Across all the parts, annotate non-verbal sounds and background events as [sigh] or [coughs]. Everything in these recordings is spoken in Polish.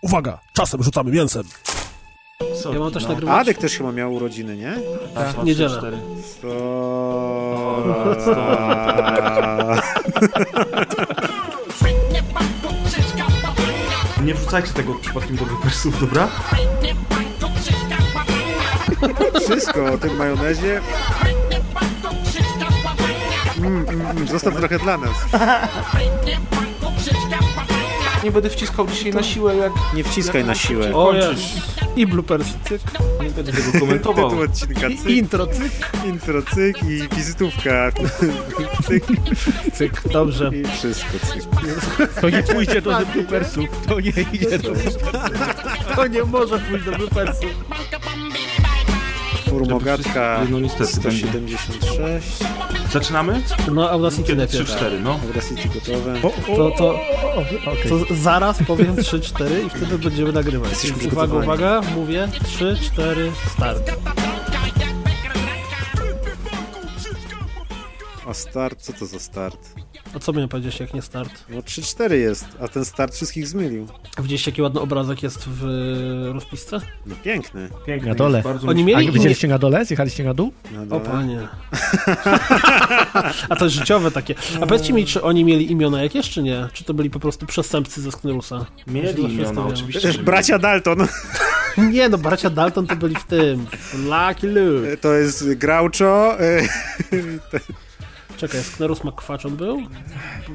Uwaga, czasem rzucamy mięsem. Soki, Ja mam też no. nagrywać. Adek też chyba miał urodziny, nie? Raz, dwa, niedzielę. trzy, cztery. To... [laughs] Nie wrzucajcie tego przypadkiem do wypersów, dobra? Wszystko o tym majonezie. Mm, mm, mm, zostaw trochę dla nas. [laughs] Nie będę wciskał dzisiaj na siłę, jak Nie wciskaj na siłę. O. I bloopers. Cyk. nie będę tego komentował. Tytuł odcinka I cyk, intro, cyk, intro cyk i wizytówka [laughs] cyk cyk. Dobrze. i wszystko cyk. To nie pójdzie do bloopersów, to nie idzie do To nie może pójść do bloopersu. Formogatka No niestety, 176. Zaczynamy? No, Audacity Kiedy? najpierw. 3-4, no. Audacity gotowe. To, to, Okej. to zaraz powiem 3-4 i wtedy będziemy nagrywać. Jesteśmy uwaga, uwaga, mówię 3-4, start. A start? Co to za start? A co miałem powiedzieć, jak nie start? No 3-4 jest, a ten start wszystkich zmylił. Widzieliście, jaki ładny obrazek jest w e, rozpisce? No piękny. Pięknie. Na dole. Oni mi się- A mieli... widzieliście na dole? Zjechaliście na dół? Na O dole. panie. [laughs] A to jest życiowe takie. A powiedzcie mi, czy oni mieli imiona jakieś, czy nie? Czy to byli po prostu przestępcy ze Sknerusa? Mieli imiona, oczywiście. Że bracia Dalton. [laughs] [laughs] Nie, no bracia Dalton to byli w tym. Lucky Luke. To jest Groucho. Czekaj, Sknerus McQuatch był?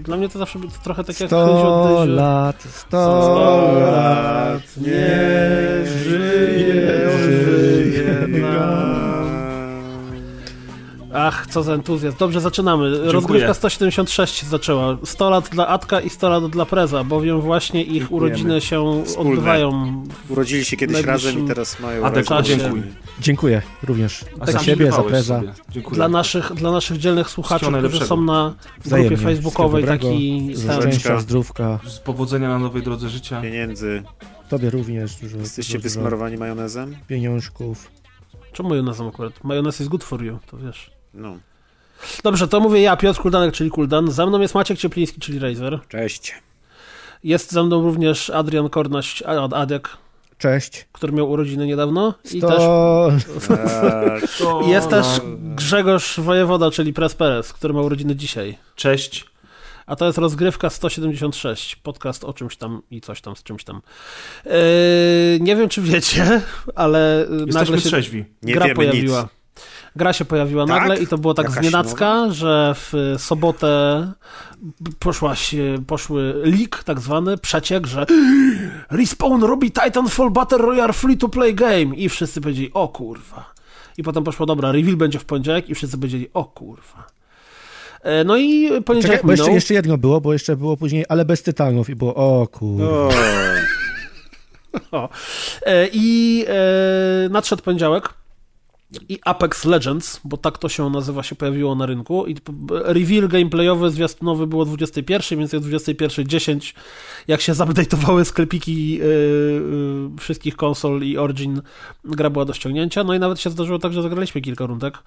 Dla mnie to zawsze było trochę tak jak Sto Hyzio Dyzio. lat, sto Sto lat, niech żyje, żyje nam. Ach, co za entuzjazm. Dobrze, zaczynamy. Rozgrywka 176 się zaczęła. 100 lat dla Atka i 100 lat dla Preza, bowiem właśnie ich Dziękujemy. urodziny się Wspólne. odbywają. Urodzili się kiedyś Najbliższym- razem i teraz mają Adek, urodziny. czasie. dziękuj. Dziękuję również. A za sam siebie, za preza. Dziękuję. Dla naszych, dla naszych dzielnych słuchaczy, którzy są na Wzajemnie. grupie facebookowej, Wszystkiego taki Szczęścia, zdrówka. Z powodzenia na nowej drodze życia. Pieniędzy. Tobie również dużo, Jesteście dużo, wysmarowani majonezem? pieniążków. Czemu majonez akurat? Majonez is good for you, to wiesz. No. Dobrze, to mówię ja, Piotr Kuldanek, czyli Kuldan. Za mną jest Maciek Ciepliński, czyli Razer. Cześć. Jest ze mną również Adrian Kornaś, Ad- Adek, Cześć. który miał urodziny niedawno. I też To... Eee, To jest też Grzegorz Wojewoda, czyli Pres Perez, który ma urodziny dzisiaj. Cześć. A to jest rozgrywka 176, podcast o czymś tam i coś tam z czymś tam. Yy, nie wiem, czy wiecie, ale Jesteśmy nagle się trzeźwi. Nie gra wiemy pojawiła. nic. Gra się pojawiła Tak? nagle i to było tak Jakaś znienacka, że w sobotę poszła się, poszły leak tak zwany, przeciek, że Respawn robi Titanfall Battle Royale free to play game i wszyscy powiedzieli, o kurwa. I potem poszło, dobra, reveal będzie w poniedziałek i wszyscy powiedzieli, o kurwa. E, No i poniedziałek Czekaj, jeszcze, jeszcze jedno było, bo jeszcze było później, ale bez tytanów i było, o kur... O, [laughs] O. E, I e, nadszedł poniedziałek i Apex Legends, bo tak to się nazywa, się pojawiło na rynku i reveal gameplayowy, zwiastunowy było o 21, więc jest 21.10. Jak się zupdate'owały sklepiki e, e, wszystkich konsol i Origin, gra była do ściągnięcia. No i nawet się zdarzyło tak, że zagraliśmy kilka rundek.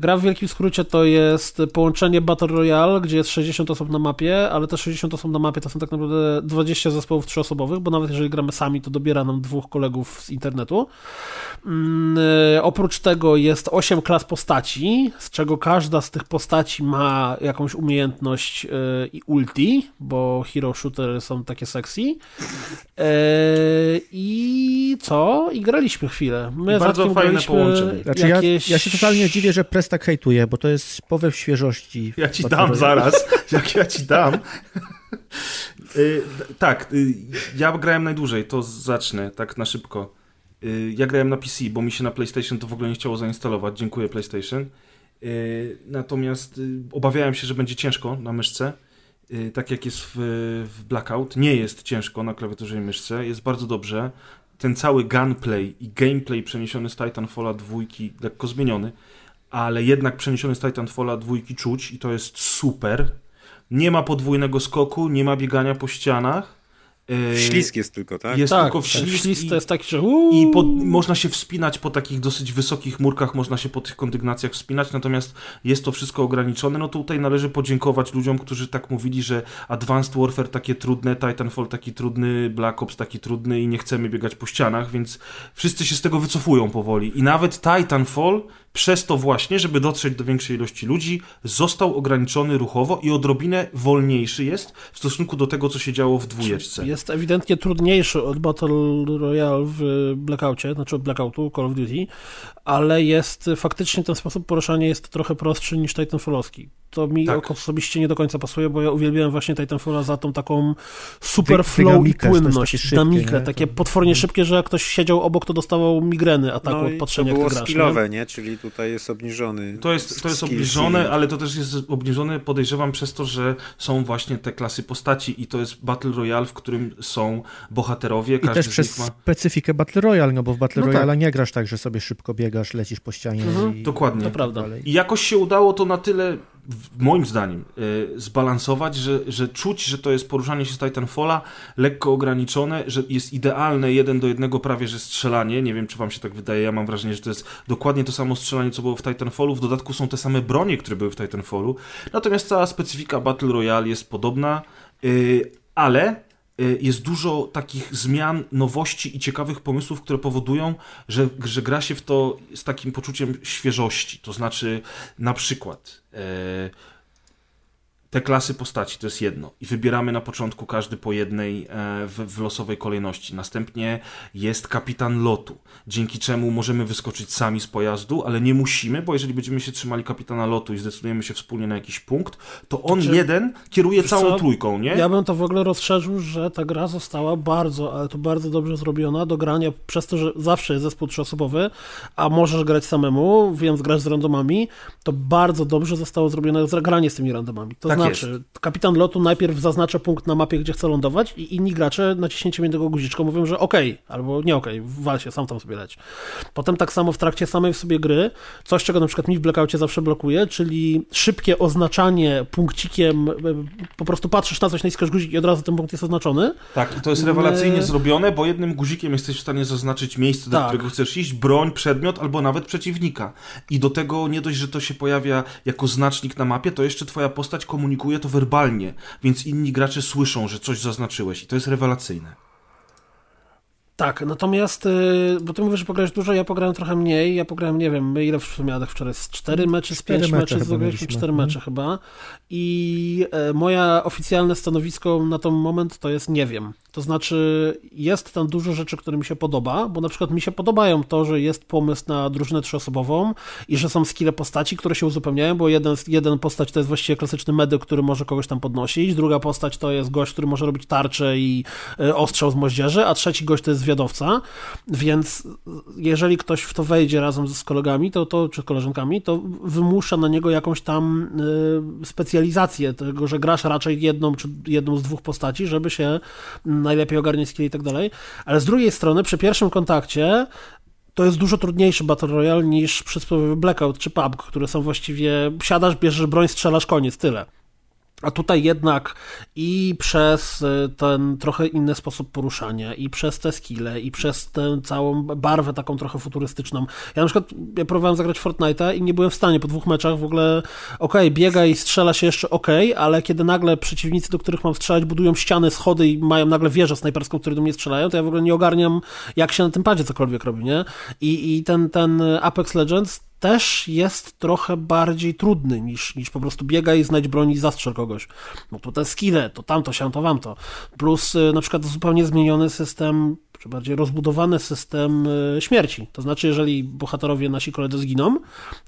Gra w wielkim skrócie to jest połączenie Battle Royale, gdzie jest 60 osób na mapie, ale te 60 osób na mapie to są tak naprawdę 20 zespołów trzyosobowych, bo nawet jeżeli gramy sami, to dobiera nam dwóch kolegów z internetu. E, oprócz tego jest 8 klas postaci, z czego każda z tych postaci ma jakąś umiejętność e, i ulti, bo hero shootery są takie sexy. E, I co? I graliśmy chwilę. My Bardzo fajne graliśmy połączenie. Znaczy jakieś... ja, ja się totalnie dziwię, że Press tak hejtuje, bo to jest powiew świeżości. Ja ci dam zaraz. [laughs] Jak ja ci dam. Y, tak, y, ja grałem najdłużej, to zacznę tak na szybko. Y, ja grałem na PC, bo mi się na PlayStation to w ogóle nie chciało zainstalować. Dziękuję PlayStation. Y, natomiast y, obawiałem się, że będzie ciężko na myszce. Tak jak jest w, w Blackout. Nie jest ciężko na klawiaturze i myszce. Jest bardzo dobrze. Ten cały gunplay i gameplay przeniesiony z Titanfalla 2, lekko zmieniony, ale jednak przeniesiony z Titanfalla 2 czuć i to jest super. Nie ma podwójnego skoku, nie ma biegania po ścianach. E, Ślisk jest tylko, tak? Jest tak, tylko w tak, ślizg ślizg i- to jest taki, że uuu, I pod, można się wspinać po takich dosyć wysokich murkach, można się po tych kondygnacjach wspinać, natomiast jest to wszystko ograniczone. No to tutaj należy podziękować ludziom, którzy tak mówili, że Advanced Warfare takie trudne, Titanfall taki trudny, Black Ops taki trudny i nie chcemy biegać po ścianach, więc wszyscy się z tego wycofują powoli. I nawet Titanfall przez to właśnie, żeby dotrzeć do większej ilości ludzi, został ograniczony ruchowo i odrobinę wolniejszy jest w stosunku do tego, co się działo w dwójeczce. jest ewidentnie trudniejszy od Battle Royale w Blackoutie, znaczy od Blackoutu, Call of Duty, ale jest faktycznie ten sposób poruszania jest trochę prostszy niż Titanfallowski. To mi Tak. osobiście nie do końca pasuje, bo ja uwielbiałem właśnie Titanfalla za tą taką super Dy- flow i to płynność, dynamikę, takie To- potwornie szybkie, że jak ktoś siedział obok, to dostawał migreny ataku No od i to patrzenia, jak było ty grasz. nie? nie? Czyli tutaj jest obniżony To jest, to jest obniżone, ale to też jest obniżone, podejrzewam, przez to, że są właśnie te klasy postaci i to jest Battle Royale, w którym są bohaterowie, I każdy też z przez nich ma... specyfikę Battle Royale, no bo w Battle No tak. Royale nie grasz tak, że sobie szybko biegasz, lecisz po ścianie Mhm, i... dokładnie. To prawda. dalej. I jakoś się udało to na tyle, w- moim zdaniem, y, zbalansować, że, że czuć, że to jest poruszanie się z Titanfalla lekko ograniczone, że jest idealne jeden do jednego prawie, że strzelanie. Nie wiem, czy wam się tak wydaje, ja mam wrażenie, że to jest dokładnie to samo strzelanie, co było w Titanfallu. W dodatku są te same bronie, które były w Titanfallu. Natomiast cała specyfika Battle Royale jest podobna, y, ale jest dużo takich zmian, nowości i ciekawych pomysłów, które powodują, że, że gra się w to z takim poczuciem świeżości. To znaczy, na przykład, e, te klasy postaci to jest jedno i wybieramy na początku każdy po jednej e, w, w losowej kolejności. Następnie jest kapitan lotu, dzięki czemu możemy wyskoczyć sami z pojazdu, ale nie musimy, bo jeżeli będziemy się trzymali kapitana lotu i zdecydujemy się wspólnie na jakiś punkt, to on Znaczy, jeden kieruje wiesz całą co? trójką, nie? Ja bym to w ogóle rozszerzył, że ta gra została bardzo, ale to bardzo dobrze zrobiona do grania, przez to, że zawsze jest zespół trzyosobowy, a możesz grać samemu, więc grasz z randomami, to bardzo dobrze zostało zrobione granie z tymi randomami. To Tak znaczy, kapitan lotu najpierw zaznacza punkt na mapie, gdzie chce lądować i inni gracze naciśnięciem jednego guziczka mówią, że okej, albo nie okej, wal się, sam tam sobie leć. Potem tak samo w trakcie samej w sobie gry, coś czego na przykład mi w Blackoutie zawsze blokuje, czyli szybkie oznaczanie punkcikiem, e, po prostu patrzysz na coś, naciskasz guzik i od razu ten punkt jest oznaczony. Tak, to jest rewelacyjnie My- zrobione, bo jednym guzikiem jesteś w stanie zaznaczyć miejsce, do Tak. którego chcesz iść, broń, przedmiot albo nawet przeciwnika. I do tego nie dość, że to się pojawia jako znacznik na mapie, to jeszcze twoja postać komunikuje to werbalnie, więc inni gracze słyszą, że coś zaznaczyłeś i to jest rewelacyjne. Tak, natomiast, y, bo ty mówisz, że pograłeś dużo, ja pograłem trochę mniej, ja pograłem, nie wiem, ile w sumie Adek wczoraj, z cztery mecze, z Cztery pięć mecze meczy, cztery Mhm. mecze chyba i e, moja oficjalne stanowisko na ten moment to jest nie wiem. To znaczy, jest tam dużo rzeczy, które mi się podoba, bo na przykład mi się podobają to, że jest pomysł na drużynę trzyosobową i że są skille postaci, które się uzupełniają, bo jeden, jeden postać to jest właściwie klasyczny medyk, który może kogoś tam podnosić, druga postać to jest gość, który może robić tarcze i e, ostrzał z moździerzy, a trzeci gość to jest zwiadowca, więc jeżeli ktoś w to wejdzie razem z kolegami, to, to czy koleżankami, to wymusza na niego jakąś tam y, specjalizację tego, że grasz raczej jedną czy jedną z dwóch postaci, żeby się najlepiej ogarniać skill i tak dalej. Ale z drugiej strony, przy pierwszym kontakcie to jest dużo trudniejszy Battle Royale niż przysłowiowy Blackout czy PUBG, które są właściwie siadasz, bierzesz broń, strzelasz, koniec, tyle. A tutaj jednak i przez y, ten trochę inny sposób poruszania, i przez te skille, i przez tę całą barwę taką trochę futurystyczną. Ja na przykład ja próbowałem zagrać Fortnite'a i nie byłem w stanie po dwóch meczach w ogóle okej, biega i strzela się jeszcze okej, ale kiedy nagle przeciwnicy, do których mam strzelać, budują ściany, schody i mają nagle wieżę snajperską, które do mnie strzelają, to ja w ogóle nie ogarniam, jak się na tym padzie cokolwiek robi, nie? I, i ten, ten Apex Legends też jest trochę bardziej trudny niż, niż po prostu biega i znajdź broń i zastrzel kogoś. No to te skille, to tamto, siamto, wamto. Plus y, na przykład zupełnie zmieniony system, czy bardziej rozbudowany system śmierci. To znaczy, jeżeli bohaterowie nasi koledzy zginą,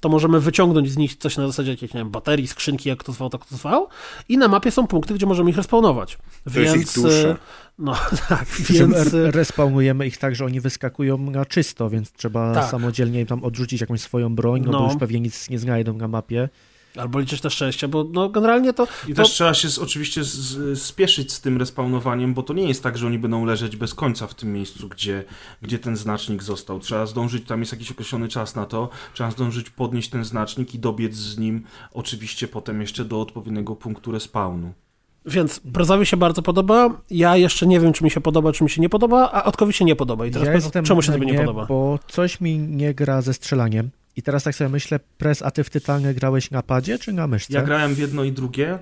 to możemy wyciągnąć z nich coś na zasadzie jakiejś, nie wiem, baterii, skrzynki, jak to zwał, tak to zwał. I na mapie są punkty, gdzie możemy ich respawnować. To jest ich dusza. y, No [laughs] tak, więc... r- respawnujemy ich tak, że oni wyskakują na czysto, więc trzeba Tak. samodzielnie im tam odrzucić jakąś swoją broń, no, No. bo już pewnie nic nie znajdą na mapie. Albo liczyć na szczęście, bo no, generalnie to... I to też trzeba się z, oczywiście z, spieszyć z tym respawnowaniem, bo to nie jest tak, że oni będą leżeć bez końca w tym miejscu, gdzie, gdzie ten znacznik został. Trzeba zdążyć, tam jest jakiś określony czas na to, trzeba zdążyć podnieść ten znacznik i dobiec z nim oczywiście potem jeszcze do odpowiedniego punktu respawnu. Więc Brozowi się bardzo podoba. Ja jeszcze nie wiem, czy mi się podoba, czy mi się nie podoba, a Otkowi się nie podoba. I teraz ja powiedz, czemu się tobie nie nie, podoba? Bo coś mi nie gra ze strzelaniem. I teraz tak sobie myślę, Pres, a ty w Tytanie grałeś na padzie czy na myszce? Ja grałem w jedno i drugie. E,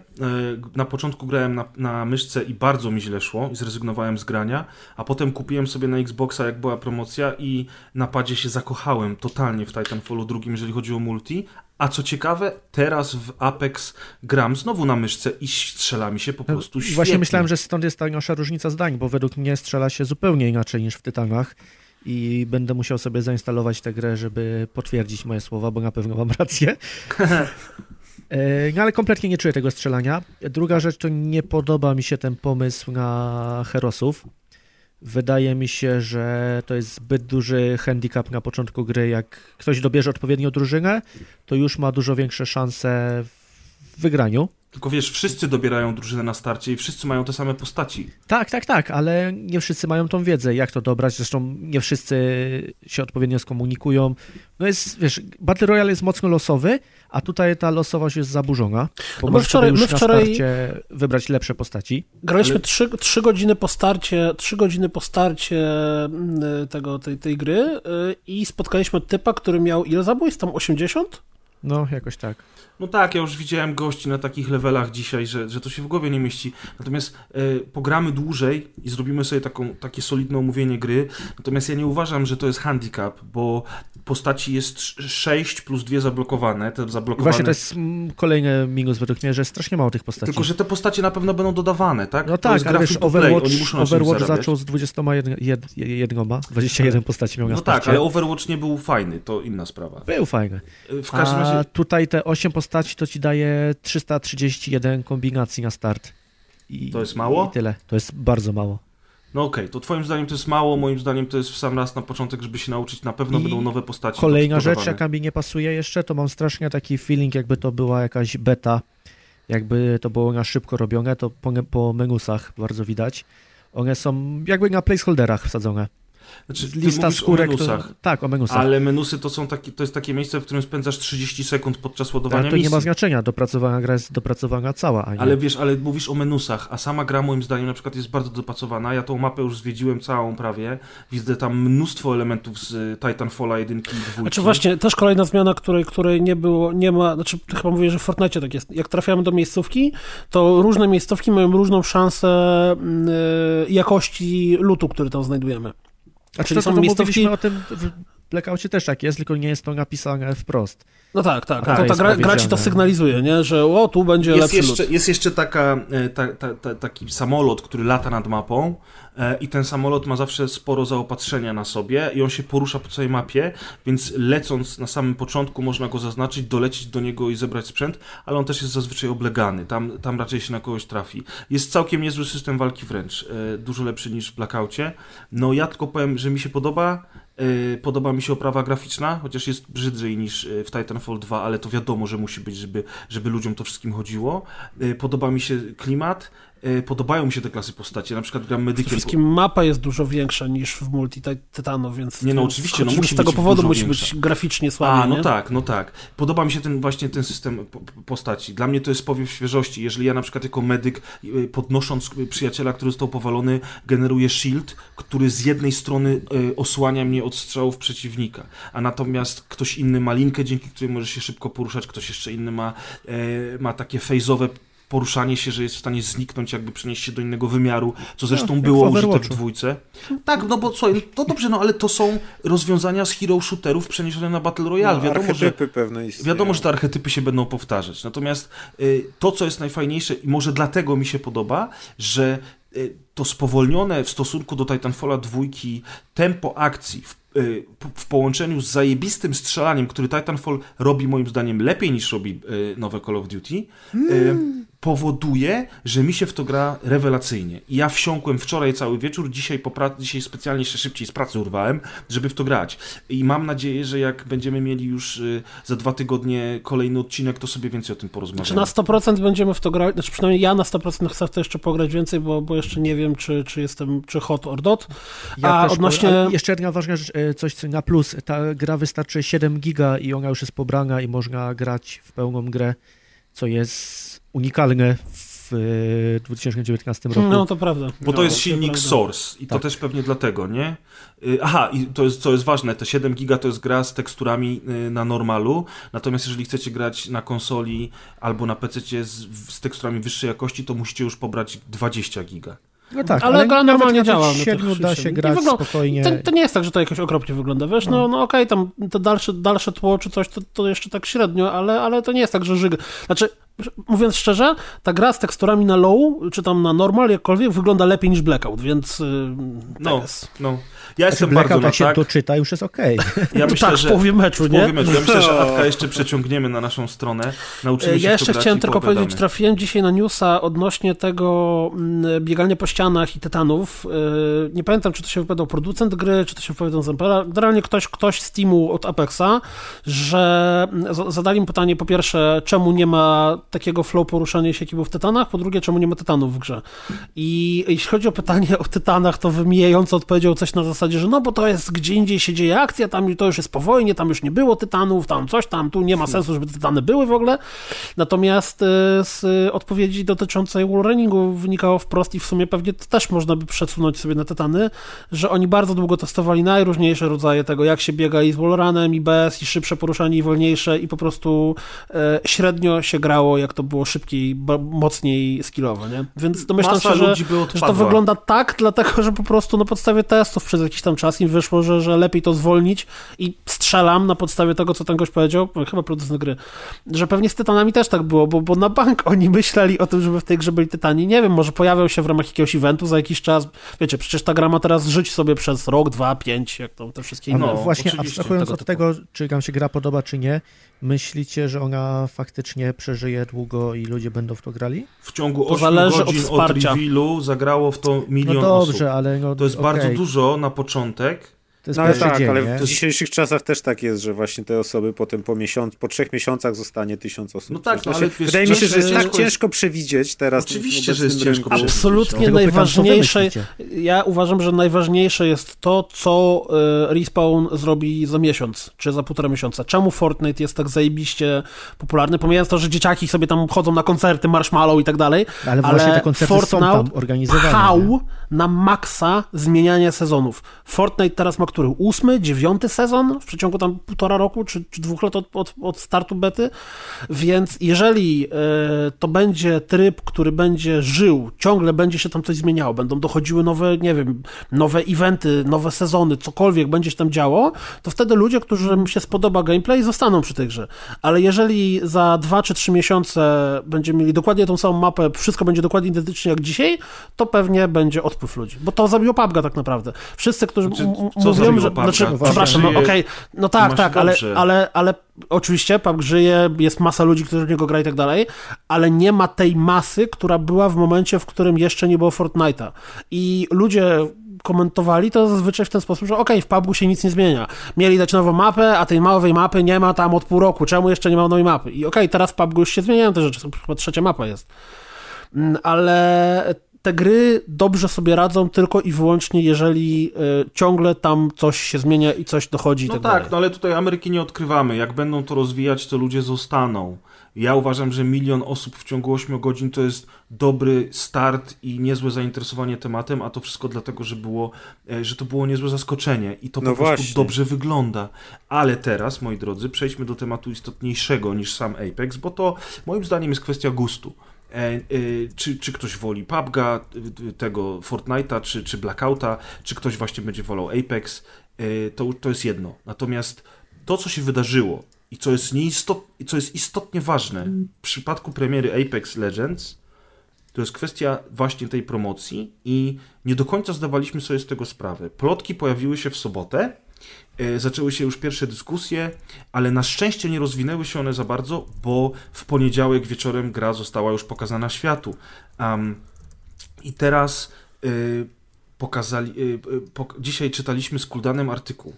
Na początku grałem na, na myszce i bardzo mi źle szło i zrezygnowałem z grania, a potem kupiłem sobie na Xboxa, jak była promocja i na padzie się zakochałem totalnie w Titanfallu drugim, jeżeli chodzi o multi. A co ciekawe, teraz w Apex gram znowu na myszce i strzela mi się po prostu I świetnie. Właśnie myślałem, że stąd jest ta nasza różnica zdań, bo według mnie strzela się zupełnie inaczej niż w Tytanach i będę musiał sobie zainstalować tę grę, żeby potwierdzić moje słowa, bo na pewno mam rację. [laughs] E, No ale kompletnie nie czuję tego strzelania. Druga rzecz, to nie podoba mi się ten pomysł na herosów. Wydaje mi się, że to jest zbyt duży handicap na początku gry. Jak ktoś dobierze odpowiednią drużynę, to już ma dużo większe szanse w wygraniu. Tylko wiesz, wszyscy dobierają drużynę na starcie i wszyscy mają te same postaci. Tak, tak, tak, ale nie wszyscy mają tą wiedzę, jak to dobrać. Zresztą nie wszyscy się odpowiednio skomunikują. No jest, wiesz, Battle Royale jest mocno losowy, a tutaj ta losowość jest zaburzona. Bo No my wczoraj- my wczoraj- na starcie wybrać lepsze postaci. Graliśmy Ale- trzy, trzy godziny po starcie, trzy godziny po starcie mm, tego, tej, tej gry y, i spotkaliśmy typa, który miał ile zabójstw? Tam 80? No, jakoś tak. No tak, ja już widziałem gości na takich levelach dzisiaj, że, że to się w głowie nie mieści. Natomiast e, pogramy dłużej i zrobimy sobie taką, takie solidne omówienie gry. Natomiast ja nie uważam, że to jest handicap, bo postaci jest 6 plus dwie zablokowane. Te zablokowane. właśnie to jest mm, kolejny minus według mnie, że jest strasznie mało tych postaci. Tylko, że te postacie na pewno będą dodawane, tak? No tak, ale wiesz, Overwatch, Overwatch zaczął z 21 jed, jednoma, 21 postaci miał na No tak, starcie. ale Overwatch nie był fajny, to inna sprawa. Był fajny. E, W każdym A razie... tutaj te 8 postaci to ci daje 331 kombinacji na start. I, To jest mało? I tyle. To jest bardzo mało. No okej, to twoim zdaniem to jest mało, moim zdaniem to jest w sam raz na początek, żeby się nauczyć, na pewno I będą nowe postaci. Kolejna rzecz, jaka mi nie pasuje jeszcze, to mam strasznie taki feeling, jakby to była jakaś beta. Jakby to było na szybko robione, to po, po menusach bardzo widać. One są jakby na placeholderach wsadzone. Znaczy, Lista skórek. o menusach. To, tak, o menusach. Ale menusy to są takie, to jest takie miejsce, w którym spędzasz 30 sekund podczas ładowania Ale to misji. nie ma znaczenia, dopracowana gra jest dopracowana cała, a nie. Ale wiesz, ale mówisz o menusach, a sama gra moim zdaniem na przykład jest bardzo dopracowana. Ja tą mapę już zwiedziłem całą prawie. Widzę tam mnóstwo elementów z y, Titanfalla 1 i 2. Znaczy właśnie, też kolejna zmiana, której, której nie było, nie ma, znaczy chyba mówisz, że w Fortnite tak jest. Jak trafiamy do miejscówki, to różne miejscówki mają różną szansę mm, y, jakości lutu, który tam znajdujemy. Znaczy, czyli to, są to miejscówki- o tym w Blackoutie też tak jest, tylko nie jest to napisane wprost. No tak, tak. A to ta gra, gra ci to sygnalizuje, nie? że o, tu będzie Jest lepszy jeszcze, lód. jest jeszcze taka, e, ta, ta, ta, taki samolot, który lata nad mapą e, i ten samolot ma zawsze sporo zaopatrzenia na sobie i on się porusza po całej mapie, więc lecąc na samym początku można go zaznaczyć, dolecieć do niego i zebrać sprzęt, ale on też jest zazwyczaj oblegany, tam, tam raczej się na kogoś trafi. Jest całkiem niezły system walki wręcz, e, dużo lepszy niż w Blackoutie. No ja tylko powiem, że mi się podoba, podoba mi się oprawa graficzna, chociaż jest brzydziej niż e, w Titanfall 2, ale to wiadomo, że musi być, żeby, żeby ludziom to wszystkim chodziło. E, Podoba mi się klimat, podobają mi się te klasy postaci, na przykład gram Przede medykiem. wszystkim mapa jest dużo większa niż w multi Ti- Tytanów, więc Nie, no oczywiście, no musi z tego powodu musi być graficznie słabiej, A, no nie? tak, no tak. Podoba mi się ten właśnie ten system po- po- postaci. Dla mnie to jest powiew świeżości. Jeżeli ja na przykład jako medyk y, podnosząc przyjaciela, który został powalony, generuję shield, który z jednej strony y, osłania mnie od strzałów przeciwnika, a natomiast ktoś inny ma linkę, dzięki której może się szybko poruszać, ktoś jeszcze inny ma, e, ma takie fejzowe poruszanie się, że jest w stanie zniknąć, jakby przenieść się do innego wymiaru, co zresztą w było użyte w dwójce. Tak, no bo co, to dobrze, no ale to są rozwiązania z hero shooterów przeniesione na Battle Royale. No, wiadomo, że, archetypy pewne istnieją. wiadomo, że te archetypy się będą powtarzać. Natomiast y, to, co jest najfajniejsze i może dlatego mi się podoba, że y, to spowolnione w stosunku do Titanfalla dwójki tempo akcji w, y, połączeniu z zajebistym strzelaniem, który Titanfall robi moim zdaniem lepiej niż robi y, nowe Call of Duty, y, powoduje, że mi się w to gra rewelacyjnie. I ja wsiąkłem wczoraj cały wieczór, dzisiaj, po pra- dzisiaj specjalnie się szybciej z pracy urwałem, żeby w to grać. I mam nadzieję, że jak będziemy mieli już y, za dwa tygodnie kolejny odcinek, to sobie więcej o tym porozmawiamy. Czy na 100% będziemy w to grać, znaczy przynajmniej ja na 100% chcę w to jeszcze pograć więcej, bo, bo jeszcze nie wiem, czy, czy jestem, czy hot or not. Ja A też, odnośnie- ale jeszcze jedna ważna rzecz, e, coś co na plus. Ta gra wystarczy 7 giga i ona już jest pobrana i można grać w pełną grę, co jest unikalne w w y, 2019 roku. No to prawda. Bo to No, jest silnik prawda. Source i to Tak. też pewnie dlatego, nie? Y, Aha, i to jest, co jest ważne, te 7 giga to jest gra z teksturami y, na normalu, natomiast jeżeli chcecie grać na konsoli albo na PC z, z teksturami wyższej jakości, to musicie już pobrać 20 giga. No tak, Ale nawet normalnie działa, no 7 da się grać wygląda- spokojnie. To, to nie jest tak, że to jakoś okropnie wygląda, wiesz, no, no okej, tam to dalsze, dalsze tło czy coś, to, to jeszcze tak średnio, ale, ale to nie jest tak, że żyga. Znaczy, mówiąc szczerze, ta gra z teksturami na low, czy tam na normal, jakkolwiek, wygląda lepiej niż Blackout, więc yy, No, jest. no. Ja Znaczy, jestem bardzo Blackout, na jak się tak. doczyta, już jest okej. [laughs] Ja To myślę, tak, że połowie meczu, nie? połowie meczu. Ja myślę, że [laughs] No. Atka jeszcze przeciągniemy na naszą stronę. Nauczymy się Ja jeszcze chciałem tylko powiedzieć, trafiłem dzisiaj na newsa odnośnie tego mm, biegania po ścianach i tytanów. Yy, Nie pamiętam, czy to się wypowiadał producent gry, czy to się wypowiadał Zempera. Generalnie ktoś, ktoś z teamu od Apexa, że mm, zadali mu pytanie po pierwsze, czemu nie ma takiego flow poruszania się, jaki był w tytanach, po drugie, czemu nie ma tytanów w grze. I jeśli chodzi o pytanie o tytanach, to wymijająco odpowiedział coś na zasadzie, że no bo to jest gdzie indziej się dzieje akcja, tam to już jest po wojnie, tam już nie było tytanów, tam coś tam, tu nie ma sensu, żeby tytany były w ogóle. Natomiast e, z odpowiedzi dotyczącej wallrunningu wynikało wprost i w sumie pewnie to też można by przesunąć sobie na tytany, że oni bardzo długo testowali najróżniejsze rodzaje tego, jak się biega i z wallrunem, i bez, i szybsze poruszanie, i wolniejsze, i po prostu e, średnio się grało, jak to było szybciej, mocniej skillowo, nie? Więc domyślam Masa się, że, że to wygląda tak, dlatego, że po prostu na podstawie testów przez jakiś tam czas im wyszło, że, że lepiej to zwolnić i strzelam na podstawie tego, co ten gość powiedział, chyba producent gry, że pewnie z Tytanami też tak było, bo, bo na bank [laughs] oni myśleli o tym, żeby w tej grze byli Tytani. Nie wiem, może pojawią się w ramach jakiegoś eventu za jakiś czas. Wiecie, przecież ta gra ma teraz żyć sobie przez rok, dwa, pięć, jak to te wszystkie inne. No, właśnie oczywiście, abstrahując od typu. tego, czy nam się gra podoba, czy nie, myślicie, że ona faktycznie przeżyje długo i ludzie będą w to grali? W ciągu To 8 zależy od godzin od, wsparcia. revealu zagrało w to No milion dobrze, osób. ale no, To jest okej, bardzo dużo na początek. To jest No ale tak, dzień, ale nie? w dzisiejszych czasach też tak jest, że właśnie te osoby potem po miesiąc, po trzech miesiącach zostanie tysiąc osób. No tak, no ale wiesz, Wydaje mi się, że jest tak ciężko przewidzieć teraz. Oczywiście, że jest ciężko rynku. przewidzieć. Absolutnie najważniejsze. Ja uważam, że najważniejsze jest to, co y, Respawn zrobi za miesiąc, czy za półtora miesiąca. Czemu Fortnite jest tak zajebiście popularny? Pomijając to, że dzieciaki sobie tam chodzą na koncerty, marshmallow i tak dalej. Ale właśnie te koncerty są tam organizowane, pchał nie? na maksa zmieniania sezonów. Fortnite teraz ma który? Ósmy, dziewiąty sezon w przeciągu tam półtora roku, czy, czy dwóch lat od, od, od startu bety. Więc jeżeli e, to będzie tryb, który będzie żył, ciągle będzie się tam coś zmieniało, będą dochodziły nowe, nie wiem, nowe eventy, nowe sezony, cokolwiek będzie się tam działo, to wtedy ludzie, którym się spodoba gameplay, zostaną przy tej grze. Ale jeżeli za dwa czy trzy miesiące będziemy mieli dokładnie tą samą mapę, wszystko będzie dokładnie identycznie jak dzisiaj, to pewnie będzie odpływ ludzi. Bo to zabiło PUBG tak naprawdę. Wszyscy, którzy Znaczy, co zabiło że... Znaczy, przepraszam, no okej, no i tak, tak, ale, ale, ale oczywiście PUBG żyje, jest masa ludzi, którzy w niego gra i tak dalej, ale nie ma tej masy, która była w momencie, w którym jeszcze nie było Fortnite'a. I ludzie komentowali to zazwyczaj w ten sposób, że okej, w PUBG się nic nie zmienia. Mieli dać nową mapę, a tej nowej mapy nie ma tam od pół roku. Czemu jeszcze nie ma nowej mapy? I okej, teraz w PUBG już się zmieniają te rzeczy, chyba trzecia mapa jest. Mm, Ale te gry dobrze sobie radzą tylko i wyłącznie, jeżeli y, ciągle tam coś się zmienia i coś dochodzi No tak, tak, dalej. no ale tutaj Ameryki nie odkrywamy. Jak będą to rozwijać, to ludzie zostaną. Ja uważam, że milion osób w ciągu 8 godzin to jest dobry start i niezłe zainteresowanie tematem, a to wszystko dlatego, że było, e, że to było niezłe zaskoczenie i to No po prostu właśnie. dobrze wygląda. Ale teraz, moi drodzy, przejdźmy do tematu istotniejszego niż sam Apex, bo to moim zdaniem jest kwestia gustu. E, e, czy, czy ktoś woli PUBG'a, tego Fortnite'a, czy, czy Blackouta, czy ktoś właśnie będzie wolał Apex, e, to, to jest jedno. Natomiast to, co się wydarzyło i co jest, nieistot, co jest istotnie ważne w przypadku premiery Apex Legends, to jest kwestia właśnie tej promocji i nie do końca zdawaliśmy sobie z tego sprawę. Plotki pojawiły się w sobotę, zaczęły się już pierwsze dyskusje, ale na szczęście nie rozwinęły się one za bardzo, bo w poniedziałek wieczorem gra została już pokazana światu. Am, I teraz y, pokazali, y, y, pok- dzisiaj czytaliśmy z Kuldanem artykuł.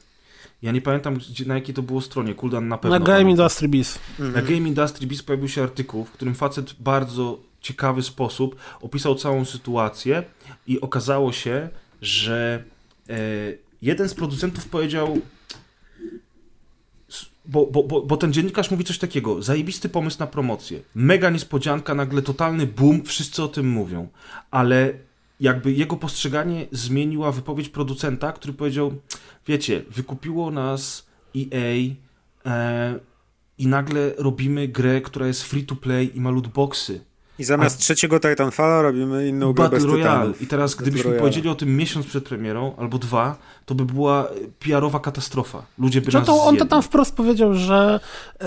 Ja nie pamiętam gdzie, na jakiej to było stronie, Kuldan na pewno. Na Game. Industry Biz. Na Game Industry Biz pojawił się artykuł, w którym facet w bardzo ciekawy sposób opisał całą sytuację i okazało się, że e, jeden z producentów powiedział bo, bo, bo, bo ten dziennikarz mówi coś takiego, zajebisty pomysł na promocję, mega niespodzianka, nagle totalny boom, wszyscy o tym mówią, ale jakby jego postrzeganie zmieniła wypowiedź producenta, który powiedział, wiecie, wykupiło nas EA e, i nagle robimy grę, która jest free to play i ma lootboxy. I zamiast A... trzeciego Titanfalla robimy inną grę Battle Royale. I teraz gdybyśmy Royale. powiedzieli o tym miesiąc przed premierą, albo dwa, to by była PR-owa katastrofa. Ludzie by no nas to On to tam wprost powiedział, że y,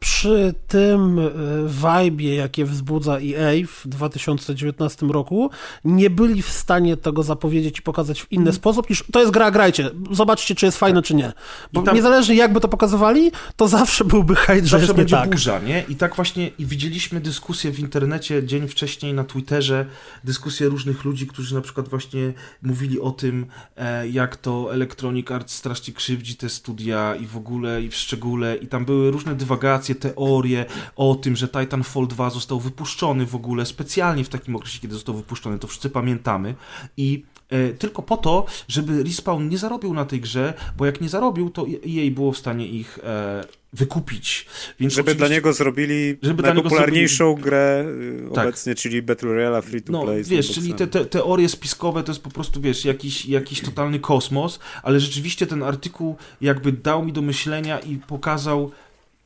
przy tym y, vibe, jakie wzbudza EA w 2019 roku, nie byli w stanie tego zapowiedzieć i pokazać w inny mm. sposób niż to jest gra, grajcie. Zobaczcie, czy jest fajne, tak. czy nie. Bo tam... niezależnie jakby to pokazywali, to zawsze byłby hejt, że jest będzie tak. burza, nie? I tak właśnie i widzieliśmy dyskusję w internecie dzień wcześniej na Twitterze, dyskusję różnych ludzi, którzy na przykład właśnie mówili o tym, e, jak to Electronic Arts strasznie krzywdzi te studia i w ogóle, i w szczególe, i tam były różne dywagacje, teorie o tym, że Titanfall 2 został wypuszczony w ogóle specjalnie w takim okresie, kiedy został wypuszczony, to wszyscy pamiętamy. I e, tylko po to, żeby Respawn nie zarobił na tej grze, bo jak nie zarobił, to jej było w stanie ich e, wykupić. Więc żeby dla niego zrobili żeby najpopularniejszą zrobili... grę y, tak. obecnie, czyli Battle Royale free to no, play. Wiesz, czyli te, te, teorie spiskowe to jest po prostu, wiesz, jakiś, jakiś totalny kosmos, ale rzeczywiście ten artykuł jakby dał mi do myślenia i pokazał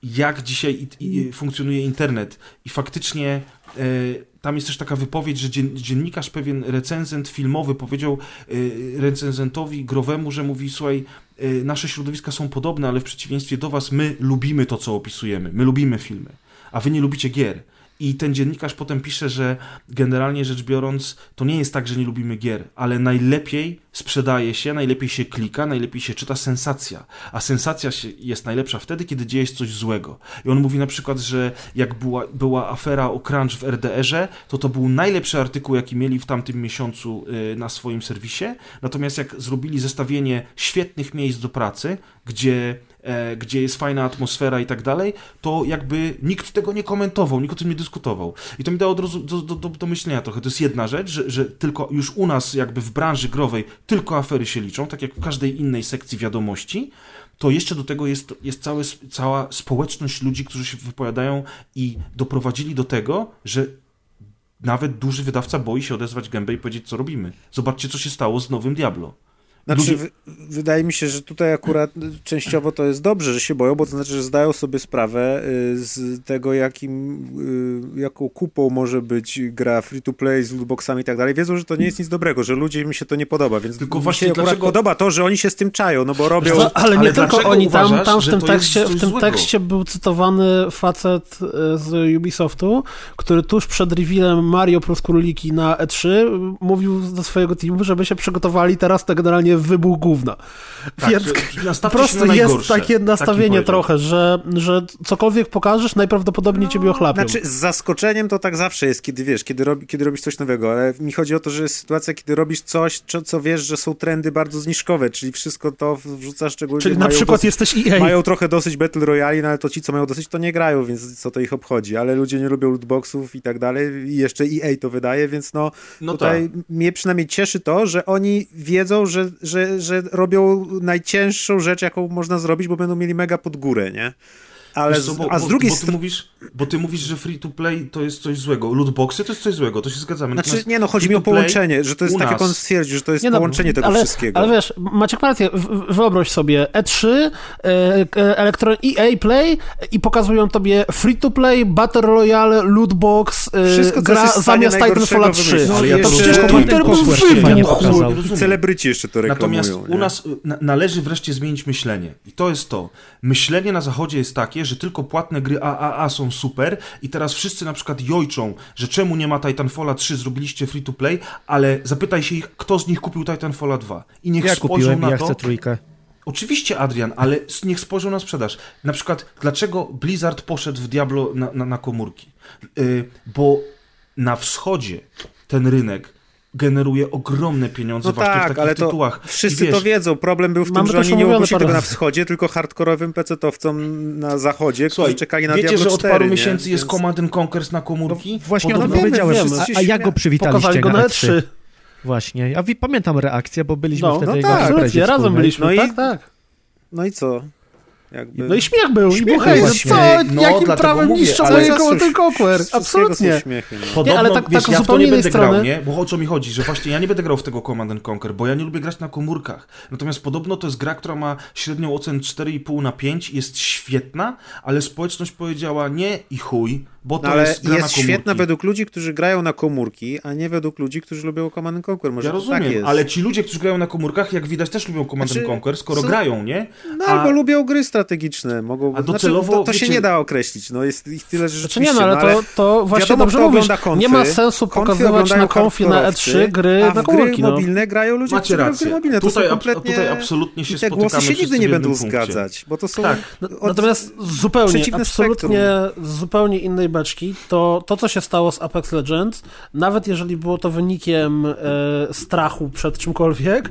jak dzisiaj i, i funkcjonuje internet. I faktycznie e, tam jest też taka wypowiedź, że dziennikarz, pewien recenzent filmowy powiedział e, recenzentowi growemu, że mówi, słuchaj, nasze środowiska są podobne, ale w przeciwieństwie do was my lubimy to, co opisujemy. My lubimy filmy, a wy nie lubicie gier. I ten dziennikarz potem pisze, że generalnie rzecz biorąc, to nie jest tak, że nie lubimy gier, ale najlepiej sprzedaje się, najlepiej się klika, najlepiej się czyta sensacja. A sensacja jest najlepsza wtedy, kiedy dzieje się coś złego. I on mówi na przykład, że jak była, była afera o crunch w RDR-ze, to to był najlepszy artykuł, jaki mieli w tamtym miesiącu y, na swoim serwisie. Natomiast jak zrobili zestawienie świetnych miejsc do pracy, gdzie gdzie jest fajna atmosfera i tak dalej, to jakby nikt tego nie komentował, nikt o tym nie dyskutował. I to mi dało do, do, do, do myślenia trochę. To jest jedna rzecz, że, że tylko już u nas jakby w branży growej tylko afery się liczą, tak jak w każdej innej sekcji wiadomości, to jeszcze do tego jest, jest całe, cała społeczność ludzi, którzy się wypowiadają i doprowadzili do tego, że nawet duży wydawca boi się odezwać gębę i powiedzieć, co robimy. Zobaczcie, co się stało z nowym Diablo. Znaczy, Ludzie... wydaje mi się, że tutaj akurat częściowo to jest dobrze, że się boją, bo to znaczy, że zdają sobie sprawę y, z tego, jakim, y, jaką kupą może być gra free-to-play z lootboxami i tak dalej. Wiedzą, że to nie jest nic dobrego, że ludziom mi się to nie podoba, więc tylko właśnie mi się dlaczego... podoba to, że oni się z tym czają, no bo robią... No, ale nie ale tylko oni, tam, uważasz, tam w tym, tekście, w tym tekście był cytowany facet y, z Ubisoftu, który tuż przed revealem Mario plus Króliki na E3 mówił do swojego teamu, żeby się przygotowali teraz to generalnie wybuch gówna. Tak, Więc po prostu jest takie nastawienie trochę, że, że cokolwiek pokażesz, najprawdopodobniej no, ciebie ochlapią. Znaczy, z zaskoczeniem to tak zawsze jest, kiedy wiesz, kiedy, robi, kiedy robisz coś nowego, ale mi chodzi o to, że jest sytuacja, kiedy robisz coś, co, co wiesz, że są trendy bardzo zniżkowe, czyli wszystko to wrzucasz szczególnie... Czyli na przykład dosyć, jesteś EA. Mają trochę dosyć Battle Royale, no ale to ci, co mają dosyć, to nie grają, więc co to ich obchodzi, ale ludzie nie lubią lootboxów i tak dalej i jeszcze EA to wydaje, więc no, no tutaj tak. mnie przynajmniej cieszy to, że oni wiedzą, że, że, że robią najcięższą rzecz, jaką można zrobić, bo będą mieli mega pod górę, nie? Ale co, bo, a z drugiej strony. Bo, mówisz, bo ty mówisz, że free to play to jest coś złego. Lootboxy to jest coś złego, to się zgadzamy. Znaczy, nie no, chodzi mi o połączenie, że to jest tak, jak on stwierdził, że to jest nie no, połączenie tego ale, wszystkiego. Ale wiesz, Maciek rację, wyobraź sobie E3, e, Electron EA Play i pokazują tobie free to play, Battle Royale, Lootbox, e, Wszystko, gra zamiast Titanfalla 3. No, ale ja to przecież komputer był. Celebryci jeszcze to reklamują. Natomiast u nas należy wreszcie zmienić myślenie. I to jest to. Myślenie na zachodzie jest takie, że tylko płatne gry AAA są super i teraz wszyscy na przykład jojczą, że czemu nie ma Titanfalla 3, zrobiliście free to play, ale zapytaj się ich, kto z nich kupił Titanfalla 2 i niech ja spojrzą kupiłem, na ja to. Chcę trójkę. Oczywiście, Adrian, ale niech spojrzą na sprzedaż. Na przykład, dlaczego Blizzard poszedł w Diablo na, na, na komórki? Yy, bo na wschodzie ten rynek generuje ogromne pieniądze no właśnie tak, w takich ale to tytułach. Wszyscy wiesz, to wiedzą. Problem był w tym, że oni nie ogłosili tego na wschodzie, tylko hardkorowym pecetowcom na zachodzie, Słuchaj, którzy czekali na wiecie, Diablo że od 4, paru nie? miesięcy jest Command Conquer na komórki? No, właśnie o tym powiedziałem. A, a jak go przywitaliście go na E3? E właśnie. Ja pamiętam reakcję, bo byliśmy no, wtedy no tak, na razem byliśmy, no i, tak, tak. No i co? Jakby... No i śmiech był, Śmiech i był hej, no co, No, jakim prawem mówię, niszczą moje Golden Absolutnie. no. Podobno, ale tak- wiesz, tak ja w to zupełnie nie będę grał, strony. nie? Bo o co mi chodzi, że właśnie ja nie będę grał w tego Command and Conquer, bo ja nie lubię grać na komórkach. Natomiast podobno to jest gra, która ma średnią ocenę 4,5 na 5, jest świetna, ale społeczność powiedziała nie i chuj, bo to No, ale jest gra jest świetna według ludzi, którzy grają na komórki, a nie według ludzi, którzy lubią Command and Conquer. Może Ja to rozumiem, tak jest. ale ci ludzie, którzy grają na komórkach, jak widać, też lubią Command Znaczy, Conquer, skoro są- grają, nie? No A- albo lubią gry strategiczne. Mogą... A znaczy, docelowo, to, to się wiecie- nie da określić. No jest ich tyle, że Znaczy nie, rzeczywiście, no ale to, to właśnie wiadomo, dobrze mówisz. konfy. Nie ma sensu pokazywać na konfie na hardkorowcy, E3 gry a w na gry komórki. No. mobilne grają ludzie, Macie którzy rację. gry mobilne. To Tutaj, kompletnie... tutaj absolutnie się I te spotykamy głosy się nigdy nie będą zgadzać, bo to są... Tak. No, Natomiast zupełnie, absolutnie z zupełnie innej beczki, to to, co się stało z Apex Legends, nawet jeżeli było to wynikiem e, strachu przed czymkolwiek,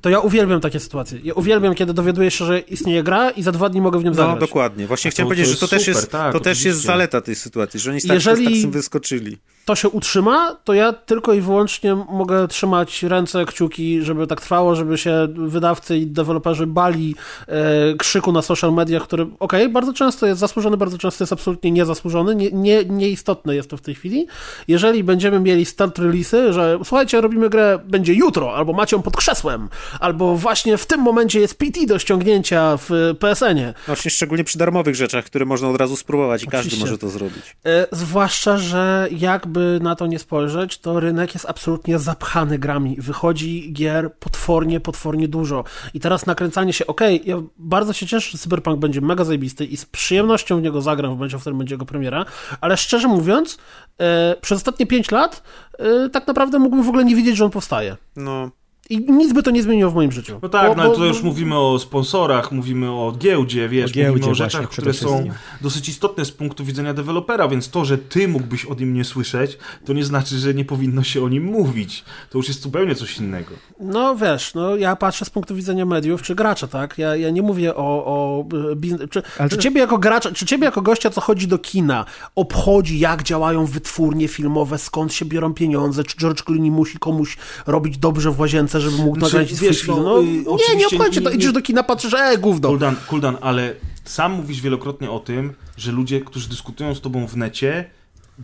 to ja uwielbiam takie sytuacje. Ja uwielbiam, kiedy dowiaduję się, że istnieje gra i za dwa dni mogę w nią No zagrać. dokładnie. Właśnie A chciałem to- powiedzieć, to że to jest też super, jest, tak, to też jest zaleta tej sytuacji, że oni tak, Jeżeli- tak z tym wyskoczyli. To się utrzyma, to ja tylko i wyłącznie mogę trzymać ręce, kciuki, żeby tak trwało, żeby się wydawcy i deweloperzy bali e, krzyku na social mediach, który, okej, bardzo często jest zasłużony, bardzo często jest absolutnie niezasłużony, nie, nie, nieistotne jest to w tej chwili. Jeżeli będziemy mieli start release'y, że słuchajcie, robimy grę, będzie jutro, albo macie ją pod krzesłem, albo właśnie w tym momencie jest PT do ściągnięcia w PSN-ie, Właśnie szczególnie przy darmowych rzeczach, które można od razu spróbować i każdy Oczywiście. może to zrobić. E, Zwłaszcza, że jakby na to nie spojrzeć, to rynek jest absolutnie zapchany grami. Wychodzi gier potwornie, potwornie dużo. I teraz nakręcanie się, okej, ja bardzo się cieszę, że Cyberpunk będzie mega zajebisty i z przyjemnością w niego zagram w momencie, w którym będzie jego premiera, ale szczerze mówiąc, e, przez ostatnie 5 lat e, tak naprawdę mógłbym w ogóle nie wiedzieć, że on powstaje. No, I nic by to nie zmieniło w moim życiu. No tak, Bo- no ale bo- tutaj już mówimy o sponsorach, mówimy o giełdzie, wiesz, O giełdzie mówimy o rzeczach, które są dosyć istotne z punktu widzenia dewelopera, więc to, że ty mógłbyś o nim nie słyszeć, to nie znaczy, że nie powinno się o nim mówić. To już jest zupełnie coś innego. No wiesz, no ja patrzę z punktu widzenia mediów czy gracza, tak? Ja, ja nie mówię o, o biznes. Czy, Ale czy to- ciebie jako gracza, czy ciebie jako gościa, co chodzi do kina, obchodzi, jak działają wytwórnie filmowe, skąd się biorą pieniądze, czy George Clooney musi komuś robić dobrze w łazience, żeby mógł Znaczy, nagrać swój film? no, No, y, nie, nie obchodzi to. Idziesz do kina, patrzysz, e, gówno. Kuldan, Kuldan, ale sam mówisz wielokrotnie o tym, że ludzie, którzy dyskutują z tobą w necie,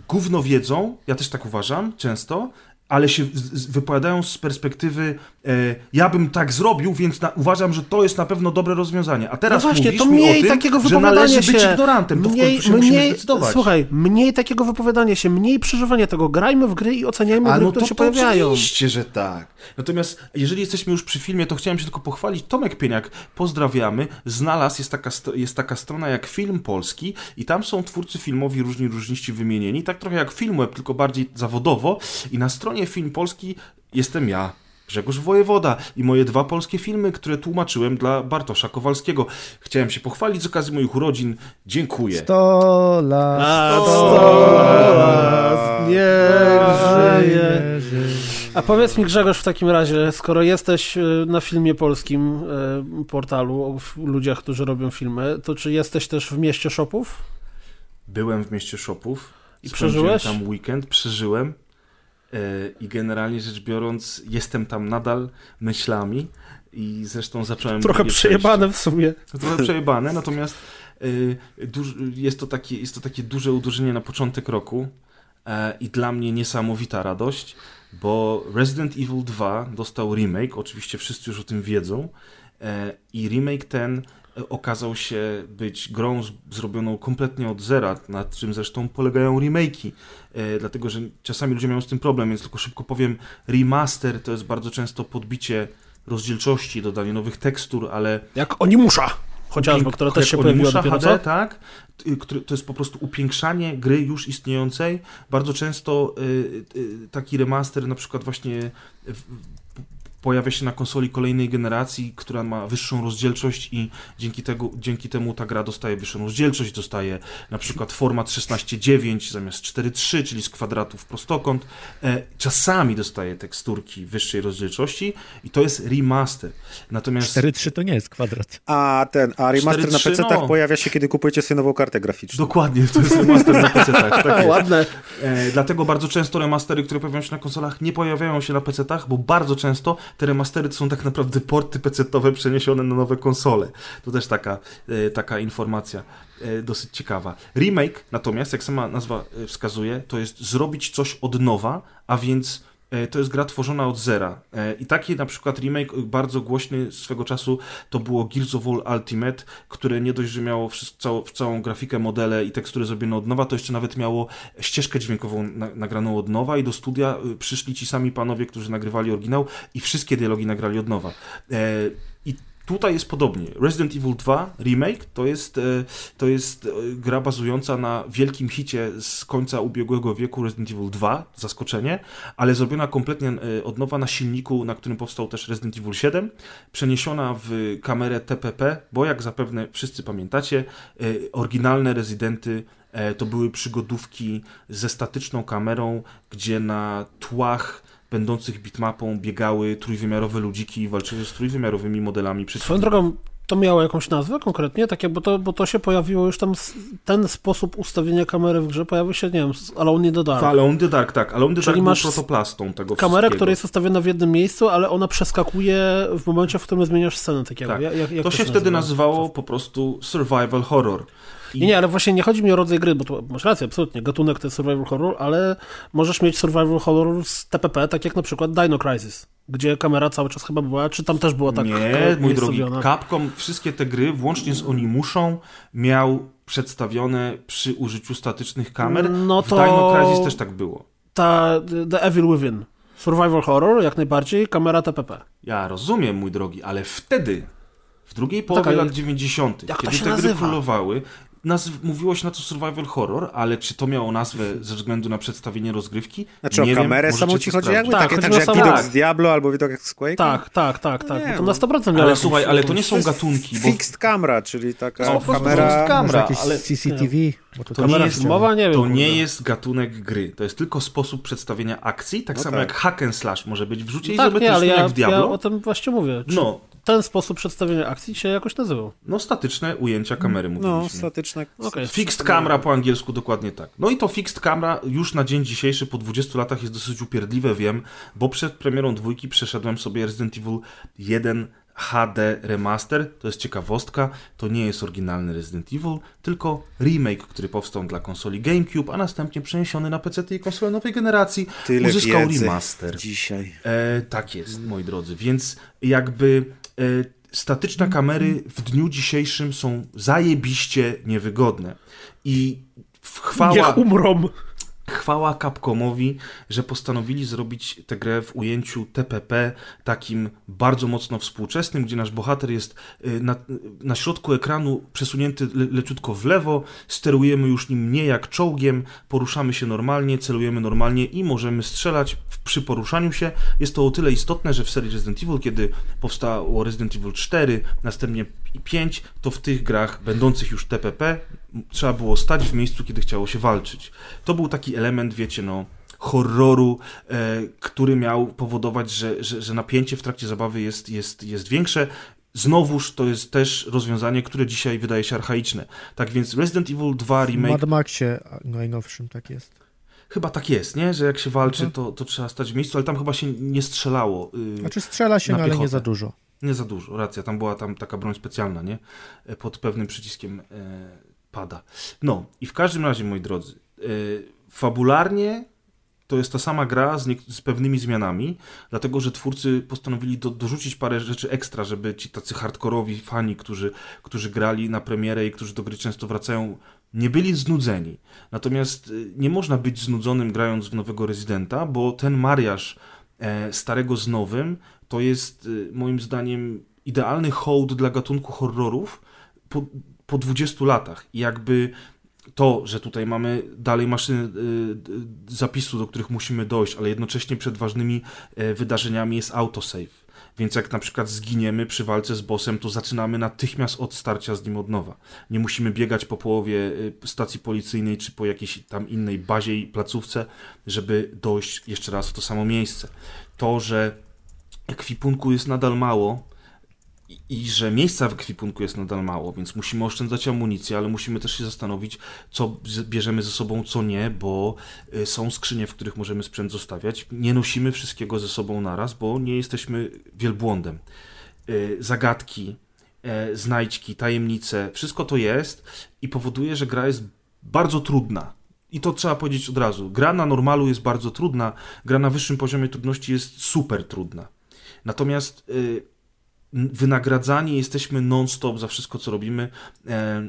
gówno wiedzą, ja też tak uważam często, ale się wypowiadają z perspektywy ja bym tak zrobił, więc na, uważam, że to jest na pewno dobre rozwiązanie. A teraz no właśnie, to mniej tym, takiego wypowiadania się. być ignorantem. To się musimy zdecydować. Słuchaj, mniej takiego wypowiadania się, mniej przeżywania tego. Grajmy w gry i oceniajmy A gry, no które to, się to pojawiają. oczywiście, że tak. Natomiast jeżeli jesteśmy już przy filmie, to chciałem się tylko pochwalić. Tomek Pieniak, pozdrawiamy. Znalazł, jest taka, st- jest taka strona jak Film Polski i tam są twórcy filmowi różni różniści wymienieni. Tak trochę jak Filmweb, tylko bardziej zawodowo. I na stronie Film Polski jestem ja. Grzegorz Wojewoda i moje dwa polskie filmy, które tłumaczyłem dla Bartosza Kowalskiego. Chciałem się pochwalić z okazji moich urodzin. Dziękuję. 100 lat. A, sto sto lat. lat, nie żyje. A powiedz mi Grzegorz w takim razie, skoro jesteś y, na filmie polskim y, portalu o ludziach, którzy robią filmy, to czy jesteś też w mieście shopów? Byłem w mieście Shopów. I przeżyłeś? tam weekend, przeżyłem. E, I generalnie rzecz biorąc, jestem tam nadal myślami. I zresztą zacząłem. Trochę przejebane w sumie. przejście. Trochę przejebane, natomiast e, jest, to takie, jest to takie duże uderzenie na początek roku. e, I dla mnie niesamowita radość, bo Resident Evil 2 dostał remake. Oczywiście wszyscy już o tym wiedzą. I remake ten okazał się być grą zrobioną kompletnie od zera, na czym zresztą polegają remake'i. E, dlatego, że czasami ludzie mają z tym problem, więc tylko szybko powiem, remaster to jest bardzo często podbicie rozdzielczości, dodanie nowych tekstur, ale Jak oni musza. Chociażby, która też się pojawiła dopiero HD, tak, to jest po prostu upiększanie gry już istniejącej. Bardzo często y, y, taki remaster na przykład właśnie pojawia się na konsoli kolejnej generacji, która ma wyższą rozdzielczość i dzięki, tego, dzięki temu ta gra dostaje wyższą rozdzielczość, dostaje na przykład format 16.9 zamiast 4.3, czyli z kwadratów prostokąt. E, czasami dostaje teksturki wyższej rozdzielczości i to jest remaster. Natomiast 4-3 to nie jest kwadrat. A ten, a remaster na 4.3, PC-tach no. pojawia się, kiedy kupujecie sobie nową kartę graficzną. Dokładnie, to jest remaster na PC, tak. tak. [laughs] Ładne. E, dlatego bardzo często remastery, które pojawiają się na konsolach, nie pojawiają się na PC-tach, bo bardzo często te remastery to są tak naprawdę porty PC-owe przeniesione na nowe konsole. To też taka, e, taka informacja e, dosyć ciekawa. Remake natomiast, jak sama nazwa e, wskazuje, to jest zrobić coś od nowa, a więc to jest gra tworzona od zera. E, I taki na przykład remake bardzo głośny swego czasu to było Gears of War Ultimate, które nie dość, że miało całą, całą grafikę, modele i tekstury zrobione od nowa, to jeszcze nawet miało ścieżkę dźwiękową na, nagraną od nowa i do studia y, przyszli ci sami panowie, którzy nagrywali oryginał i wszystkie dialogi nagrali od nowa. Tutaj jest podobnie. Resident Evil 2 Remake to jest, e, to jest e, gra bazująca na wielkim hicie z końca ubiegłego wieku Resident Evil 2, zaskoczenie, ale zrobiona kompletnie e, od nowa na silniku, na którym powstał też Resident Evil 7, przeniesiona w kamerę TPP, bo jak zapewne wszyscy pamiętacie, oryginalne Residenty to były przygodówki ze statyczną kamerą, gdzie na tłach będących bitmapą biegały trójwymiarowe ludziki i walczyły z trójwymiarowymi modelami przeciwników. Swoją drogą, to miało jakąś nazwę konkretnie? Tak bo to, bo to się pojawiło już tam, ten sposób ustawienia kamery w grze pojawił się, nie wiem, z Alone in the Dark. W Alone in the Dark, tak. Alone in the Czyli Dark masz był protoplastą tego kamerę, która jest ustawiona w jednym miejscu, ale ona przeskakuje w momencie, w którym zmieniasz scenę. Tak, tak. Jak, jak to, to się wtedy nazywało po prostu survival horror. I... Nie, nie, ale właśnie nie chodzi mi o rodzaj gry, bo to, masz rację, absolutnie, gatunek to jest survival horror, ale możesz mieć survival horror z TPP, tak jak na przykład Dino Crisis, gdzie kamera cały czas chyba była, czy tam też była tak Nie, mój drogi, Capcom wszystkie te gry, włącznie z Onimuszą, miał przedstawione przy użyciu statycznych kamer. No to... W Dino Crisis też tak było. Ta The Evil Within. Survival horror, jak najbardziej, kamera TPP. Ja rozumiem, mój drogi, ale wtedy, w drugiej połowie tak, lat 90., kiedy te gry królowały, naz- mówiło się na to survival horror, ale czy to miało nazwę ze względu na przedstawienie rozgrywki? Znaczy nie o kamerę wiem, samą ci chodzi jakby? Tak, takie, tak, jak widok tak. z Diablo albo widok jak z Quake? Tak, tak, tak, tak. Nie, to na 100% miało Ale słuchaj, ale to nie są gatunki. Bo... Fixed camera, czyli taka no, kamera... Fixed camera, ale... CCTV. To, to, nie jest, filmowa, nie wiem, to nie jest gatunek gry. To jest tylko sposób przedstawienia akcji, tak no samo tak. jak hack and slash może być w rzucie no tak, nie, ale ja, jak w Diablo. Ja o tym właśnie mówię. Czy... No, ten sposób przedstawienia akcji się jakoś nazywał. No, statyczne ujęcia kamery no, mówiliśmy. No, statyczne. Okay. Fixed camera po angielsku dokładnie tak. No i to fixed camera już na dzień dzisiejszy po 20 latach jest dosyć upierdliwe, wiem, bo przed premierą dwójki przeszedłem sobie Resident Evil 1 HD Remaster, to jest ciekawostka, to nie jest oryginalny Resident Evil, tylko remake, który powstał dla konsoli GameCube, a następnie przeniesiony na PC i konsole nowej generacji, Tyle uzyskał remaster. Dzisiaj. E, tak jest, moi drodzy, więc jakby e, statyczne kamery w dniu dzisiejszym są zajebiście niewygodne i chwała... Niech umrą! Chwała Capcomowi, że postanowili zrobić tę grę w ujęciu TPP takim bardzo mocno współczesnym, gdzie nasz bohater jest y, na, na środku ekranu przesunięty le, leciutko w lewo, sterujemy już nim nie jak czołgiem, poruszamy się normalnie, celujemy normalnie i możemy strzelać przy poruszaniu się. Jest to o tyle istotne, że w serii Resident Evil, kiedy powstało Resident Evil 4, następnie 5, to w tych grach będących już TPP trzeba było stać w miejscu, kiedy chciało się walczyć. To był taki element, wiecie, no, horroru, e, który miał powodować, że, że, że napięcie w trakcie zabawy jest, jest, jest większe. Znowuż to jest też rozwiązanie, które dzisiaj wydaje się archaiczne. Tak więc Resident Evil 2 remake... W Mad Maxie najnowszym tak jest. Chyba tak jest, nie? Że jak się walczy, to, to trzeba stać w miejscu, ale tam chyba się nie strzelało. Yy, znaczy strzela się, no, ale nie za dużo. Nie za dużo, racja. Tam była tam taka broń specjalna, nie? E, pod pewnym przyciskiem e, pada. No i w każdym razie, moi drodzy, yy, fabularnie to jest ta sama gra z, z, pewnymi zmianami, dlatego że twórcy postanowili do, dorzucić parę rzeczy ekstra, żeby ci tacy hardkorowi fani, którzy, którzy grali na premierę i którzy do gry często wracają, nie byli znudzeni. Natomiast nie można być znudzonym grając w nowego Residenta, bo ten mariaż e, starego z nowym to jest y, moim zdaniem idealny hołd dla gatunku horrorów po, po 20 latach. I jakby to, że tutaj mamy dalej maszyny y, zapisu, do których musimy dojść, ale jednocześnie przed ważnymi y, wydarzeniami jest autosave. Więc jak na przykład zginiemy przy walce z bossem, to zaczynamy natychmiast od starcia z nim od nowa. Nie musimy biegać po połowie y, stacji policyjnej czy po jakiejś tam innej bazie i placówce, żeby dojść jeszcze raz w to samo miejsce. To, że ekwipunku jest nadal mało, i, i że miejsca w ekwipunku jest nadal mało, więc musimy oszczędzać amunicję, ale musimy też się zastanowić, co bierzemy ze sobą, co nie, bo y, są skrzynie, w których możemy sprzęt zostawiać. Nie nosimy wszystkiego ze sobą naraz, bo nie jesteśmy wielbłądem. Y, zagadki, e, znajdźki, tajemnice, wszystko to jest i powoduje, że gra jest bardzo trudna. I to trzeba powiedzieć od razu. Gra na normalu jest bardzo trudna, gra na wyższym poziomie trudności jest super trudna. Natomiast y, wynagradzani jesteśmy non-stop za wszystko, co robimy. E,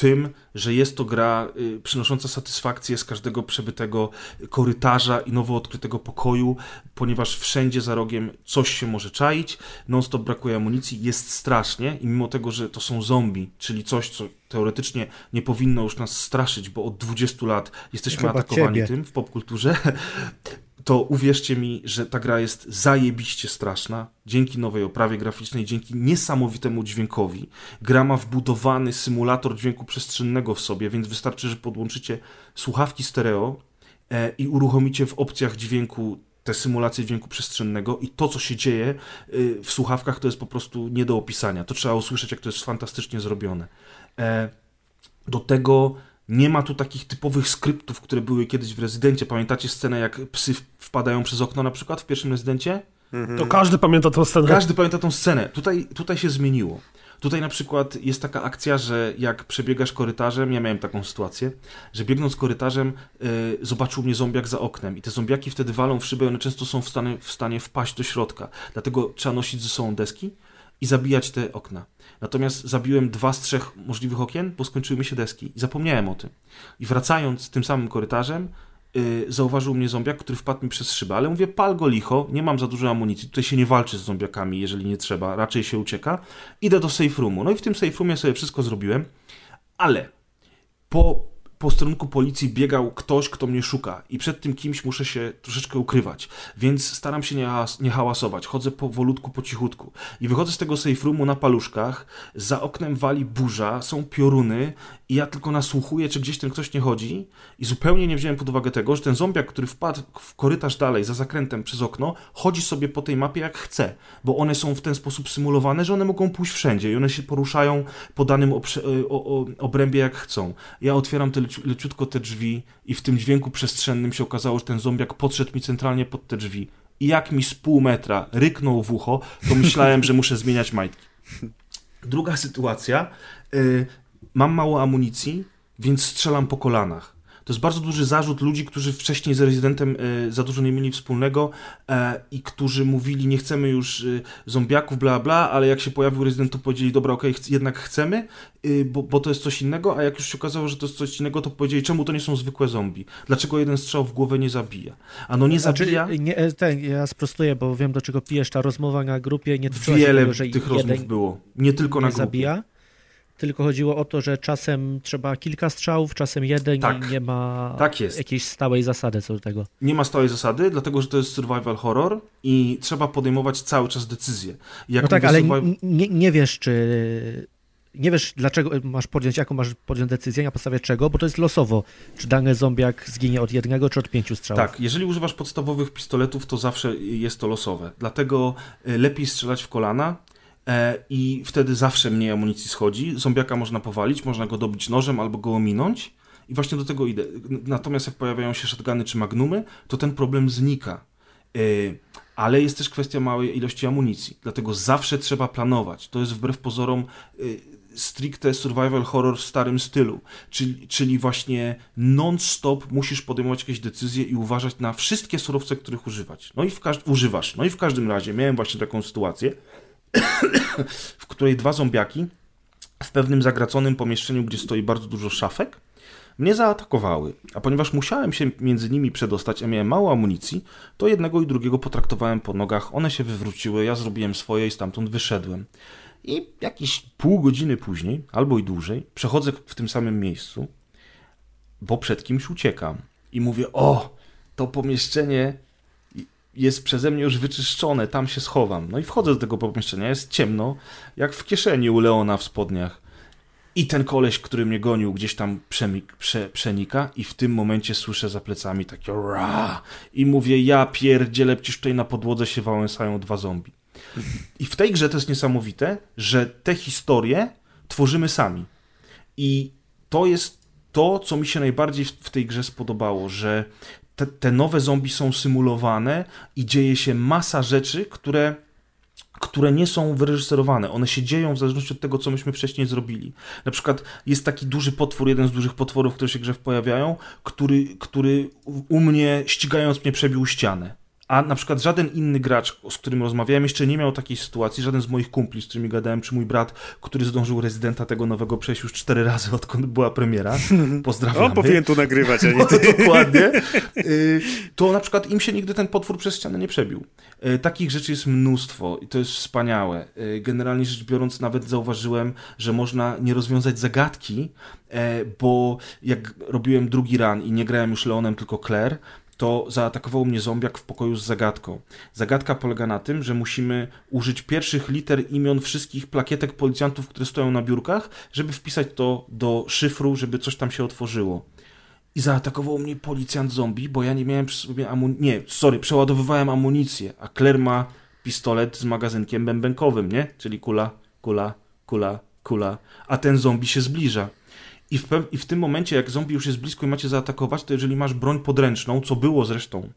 tym, że jest to gra y, przynosząca satysfakcję z każdego przebytego korytarza i nowo odkrytego pokoju, ponieważ wszędzie za rogiem coś się może czaić, non-stop brakuje amunicji, jest strasznie i mimo tego, że to są zombie, czyli coś, co teoretycznie nie powinno już nas straszyć, bo od 20 lat jesteśmy Chyba atakowani ciebie. tym w popkulturze, to uwierzcie mi, że ta gra jest zajebiście straszna. Dzięki nowej oprawie graficznej, dzięki niesamowitemu dźwiękowi. Gra ma wbudowany symulator dźwięku przestrzennego w sobie, więc wystarczy, że podłączycie słuchawki stereo e, i uruchomicie w opcjach dźwięku tę symulację dźwięku przestrzennego i to, co się dzieje y, w słuchawkach, to jest po prostu nie do opisania. To trzeba usłyszeć, jak to jest fantastycznie zrobione. E, do tego nie ma tu takich typowych skryptów, które były kiedyś w rezydencie. Pamiętacie scenę, jak psy wpadają przez okno na przykład w pierwszym rezydencie? To każdy pamięta tę scenę. Każdy pamięta tą scenę. Tutaj, tutaj się zmieniło. Tutaj na przykład jest taka akcja, że jak przebiegasz korytarzem, ja miałem taką sytuację, że biegnąc korytarzem y, zobaczył mnie zombiak za oknem i te zombiaki wtedy walą w szybę, one często są w stanie, w stanie wpaść do środka. Dlatego trzeba nosić ze sobą deski i zabijać te okna. Natomiast zabiłem dwa z trzech możliwych okien, bo skończyły mi się deski i zapomniałem o tym. I wracając tym samym korytarzem, yy, zauważył mnie zombiak, który wpadł mi przez szybę, ale mówię, pal go licho, nie mam za dużo amunicji, tutaj się nie walczy z zombiakami, jeżeli nie trzeba, raczej się ucieka. Idę do safe roomu. No i w tym safe roomie sobie wszystko zrobiłem, ale po posterunku policji biegał ktoś, kto mnie szuka i przed tym kimś muszę się troszeczkę ukrywać, więc staram się nie, nie hałasować, chodzę powolutku, po cichutku. I wychodzę z tego safe roomu na paluszkach, za oknem wali burza, są pioruny i ja tylko nasłuchuję, czy gdzieś ten ktoś nie chodzi i zupełnie nie wziąłem pod uwagę tego, że ten zombiak, który wpadł w korytarz dalej, za zakrętem przez okno, chodzi sobie po tej mapie jak chce, bo one są w ten sposób symulowane, że one mogą pójść wszędzie i one się poruszają po danym o, obrębie jak chcą. Ja otwieram te leci- leciutko te drzwi i w tym dźwięku przestrzennym się okazało, że ten zombiak podszedł mi centralnie pod te drzwi i jak mi z pół metra ryknął w ucho, to myślałem, że muszę zmieniać majtki. [laughs] Druga sytuacja. Y, mam mało amunicji, więc strzelam po kolanach. To jest bardzo duży zarzut ludzi, którzy wcześniej z rezydentem y, za dużo nie mieli wspólnego e, i którzy mówili, nie chcemy już y, zombiaków, bla, bla, ale jak się pojawił rezydent, to powiedzieli, dobra, okej, chc- jednak chcemy, y, bo, bo to jest coś innego, a jak już się okazało, że to jest coś innego, to powiedzieli, czemu to nie są zwykłe zombie? Dlaczego jeden strzał w głowę nie zabija? Ano nie Znaczy, zabija... nie, e, ten, ja sprostuję, bo wiem do czego pijesz. Ta rozmowa na grupie nie dotyczyła Wiele tego, że tych jeden rozmów było. Nie tylko na nie grupie. zabija, tylko chodziło o to, że czasem trzeba kilka strzałów, czasem jeden Tak. i nie ma Tak jest. jakiejś stałej zasady co do tego. Nie ma stałej zasady, dlatego że to jest survival horror i trzeba podejmować cały czas decyzje. Jak No tak, ale survival- nie, nie wiesz, czy. Nie wiesz, dlaczego masz podjąć, jaką masz podjąć decyzję, na podstawie czego, bo to jest losowo. Czy dany zombiak zginie od jednego, czy od pięciu strzałów. Tak, jeżeli używasz podstawowych pistoletów, to zawsze jest to losowe. Dlatego y, lepiej strzelać w kolana i wtedy zawsze mniej amunicji schodzi. Zombiaka można powalić, można go dobić nożem albo go ominąć. I właśnie do tego idę. Natomiast jak pojawiają się shotguny czy magnumy, to ten problem znika. Y, Ale jest też kwestia małej ilości amunicji. Dlatego zawsze trzeba planować. To jest wbrew pozorom y, stricte survival horror w starym stylu. Czyli, czyli właśnie non-stop musisz podejmować jakieś decyzje i uważać na wszystkie surowce, których używać. No i w każd- używasz. No i w każdym razie miałem właśnie taką sytuację, [coughs] w której dwa zombiaki w pewnym zagraconym pomieszczeniu, gdzie stoi bardzo dużo szafek, mnie zaatakowały. A ponieważ musiałem się między nimi przedostać, a miałem mało amunicji, to jednego i drugiego potraktowałem po nogach, one się wywróciły, ja zrobiłem swoje i stamtąd wyszedłem. I jakieś pół godziny później, albo i dłużej, przechodzę w tym samym miejscu, bo przed kimś uciekam. I mówię, o, to pomieszczenie jest przeze mnie już wyczyszczone, tam się schowam. No i wchodzę do tego pomieszczenia, jest ciemno, jak w kieszeni u Leona w spodniach. I ten koleś, który mnie gonił, gdzieś tam przemik, prze, przenika i w tym momencie słyszę za plecami takie ra i mówię, ja pierdzielę, przecież tutaj na podłodze się wałęsają dwa zombie. I w tej grze to jest niesamowite, że te historie tworzymy sami. I to jest to, co mi się najbardziej w tej grze spodobało, że te, te nowe zombie są symulowane i dzieje się masa rzeczy, które które nie są wyreżyserowane. One się dzieją w zależności od tego, co myśmy wcześniej zrobili. Na przykład jest taki duży potwór, jeden z dużych potworów, które się grze pojawiają, który, który u mnie, ścigając mnie, przebił ścianę a na przykład żaden inny gracz, z którym rozmawiałem, jeszcze nie miał takiej sytuacji, żaden z moich kumpli, z którymi gadałem, czy mój brat, który zdążył rezydenta tego nowego przejść już cztery razy, odkąd była premiera. [laughs] Pozdrawiam. On powinien tu nagrywać, a nie [laughs] no, Dokładnie. [laughs] Y, to na przykład im się nigdy ten potwór przez ścianę nie przebił. Y, takich rzeczy jest mnóstwo i to jest wspaniałe. Y, generalnie rzecz biorąc, nawet zauważyłem, że można nie rozwiązać zagadki, bo jak robiłem drugi run i nie grałem już Leonem, tylko Claire, to zaatakował mnie zombiak w pokoju z zagadką. Zagadka polega na tym, że musimy użyć pierwszych liter imion wszystkich plakietek policjantów, które stoją na biurkach, żeby wpisać to do szyfru, żeby coś tam się otworzyło. I zaatakował mnie policjant zombie, bo ja nie miałem przy sobie amunicji. Nie, sorry, przeładowywałem amunicję, a Claire ma pistolet z magazynkiem bębenkowym, nie? Czyli kula, kula, kula, kula. A ten zombie się zbliża. I w, I w tym momencie, jak zombie już jest blisko i macie zaatakować, to jeżeli masz broń podręczną, co było zresztą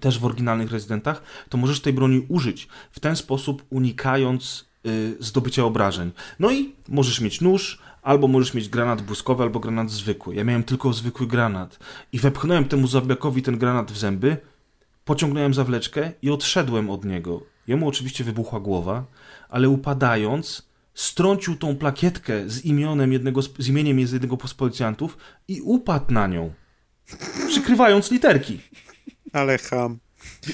też w oryginalnych rezydentach, to możesz tej broni użyć, w ten sposób unikając y, zdobycia obrażeń. No i możesz mieć nóż, albo możesz mieć granat błyskowy, albo granat zwykły. Ja miałem tylko zwykły granat i wepchnąłem temu zombiakowi ten granat w zęby, pociągnąłem zawleczkę i odszedłem od niego. Jemu oczywiście wybuchła głowa, ale upadając strącił tą plakietkę z imionem jednego, z imieniem jednego z policjantów i upadł na nią, przykrywając literki. Ale ham.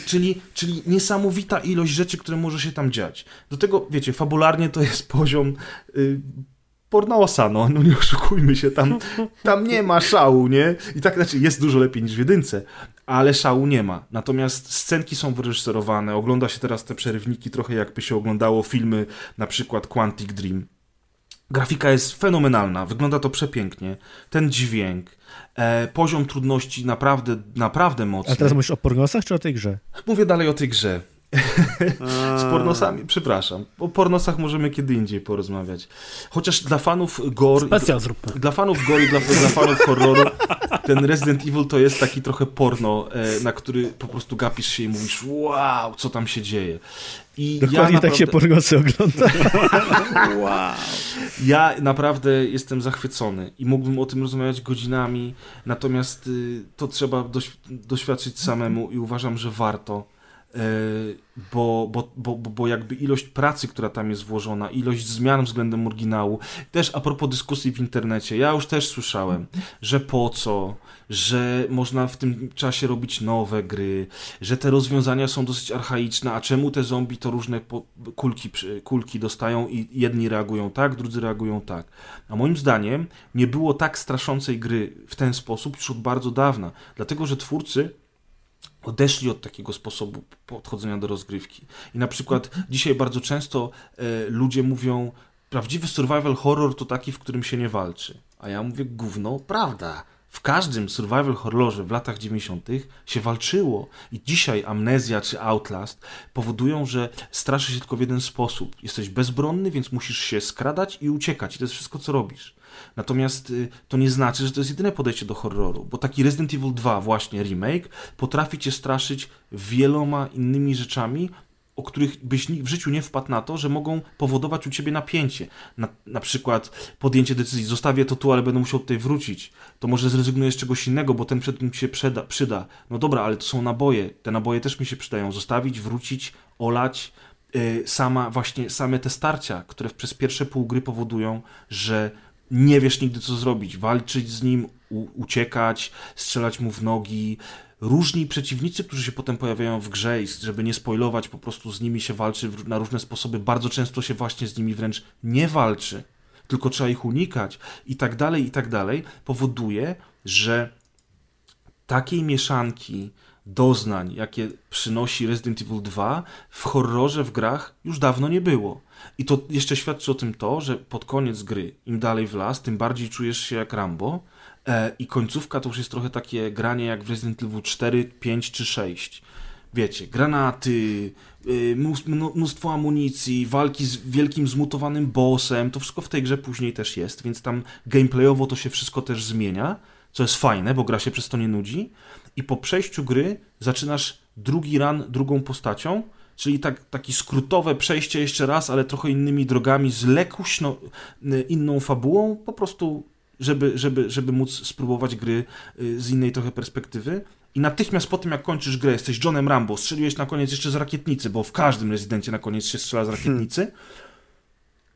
Czyli, czyli niesamowita ilość rzeczy, które może się tam dziać. Do tego, wiecie, fabularnie to jest poziom y, pornosa, no, no nie oszukujmy się, tam, tam nie ma szału, nie? I tak, znaczy, jest dużo lepiej niż w jedynce, ale szału nie ma. Natomiast scenki są wyreżyserowane, ogląda się teraz te przerywniki trochę jakby się oglądało filmy, na przykład Quantic Dream. Grafika jest fenomenalna, wygląda to przepięknie. Ten dźwięk, e, poziom trudności naprawdę, naprawdę mocny. A teraz mówisz o pornosach czy o tej grze? Mówię dalej o tej grze. [laughs] Z pornosami, przepraszam. O pornosach możemy kiedy indziej porozmawiać. Chociaż dla fanów gore... Specjal zróbmy. Dla fanów gore i dla, dla fanów horroru ten Resident Evil to jest taki trochę porno, e, na który po prostu gapisz się i mówisz wow, co tam się dzieje. I Dokładnie ja naprawdę... tak się pornosy ogląda. [laughs] wow. Ja naprawdę jestem zachwycony i mógłbym o tym rozmawiać godzinami, natomiast y, to trzeba doświadczyć samemu i uważam, że warto bo, bo, bo, bo jakby ilość pracy, która tam jest włożona, ilość zmian względem oryginału, też a propos dyskusji w internecie, ja już też słyszałem, że po co, że można w tym czasie robić nowe gry, że te rozwiązania są dosyć archaiczne, a czemu te zombie to różne kulki, kulki dostają i jedni reagują tak, drudzy reagują tak. A moim zdaniem nie było tak straszącej gry w ten sposób już od bardzo dawna, dlatego że twórcy odeszli od takiego sposobu podchodzenia do rozgrywki. I na przykład dzisiaj bardzo często e, ludzie mówią, prawdziwy survival horror to taki, w którym się nie walczy. A ja mówię, gówno, prawda. W każdym survival horrorze w latach 90. się walczyło. I dzisiaj amnezja czy Outlast powodują, że straszy się tylko w jeden sposób. Jesteś bezbronny, więc musisz się skradać i uciekać. I to jest wszystko, co robisz. Natomiast y, to nie znaczy, że to jest jedyne podejście do horroru, bo taki Resident Evil 2, właśnie remake, potrafi cię straszyć wieloma innymi rzeczami, o których byś w życiu nie wpadł na to, że mogą powodować u ciebie napięcie. Na, na przykład podjęcie decyzji, zostawię to tu, ale będę musiał tutaj wrócić. To może zrezygnuję z czegoś innego, bo ten przedmiot mi się przyda, przyda. No dobra, ale to są naboje. Te naboje też mi się przydają. Zostawić, wrócić, olać. Yy, sama, właśnie same te starcia, które przez pierwsze pół gry powodują, że nie wiesz nigdy co zrobić, walczyć z nim, uciekać, strzelać mu w nogi. Różni przeciwnicy, którzy się potem pojawiają w grze i żeby nie spoilować, po prostu z nimi się walczy na różne sposoby. Bardzo często się właśnie z nimi wręcz nie walczy, tylko trzeba ich unikać i tak dalej, i tak dalej, powoduje, że takiej mieszanki doznań, jakie przynosi Resident Evil 2, w horrorze, w grach już dawno nie było. I to jeszcze świadczy o tym to, że pod koniec gry, im dalej w las, tym bardziej czujesz się jak Rambo e, i końcówka to już jest trochę takie granie jak w Resident Evil 4, 5 czy 6. Wiecie, granaty, y, mnóstwo amunicji, walki z wielkim zmutowanym bossem, to wszystko w tej grze później też jest, więc tam gameplayowo to się wszystko też zmienia, co jest fajne, bo gra się przez to nie nudzi i po przejściu gry zaczynasz drugi run drugą postacią, czyli tak, taki skrótowe przejście jeszcze raz, ale trochę innymi drogami, z lekuśno y, inną fabułą, po prostu żeby, żeby, żeby móc spróbować gry y, z innej trochę perspektywy. I natychmiast po tym, jak kończysz grę, jesteś Johnem Rambo, strzeliłeś na koniec jeszcze z rakietnicy, bo w każdym rezydencie na koniec się strzela z rakietnicy.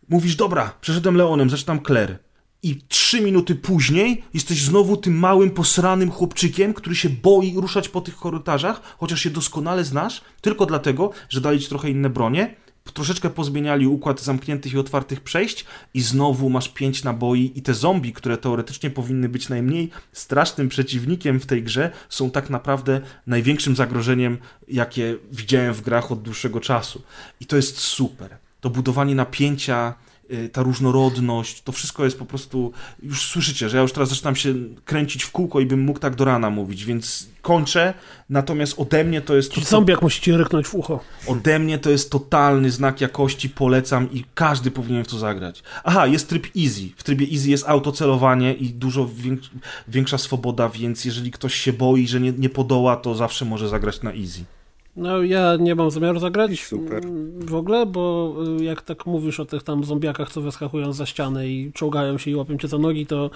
Mówisz, dobra, przeszedłem Leonem, zaczynam Claire i trzy minuty później jesteś znowu tym małym, posranym chłopczykiem, który się boi ruszać po tych korytarzach, chociaż się doskonale znasz, tylko dlatego, że dali ci trochę inne bronie, troszeczkę pozmieniali układ zamkniętych i otwartych przejść i znowu masz pięć naboi i te zombie, które teoretycznie powinny być najmniej strasznym przeciwnikiem w tej grze, są tak naprawdę największym zagrożeniem, jakie widziałem w grach od dłuższego czasu. I to jest super. To budowanie napięcia ta różnorodność, to wszystko jest po prostu, już słyszycie, że ja już teraz zaczynam się kręcić w kółko i bym mógł tak do rana mówić, więc kończę, natomiast ode mnie to jest... To, Zombiak musi ci ryknąć w ucho. Ode mnie to jest totalny znak jakości, polecam i każdy powinien w to zagrać. Aha, jest tryb easy. W trybie easy jest autocelowanie i dużo większa swoboda, więc jeżeli ktoś się boi, że nie, nie podoła, to zawsze może zagrać na easy. No ja nie mam zamiaru zagrać Super. w ogóle, bo y, jak tak mówisz o tych tam zombiakach, co wyskakują za ścianę i czołgają się i łapią cię za nogi, to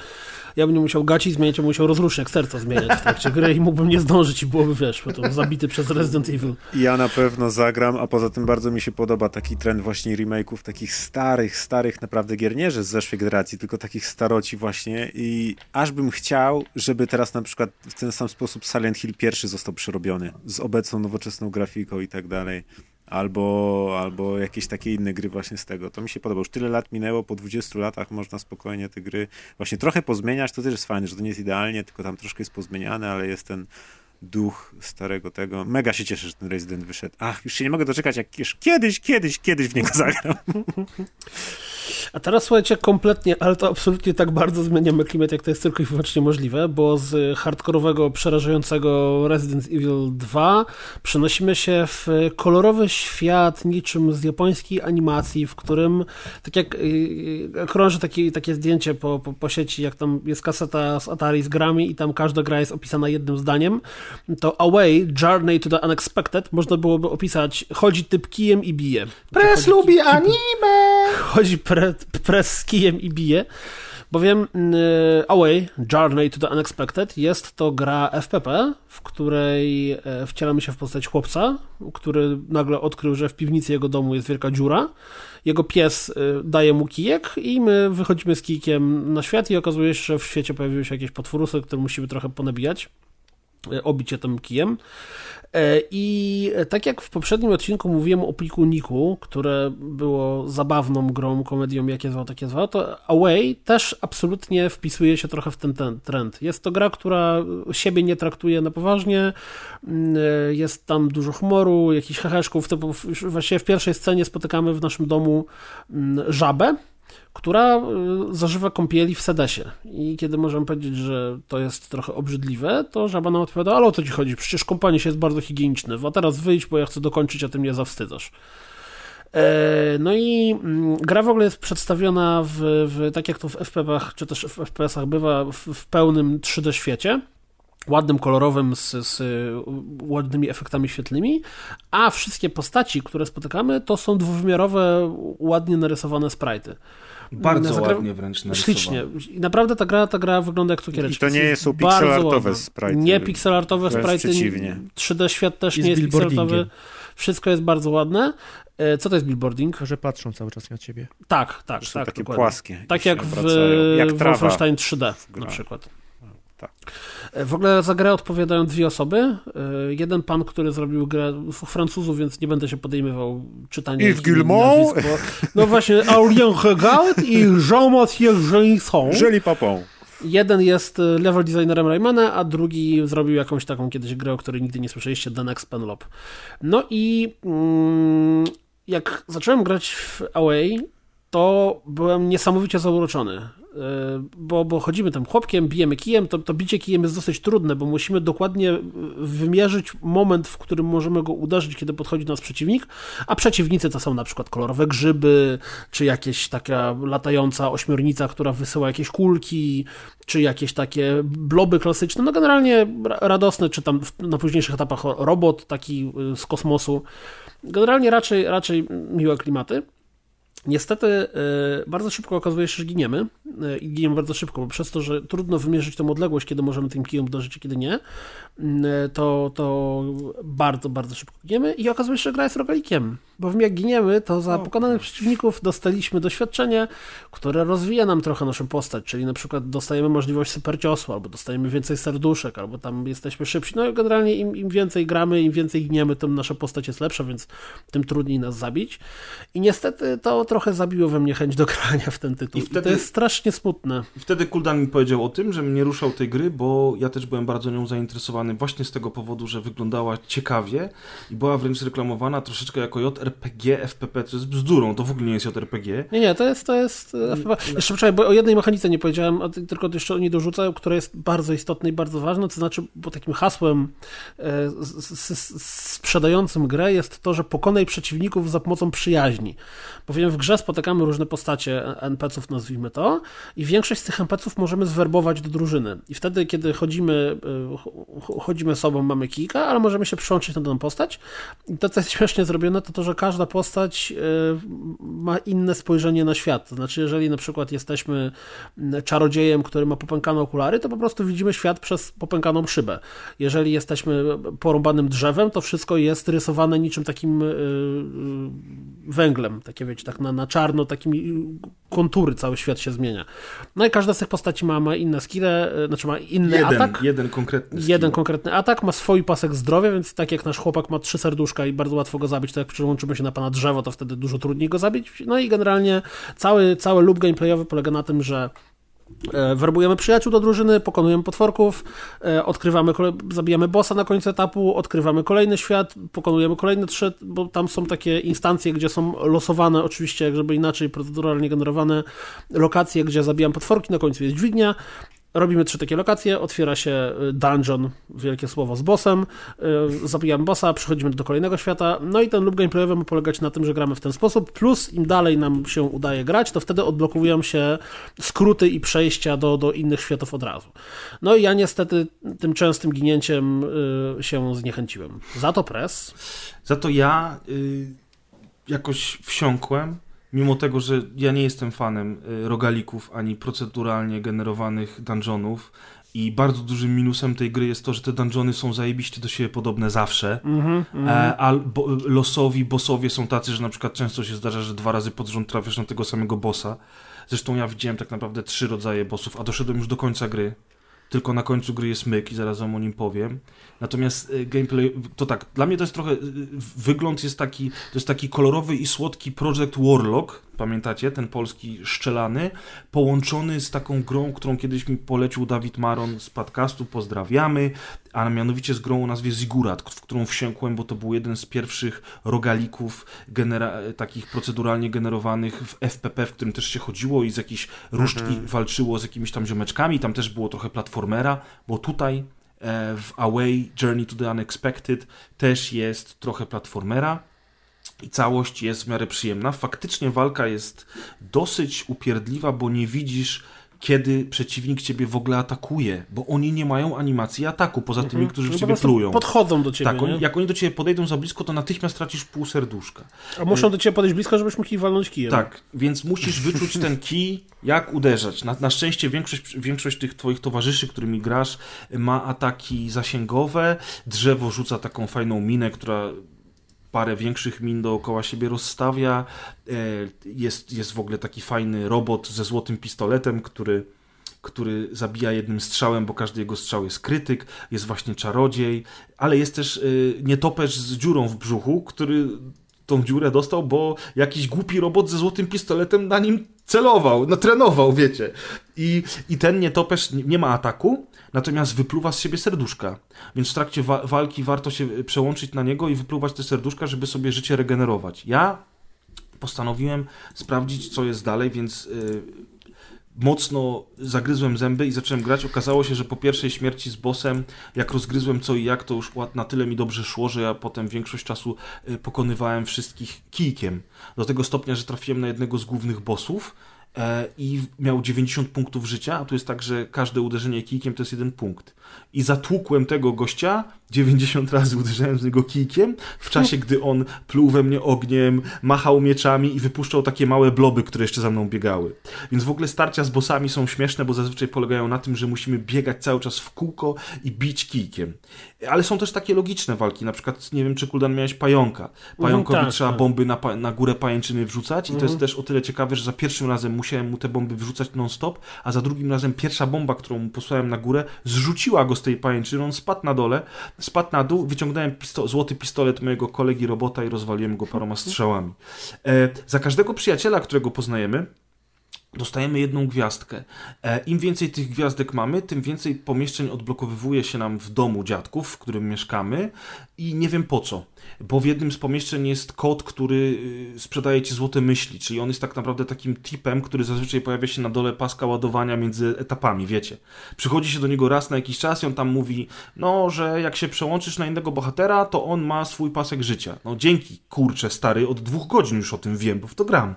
ja bym nie musiał gaci zmieniać, a musiał rozrusznik serca zmieniać w trakcie gry i mógłbym nie zdążyć i byłoby, wiesz, to zabity przez Resident Evil. Ja na pewno zagram, a poza tym bardzo mi się podoba taki trend właśnie remake'ów takich starych, starych naprawdę gier, nie że z zeszłej generacji, tylko takich staroci właśnie i aż bym chciał, żeby teraz na przykład w ten sam sposób Silent Hill pierwszy został przerobiony z obecną nowoczesną grafiką i tak dalej. Albo, albo jakieś takie inne gry właśnie z tego. To mi się podoba. Już tyle lat minęło, po 20 latach można spokojnie te gry właśnie trochę pozmieniać. To też jest fajne, że to nie jest idealnie, tylko tam troszkę jest pozmieniane, ale jest ten duch starego tego. Mega się cieszę, że ten Resident wyszedł. Ach, już się nie mogę doczekać, jak już kiedyś, kiedyś, kiedyś w niego zagram. [laughs] A teraz słuchajcie, kompletnie, ale to absolutnie tak bardzo zmieniamy klimat, jak to jest tylko i wyłącznie możliwe, bo z hardkorowego, przerażającego Resident Evil 2 przenosimy się w kolorowy świat niczym z japońskiej animacji, w którym, tak jak yy, krąży taki, takie zdjęcie po, po, po sieci, jak tam jest kaseta z Atari z grami i tam każda gra jest opisana jednym zdaniem, to Away, Journey to the Unexpected można byłoby opisać chodzi typ kijem i bije. Press lubi anime! Chodzi pre, pres z kijem i bije. Bowiem y, Away, Journey to the Unexpected jest to gra FPP, w której e, wcielamy się w postać chłopca, który nagle odkrył, że w piwnicy jego domu jest wielka dziura. Jego pies y, daje mu kijek i my wychodzimy z kijkiem na świat i okazuje się, że w świecie pojawiły się jakieś potworusy, które musimy trochę ponabijać, obić je tym kijem. E, I tak jak w poprzednim odcinku mówiłem o Pikuniku, które było zabawną grą, komedią, jakie zwał, takie zwał, to Away też absolutnie wpisuje się trochę w ten, ten trend. Jest to gra, która siebie nie traktuje na poważnie, mm, e, jest tam dużo humoru, jakichś heheszków, typu właściwie w pierwszej scenie spotykamy w naszym domu mm, żabę, która y, zażywa kąpieli w sedesie. I kiedy możemy powiedzieć, że to jest trochę obrzydliwe, to żaba nam odpowiada, ale o co ci chodzi? Przecież kąpanie się jest bardzo higieniczne. A teraz wyjdź, bo ja chcę dokończyć, a ty mnie zawstydzasz. E, no i mm, gra w ogóle jest przedstawiona w, w tak jak to w FPP-ach, czy też w FPS-ach bywa, w, w pełnym 3D świecie ładnym, kolorowym, z, z, ładnymi efektami świetlnymi, a wszystkie postaci, które spotykamy, to są dwuwymiarowe, ładnie narysowane sprite. Bardzo Zagra... ładnie wręcz narysowane. Ślicznie. I naprawdę ta gra, ta gra wygląda jak cukiereczki. I to nie są pixelartowe sprite. Nie pixelartowe sprite. 3D świat też jest nie jest pixelartowy. Wszystko jest bardzo ładne. E, co to jest billboarding? Że patrzą cały czas na ciebie. Tak, tak. Tak, takie dokładnie. płaskie. Tak jak w, jak Wolfenstein 3D na przykład. Tak. W ogóle za grę odpowiadają dwie osoby. E, jeden pan, który zrobił grę Francuzów, więc nie będę się podejmował czytania Yves Guillemot. No właśnie, Aurélien [laughs] Regard i Jean-Mathieu Jelisson. Joli Papon. Jeden jest e, level designerem Raymana, a drugi zrobił jakąś taką kiedyś grę, o której nigdy nie słyszeliście, The Next Penelope. No i mm, jak zacząłem grać w Away, to byłem niesamowicie zauroczony. E, bo, bo chodzimy tam chłopkiem, bijemy kijem, to, to bicie kijem jest dosyć trudne, bo musimy dokładnie wymierzyć moment, w którym możemy go uderzyć, kiedy podchodzi do nas przeciwnik, a przeciwnicy to są na przykład kolorowe grzyby, czy jakieś taka latająca ośmiornica, która wysyła jakieś kulki, czy jakieś takie bloby klasyczne, no generalnie radosne, czy tam na późniejszych etapach robot taki y, z kosmosu. Generalnie raczej, raczej miłe klimaty. Niestety e, bardzo szybko okazuje się, że giniemy e, i giniemy bardzo szybko, bo przez to, że trudno wymierzyć tą odległość, kiedy możemy tym kijem uderzyć, a kiedy nie, to, to bardzo, bardzo szybko giniemy i okazuje się, że gra jest rogalikiem, bowiem jak giniemy, to za pokonanych przeciwników dostaliśmy doświadczenie, które rozwija nam trochę naszą postać, czyli na przykład dostajemy możliwość superciosu, albo dostajemy więcej serduszek, albo tam jesteśmy szybsi, no i generalnie im, im więcej gramy, im więcej giniemy, tym nasza postać jest lepsza, więc tym trudniej nas zabić. I niestety to trochę zabiło we mnie chęć do [laughs] grania w ten tytuł. I, wtedy, I to jest strasznie smutne. I wtedy Kuldan mi powiedział o tym, że mnie ruszał tej gry, bo ja też byłem bardzo nią zainteresowany właśnie z tego powodu, że wyglądała ciekawie i była wręcz reklamowana troszeczkę jako JRPG, FPP, co jest bzdurą, to w ogóle nie jest JRPG. Nie, nie, to jest, to jest e, FPP. Jeszcze poczekaj, bo o jednej mechanice nie powiedziałem, tylko jeszcze o niej dorzucę, która jest bardzo istotna i bardzo ważna, to znaczy, bo takim hasłem e, sprzedającym grę jest to, że pokonaj przeciwników za pomocą przyjaźni. Bowiem w grze spotykamy różne postacie NPC-ów, nazwijmy to, i większość z tych NPC-ów możemy zwerbować do drużyny. I wtedy, kiedy chodzimy, chodzimy sobą, mamy kilka, ale możemy się przyłączyć na daną postać. I to, co jest śmiesznie zrobione, to to, że każda postać y, ma inne spojrzenie na świat. To znaczy, jeżeli na przykład jesteśmy czarodziejem, który ma popękane okulary, to po prostu widzimy świat przez popękaną szybę. Jeżeli jesteśmy porąbanym drzewem, to wszystko jest rysowane niczym takim y, węglem, takie wiecie, tak na, na czarno, takimi kontury, cały świat się zmienia. No i każda z tych postaci ma, ma inne skille, e, znaczy ma inny jeden, atak. Jeden konkretny skill. Jeden konkretny atak, ma swój pasek zdrowia, więc tak jak nasz chłopak ma trzy serduszka i bardzo łatwo go zabić, to jak przyłączymy się na pana drzewo, to wtedy dużo trudniej go zabić. No i generalnie cały, cały loop gameplayowy polega na tym, że E, werbujemy przyjaciół do drużyny, pokonujemy potworków, e, odkrywamy, zabijamy bossa na końcu etapu, odkrywamy kolejny świat, pokonujemy kolejne trzy, bo tam są takie instancje, gdzie są losowane, oczywiście, żeby inaczej proceduralnie generowane lokacje, gdzie zabijam potworki, na końcu jest dźwignia Robimy trzy takie lokacje, otwiera się y, dungeon, wielkie słowo, z bossem, y, zabijamy bossa, przechodzimy do kolejnego świata, no i ten loop gameplayowy ma polegać na tym, że gramy w ten sposób, plus im dalej nam się udaje grać, to wtedy odblokowują się skróty i przejścia do, do innych światów od razu. No i ja niestety tym częstym ginięciem y, się zniechęciłem. Za to press. Za to ja jakoś wsiąkłem mimo tego, że ja nie jestem fanem y, rogalików ani proceduralnie generowanych dungeonów i bardzo dużym minusem tej gry jest to, że te dungeony są zajebiście do siebie podobne zawsze, mm -hmm, e, a bo, losowi bossowie są tacy, że na przykład często się zdarza, że dwa razy pod rząd trafiasz na tego samego bossa. Zresztą ja widziałem tak naprawdę trzy rodzaje bossów, a doszedłem już do końca gry tylko na końcu gry jest myk i zaraz wam o nim powiem. Natomiast y, gameplay, to tak, dla mnie to jest trochę, y, wygląd jest taki, to jest taki kolorowy i słodki Project Warlock, pamiętacie, ten polski szczelany, połączony z taką grą, którą kiedyś mi polecił Dawid Maron z podcastu, pozdrawiamy, a mianowicie z grą o nazwie Zigurat, w którą wsiąkłem, bo to był jeden z pierwszych rogalików takich proceduralnie generowanych w FPP, w którym też się chodziło i z jakiejś różdżki mhm. walczyło z jakimiś tam ziomeczkami, tam też było trochę platformera, bo tutaj e, w Away Journey to the Unexpected też jest trochę platformera i całość jest w miarę przyjemna. Faktycznie walka jest dosyć upierdliwa, bo nie widzisz kiedy przeciwnik ciebie w ogóle atakuje, bo oni nie mają animacji ataku, poza tymi, mhm. którzy w no ciebie plują. Podchodzą do ciebie. Tak, oni, jak oni do ciebie podejdą za blisko, to natychmiast tracisz pół serduszka. A muszą do ciebie podejść blisko, żebyś mógł ich walnąć kijem. Tak, więc musisz wyczuć ten kij, jak uderzać. Na, na szczęście większość, większość tych twoich towarzyszy, którymi grasz, ma ataki zasięgowe. Drzewo rzuca taką fajną minę, która parę większych min dookoła siebie rozstawia. E, jest, jest w ogóle taki fajny robot ze złotym pistoletem, który który zabija jednym strzałem, bo każdy jego strzał jest krytyk, jest właśnie czarodziej, ale jest też y, nietoperz z dziurą w brzuchu, który tą dziurę dostał, bo jakiś głupi robot ze złotym pistoletem na nim celował, no trenował, wiecie. I, i ten nietoperz nie ma ataku, natomiast wypluwa z siebie serduszka. Więc w trakcie wa walki warto się przełączyć na niego i wypluwać te serduszka, żeby sobie życie regenerować. Ja postanowiłem sprawdzić, co jest dalej, więc y, mocno zagryzłem zęby i zacząłem grać. Okazało się, że po pierwszej śmierci z bossem, jak rozgryzłem co i jak, to już na tyle mi dobrze szło, że ja potem większość czasu y, pokonywałem wszystkich kijkiem. Do tego stopnia, że trafiłem na jednego z głównych bossów i miał 90 punktów życia, a tu jest tak, że każde uderzenie kijkiem to jest jeden punkt. I zatłukłem tego gościa 90 razy uderzałem z niego kijkiem, w czasie, gdy on pluł we mnie ogniem, machał mieczami i wypuszczał takie małe bloby, które jeszcze za mną biegały. Więc w ogóle starcia z bossami są śmieszne, bo zazwyczaj polegają na tym, że musimy biegać cały czas w kółko i bić kijkiem. Ale są też takie logiczne walki, na przykład, nie wiem, czy Kuldan miałeś pająka. Pająkowi mhm, tak, trzeba tak. bomby na, na górę pajęczyny wrzucać i to jest mhm. też o tyle ciekawe, że za pierwszym razem musiałem mu te bomby wrzucać non-stop, a za drugim razem pierwsza bomba, którą mu posłałem na górę, zrzuciła go z tej pajęczyny, on spadł na dole, spadł na dół, wyciągnąłem pisto złoty pistolet mojego kolegi robota i rozwaliłem go paroma strzałami. E, za każdego przyjaciela, którego poznajemy, dostajemy jedną gwiazdkę. E, Im więcej tych gwiazdek mamy, tym więcej pomieszczeń odblokowywuje się nam w domu dziadków, w którym mieszkamy i nie wiem po co, bo w jednym z pomieszczeń jest kod, który y, sprzedaje ci złote myśli, czyli on jest tak naprawdę takim tipem, który zazwyczaj pojawia się na dole paska ładowania między etapami, wiecie. Przychodzi się do niego raz na jakiś czas i on tam mówi, no, że jak się przełączysz na innego bohatera, to on ma swój pasek życia. No dzięki, kurczę, stary, od dwóch godzin już o tym wiem, bo w to gram.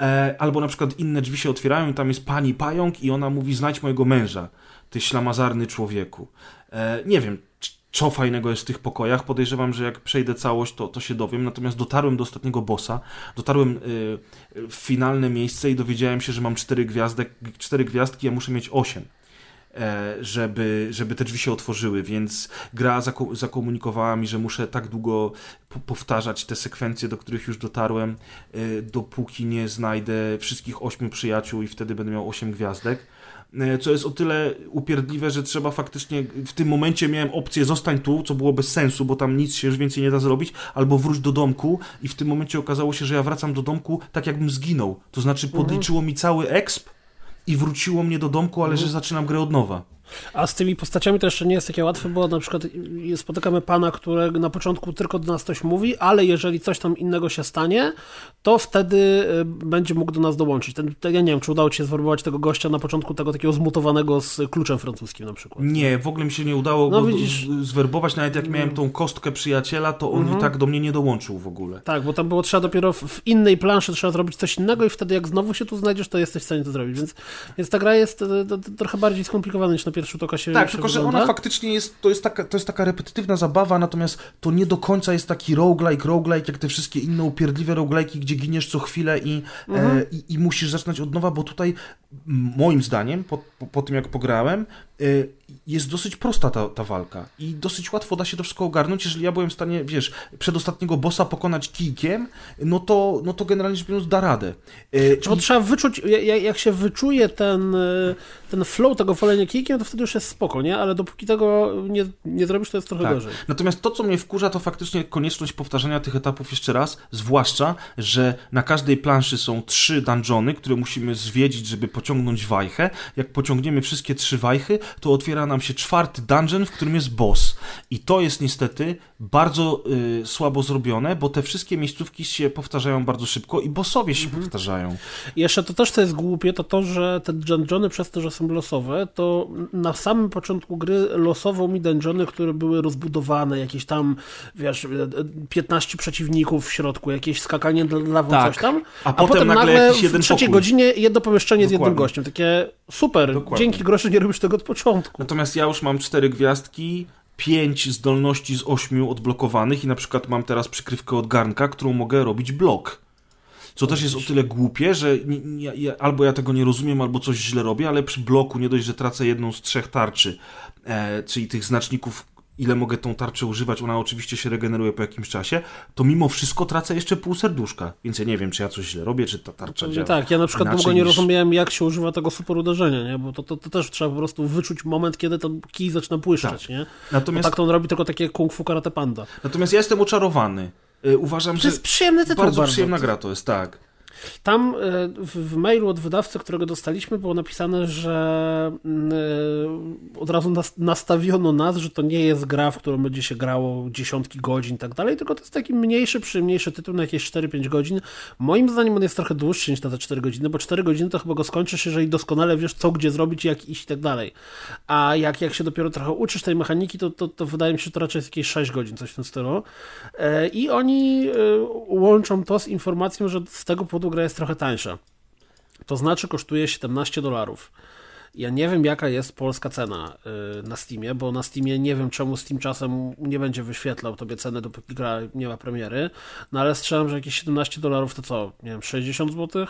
E, albo na przykład inne drzwi się otwierają i tam jest pani pająk i ona mówi znajdź mojego męża, ty ślamazarny człowieku. E, nie wiem, co fajnego jest w tych pokojach. Podejrzewam, że jak przejdę całość, to, to się dowiem. Natomiast dotarłem do ostatniego bossa, dotarłem y, w finalne miejsce i dowiedziałem się, że mam cztery, gwiazdek, cztery gwiazdki, ja muszę mieć osiem. E, żeby, żeby te drzwi się otworzyły, więc gra zakomunikowała mi, że muszę tak długo powtarzać te sekwencje, do których już dotarłem, e, dopóki nie znajdę wszystkich ośmiu przyjaciół i wtedy będę miał osiem gwiazdek. E, co jest o tyle upierdliwe, że trzeba faktycznie, w tym momencie miałem opcję zostań tu, co było bez sensu, bo tam nic się już więcej nie da zrobić, albo wróć do domku i w tym momencie okazało się, że ja wracam do domku tak jakbym zginął, to znaczy podliczyło mi cały exp, i wróciło mnie do domku, ale że zaczynam grę od nowa. A z tymi postaciami to jeszcze nie jest takie łatwe, bo na przykład spotykamy pana, który na początku tylko do nas coś mówi, ale jeżeli coś tam innego się stanie, to wtedy y, będzie mógł do nas dołączyć. Ten, ja nie wiem, czy udało ci się zwerbować tego gościa na początku tego takiego zmutowanego z kluczem francuskim na przykład. Nie, w ogóle mi się nie udało no, widzisz... zwerbować, nawet jak miałem tą kostkę przyjaciela, to on mhm. i tak do mnie nie dołączył w ogóle. Tak, bo tam było trzeba dopiero w innej planszy trzeba zrobić coś innego i wtedy jak znowu się tu znajdziesz, to jesteś w stanie to zrobić, więc, więc ta gra jest to, to, to trochę bardziej skomplikowana niż na pierwszy rzut oka się Tak, się tylko wygląda. że ona faktycznie jest, to jest, taka, to jest taka repetytywna zabawa, natomiast to nie do końca jest taki roguelike, roguelike, jak te wszystkie inne upierdliwe roguelike'i, gdzie giniesz co chwilę i, e, mhm. e, i, i, musisz zaczynać od nowa, bo tutaj moim zdaniem, po, po, po tym jak pograłem, e, jest dosyć prosta ta, ta walka i dosyć łatwo da się to wszystko ogarnąć, jeżeli ja byłem w stanie, wiesz, przedostatniego bossa pokonać kijkiem, no to, no to generalnie rzecz biorąc da radę. E, Czy i... trzeba wyczuć, jak, jak się wyczuje ten, e, ten flow tego walenia kijkiem, to wtedy już jest spoko, nie? Ale dopóki tego nie, nie zrobisz, to jest trochę tak. gorzej. Natomiast to, co mnie wkurza, to faktycznie konieczność powtarzania tych etapów jeszcze raz, zwłaszcza, że na każdej planszy są trzy dungeony, które musimy zwiedzić, żeby pociągnąć wajchę. Jak pociągniemy wszystkie trzy wajchy, to otwiera nam się czwarty dungeon, w którym jest boss. I to jest niestety bardzo y, słabo zrobione, bo te wszystkie miejscówki się powtarzają bardzo szybko i bossowie się mhm. powtarzają. I jeszcze to też, co jest głupie, to to, że te dungeony przez to, że są losowe, to na samym początku gry losowo mi dungeony, które były rozbudowane, jakieś tam, wiesz, 15 przeciwników w środku, jakieś skakanie dla tak. coś tam. A, a potem, potem nagle, nagle jakiś jeden w trzeciej godzinie jedno pomieszczenie Dokładnie. z jednym gościem. Takie super, Dokładnie. dzięki groszy nie robisz tego od początku. Natomiast ja już mam cztery gwiazdki, pięć zdolności z ośmiu odblokowanych i na przykład mam teraz przykrywkę od garnka, którą mogę robić blok. Co też jest o tyle głupie, że nie, nie, albo ja tego nie rozumiem, albo coś źle robię, ale przy bloku nie dość, że tracę jedną z trzech tarczy, e, czyli tych znaczników, ile mogę tą tarczę używać, ona oczywiście się regeneruje po jakimś czasie, to mimo wszystko tracę jeszcze pół serduszka. Więc ja nie wiem, czy ja coś źle robię, czy ta tarcza Pewnie działa. Tak, ja na przykład długo nie niż... rozumiałem, jak się używa tego super uderzenia, nie? bo to, to, to, też trzeba po prostu wyczuć moment, kiedy ten kij zaczyna błyszczeć. Tak. Nie? Natomiast... Bo tak to on robi tylko takie kung fu karate panda. Natomiast ja jestem oczarowany. Y, uważam, to że jest przyjemny tytuł bardzo, bardzo przyjemna gra to jest, tak. Tam e, w, mailu od wydawcy, którego dostaliśmy, było napisane, że mm, e, od razu nastawiono nas, że to nie jest gra, w którą będzie się grało dziesiątki godzin i tak dalej, tylko to jest taki mniejszy, przyjemniejszy tytuł na jakieś 4-5 godzin. Moim zdaniem on jest trochę dłuższy niż na te 4 godziny, bo 4 godziny to chyba go skończysz, jeżeli doskonale wiesz, co gdzie zrobić, jak iść i tak dalej. A jak, jak się dopiero trochę uczysz tej mechaniki, to, to, to wydaje mi się, że to raczej jest jakieś 6 godzin, coś w tym stylu. I oni łączą to z informacją, że z tego powodu gra jest trochę tańsza. To znaczy kosztuje 17 dolarów. Ja nie wiem, jaka jest polska cena y, na Steamie, bo na Steamie nie wiem, czemu Steam czasem nie będzie wyświetlał tobie ceny, dopóki gra nie ma premiery. No ale strzelam, że jakieś 17 dolarów to co? Nie wiem, 60 zł?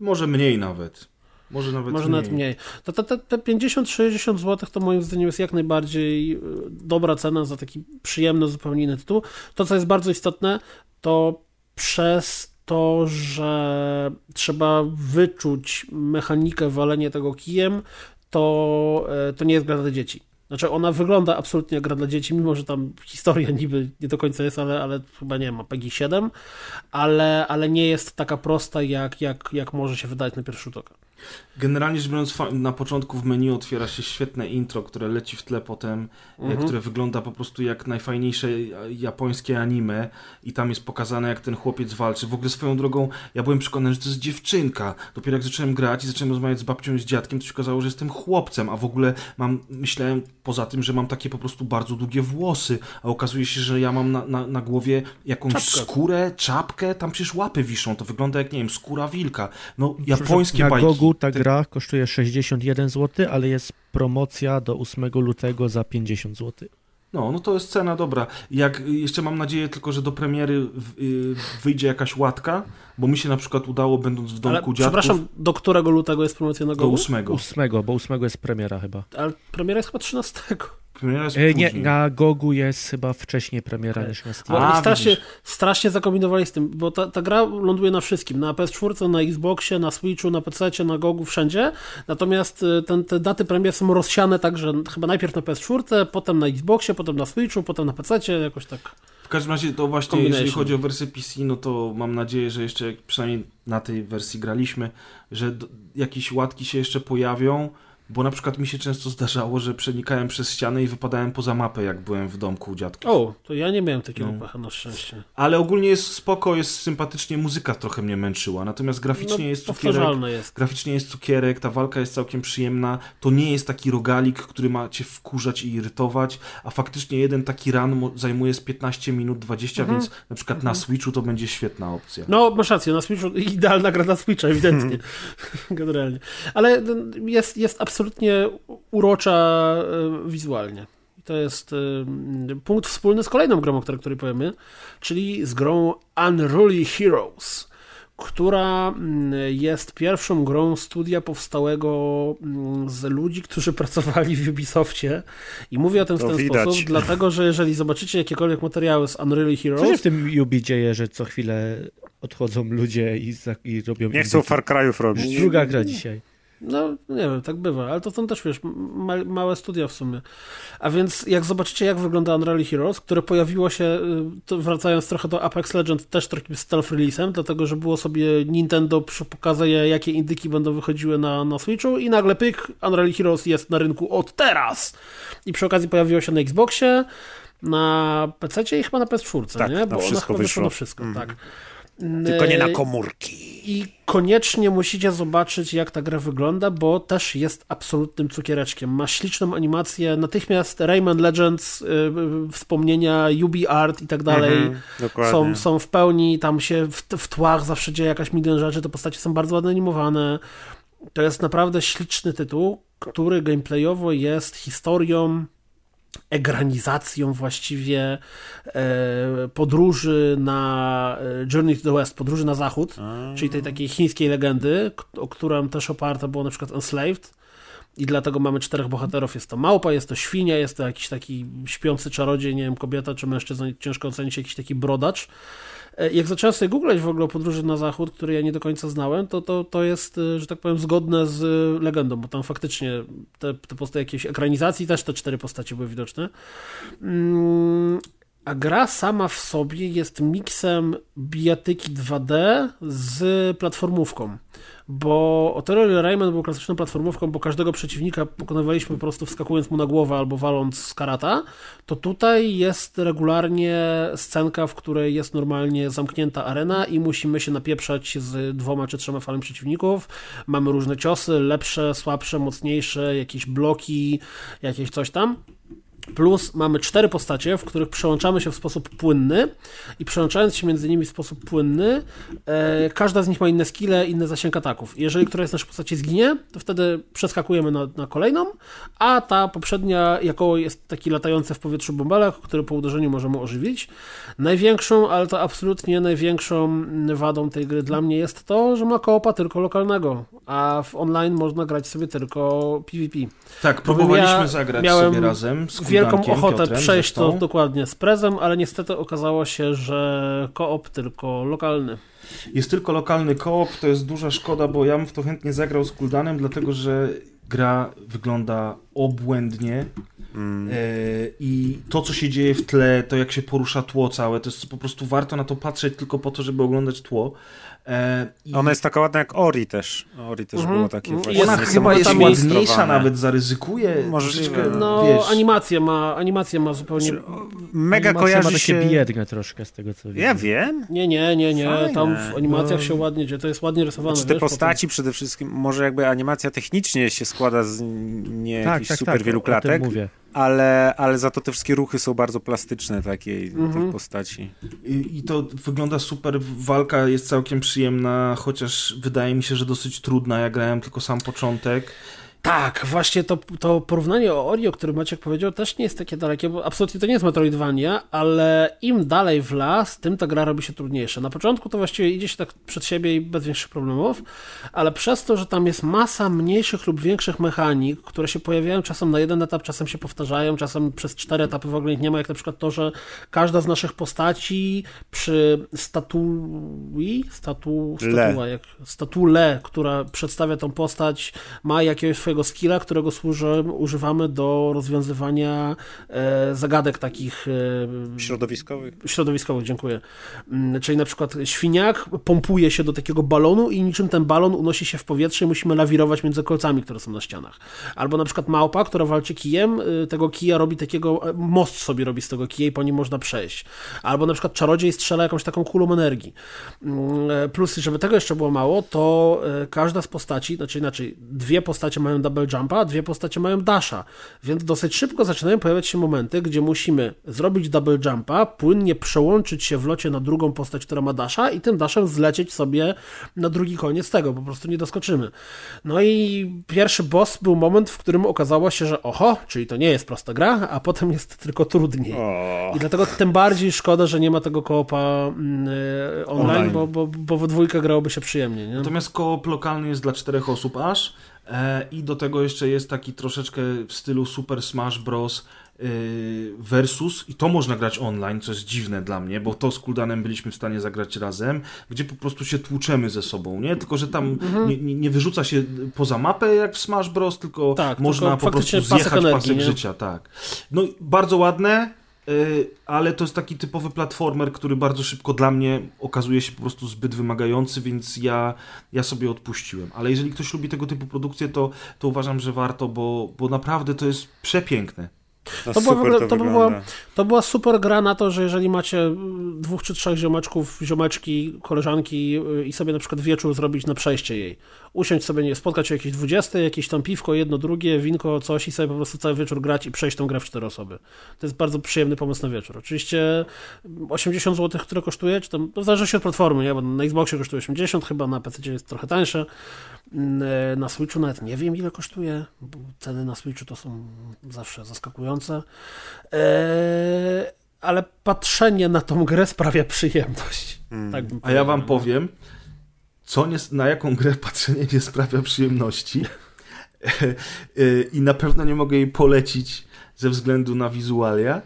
Może mniej nawet. Może nawet Może mniej. nawet mniej. To, to, to, te 50-60 zł to moim zdaniem jest jak najbardziej y, dobra cena za taki przyjemny, zupełnie inny tytuł. To, co jest bardzo istotne, to przez to, że trzeba wyczuć mechanikę walenia tego kijem, to, e, to nie jest gra dla dzieci. Znaczy, ona wygląda absolutnie jak gra dla dzieci, mimo że tam historia niby nie do końca jest, ale, ale chyba nie ma PEGI 7, ale, ale nie jest taka prosta, jak, jak, jak może się wydać na pierwszy rzut oka. Generalnie rzecz biorąc, na początku w menu otwiera się świetne intro, które leci w tle potem, e, mhm. które wygląda po prostu jak najfajniejsze japońskie anime i tam jest pokazane, jak ten chłopiec walczy. W ogóle swoją drogą, ja byłem przekonany, że to jest dziewczynka. Dopiero jak zacząłem grać i zacząłem rozmawiać z babcią i z dziadkiem, to się okazało, że jestem chłopcem, a w ogóle mam, myślałem poza tym, że mam takie po prostu bardzo długie włosy, a okazuje się, że ja mam na, na, na głowie jakąś czapkę. skórę, czapkę, tam przecież łapy wiszą, to wygląda jak, nie wiem, skóra wilka. No, japońskie bajki ta gra kosztuje 61 zł, ale jest promocja do 8 lutego za 50 zł. No, no to jest cena dobra. Jak jeszcze mam nadzieję tylko, że do premiery y, wyjdzie jakaś łatka, bo mi się na przykład udało, będąc w domku Ale, dziadków... Przepraszam, do którego lutego jest promocja na Go? Do 8. 8, bo 8 jest premiera chyba. Ale premiera jest chyba 13. Premiera jest e, nie, na Gogu jest chyba wcześniej premiera niż na Steam. A, strasznie, strasznie zakombinowali z tym, bo ta, ta gra ląduje na wszystkim. Na PS4, na Xboxie, na Switchu, na PC, na Gogu, wszędzie. Natomiast e, ten, te daty premier są rozsiane tak, że chyba najpierw na PS4, potem na Xboxie, potem na Switchu, potem na PC, jakoś tak. W każdym razie to właśnie, jeżeli chodzi o wersję PC, no to mam nadzieję, że jeszcze przynajmniej na tej wersji graliśmy, że jakieś łatki się jeszcze pojawią bo na przykład mi się często zdarzało, że przenikałem przez ścianę i wypadałem poza mapę, jak byłem w domku u dziadków. O, to ja nie miałem takiego no. pecha na szczęście. Ale ogólnie jest spoko, jest sympatycznie, muzyka trochę mnie męczyła, natomiast graficznie no, jest cukierek. Jest. Graficznie jest cukierek, ta walka jest całkiem przyjemna. To nie jest taki rogalik, który ma cię wkurzać i irytować, a faktycznie jeden taki run zajmuje z 15 minut 20, mhm. więc na przykład mhm. na Switchu to będzie świetna opcja. No, masz rację, na Switchu idealna gra na Switcha, ewidentnie. [laughs] Generalnie. Ale jest, jest absolutnie absolutnie urocza e, wizualnie. I to jest e, punkt wspólny z kolejną grą, o której, której powiemy, czyli z grą Unruly Heroes która mm, jest pierwszą grą studia powstałego mm, z ludzi, którzy [laughs] pracowali w Ubisoftie. I mówię o tym w ten widać. sposób, [laughs] dlatego że jeżeli zobaczycie jakiekolwiek materiały z Unreal Heroes... Co się w tym Ubi dzieje, że co chwilę odchodzą ludzie i, i robią... Nie chcą Far Cry'ów robić. Druga gra dzisiaj. No, nie wiem, tak bywa, ale to są też, wiesz, ma małe studia w sumie. A więc jak zobaczycie, jak wygląda Unreal Heroes, które pojawiło się, y, wracając trochę do Apex Legends, też takim stealth release'em, dlatego, że było sobie Nintendo pokazuje, jakie indyki będą wychodziły na, na Switchu i nagle pyk, Unreal Heroes jest na rynku od teraz! I przy okazji pojawiło się na Xboxie, na PC i chyba na PS4, tak, nie? Bo na wszystko wyszło. na wszystko, mm. tak. Tylko nie na komórki. I koniecznie musicie zobaczyć, jak ta gra wygląda, bo też jest absolutnym cukiereczkiem. Ma śliczną animację, natychmiast Rayman Legends, yy, wspomnienia Ubi Art i tak dalej mhm, są, są w pełni, tam się w, w tłach zawsze dzieje jakaś milion rzeczy, te postacie są bardzo ładnie animowane. To jest naprawdę śliczny tytuł, który gameplayowo jest historią egranizacją właściwie e, podróży na e, Journey to the West, podróży na zachód, czyli tej takiej chińskiej legendy, o którą też oparta było na przykład Enslaved i dlatego mamy czterech bohaterów. Jest to małpa, jest to świnia, jest to jakiś taki śpiący czarodziej, nie wiem, kobieta czy mężczyzna, ciężko ocenić, jakiś taki brodacz. E, jak zacząłem sobie googlać w ogóle podróży na zachód, który ja nie do końca znałem, to, to, to jest, e, że tak powiem, zgodne z legendą, bo tam faktycznie te, te postacie jakiejś ekranizacji też te cztery postacie były widoczne. Mm, A gra sama w sobie jest miksem bijatyki 2D z platformówką. Bo Otero Rayman był klasyczną platformówką, bo każdego przeciwnika pokonywaliśmy po prostu wskakując mu na głowę albo waląc z karata. To tutaj jest regularnie scenka, w której jest normalnie zamknięta arena i musimy się napieprzać z dwoma czy trzema falami przeciwników. Mamy różne ciosy, lepsze, słabsze, mocniejsze, jakieś bloki, jakieś coś tam. Plus mamy cztery postacie, w których przełączamy się w sposób płynny i przełączając się między nimi w sposób płynny, e, każda z nich ma inne skille, inny zasięg ataków. Jeżeli któraś z naszych postaci zginie, to wtedy przeskakujemy na, na kolejną, a ta poprzednia jako jest taki latający w powietrzu bąbelek, który po uderzeniu możemy ożywić. Największą, ale to absolutnie największą wadą tej gry dla mnie jest to, że ma koopa tylko lokalnego, a w online można grać sobie tylko PvP. Tak, próbowaliśmy ja zagrać sobie razem z wielką ochotę Piotrem, przejść zresztą. to dokładnie z prezem, ale niestety okazało się, że koop tylko lokalny. Jest tylko lokalny koop, to jest duża szkoda, bo ja bym w to chętnie zagrał z Kuldanem, dlatego że gra wygląda obłędnie. Mm. E, I to, co się dzieje w tle, to jak się porusza tło całe, to jest po prostu warto na to patrzeć tylko po to, żeby oglądać tło. E, i... Ona jest taka ładna jak Ori też. Ori też mhm. było takie właśnie. Ona chyba jest ładniejsza nawet, zaryzykuje. Możliwe. No, wiesz. animację ma, animację ma zupełnie... Znaczy, mega animacja kojarzy ma się... biedne troszkę z tego, co Ja wiem. Nie, nie, nie, nie. Fajne. Tam w animacjach no. się ładnie dzieje, to jest ładnie rysowane. Znaczy, te wiesz, postaci potem... przede wszystkim, może jakby animacja technicznie się składa z nie tak, jakichś tak, super tak, wielu klatek. mówię ale, ale za to te wszystkie ruchy są bardzo plastyczne takiej mhm. tych postaci. I, I, to wygląda super, walka jest całkiem przyjemna, chociaż wydaje mi się, że dosyć trudna. Ja grałem tylko sam początek. Tak, właśnie to, to porównanie o Ori, o którym Maciek powiedział, też nie jest takie dalekie, bo absolutnie to nie jest Metroidvania, ale im dalej w las, tym ta gra robi się trudniejsza. Na początku to właściwie idzie się tak przed siebie i bez większych problemów, ale przez to, że tam jest masa mniejszych lub większych mechanik, które się pojawiają czasem na jeden etap, czasem się powtarzają, czasem przez cztery etapy w ogóle ich nie ma, jak na przykład to, że każda z naszych postaci przy statui, statu, statua, jak, statule, która przedstawia tą postać, ma jakiegoś swojego skilla, którego służy, używamy do rozwiązywania e, zagadek takich e, środowiskowych. Środowiskowych, dziękuję. Mm, czyli na przykład świniak pompuje się do takiego balonu i niczym ten balon unosi się w powietrze i musimy lawirować między kolcami, które są na ścianach. Albo na przykład małpa, która walczy kijem, e, tego kija robi takiego, e, most sobie robi z tego kija i po nim można przejść. Albo na przykład czarodziej strzela jakąś taką kulą energii. Mm, plus, żeby tego jeszcze było mało, to każda z postaci, znaczy inaczej, dwie postacie mają double jumpa, a dwie postacie mają dasha. Więc dosyć szybko zaczynają pojawiać się momenty, gdzie musimy zrobić double jumpa, płynnie przełączyć się w locie na drugą postać, która ma dasha i tym dashem zlecieć sobie na drugi koniec tego, po prostu nie doskoczymy. No i pierwszy boss był moment, w którym okazało się, że oho, czyli to nie jest prosta gra, a potem jest tylko trudniej. I dlatego tym bardziej szkoda, że nie ma tego koopa mm, e, online, online. Bo, bo, bo we dwójkę grałoby się przyjemnie. Nie? Natomiast koop lokalny jest dla czterech osób aż, I do tego jeszcze jest taki troszeczkę w stylu Super Smash Bros. Y, versus, i to można grać online, co jest dziwne dla mnie, bo to z Kuldanem byliśmy w stanie zagrać razem, gdzie po prostu się tłuczemy ze sobą, nie? Tylko, że tam mhm. nie, nie, wyrzuca się poza mapę jak w Smash Bros, tylko tak, można tylko po prostu zjechać pasek, pasek życia, tak. No, bardzo ładne, ale to jest taki typowy platformer, który bardzo szybko dla mnie okazuje się po prostu zbyt wymagający, więc ja, ja sobie odpuściłem. Ale jeżeli ktoś lubi tego typu produkcje, to, to uważam, że warto, bo, bo naprawdę to jest przepiękne. To, to, była, ogóle, to, to, była, to była super gra na to, że jeżeli macie dwóch czy trzech ziomeczków, ziomeczki, koleżanki y, i sobie na przykład wieczór zrobić na przejście jej. Usiąść sobie, nie, spotkać się jakieś 20, jakieś tam piwko, jedno, drugie, winko, coś i sobie po prostu cały wieczór grać i przejść tą grę w cztery osoby. To jest bardzo przyjemny pomysł na wieczór. Oczywiście 80 zł, które kosztuje, czy tam, to zależy się od platformy, nie? bo na Xboxie kosztuje 80 chyba, na PC jest trochę tańsze. Mm, e, na Switchu nawet nie wiem ile kosztuje, bo ceny na Switchu to są zawsze zaskakujące. Eee, ale patrzenie na tą grę sprawia przyjemność. Hmm. Tak A ja wam powiem, co nie, na jaką grę [laughs] patrzenie nie sprawia przyjemności. E, I na pewno nie mogę jej polecić ze względu na wizualia.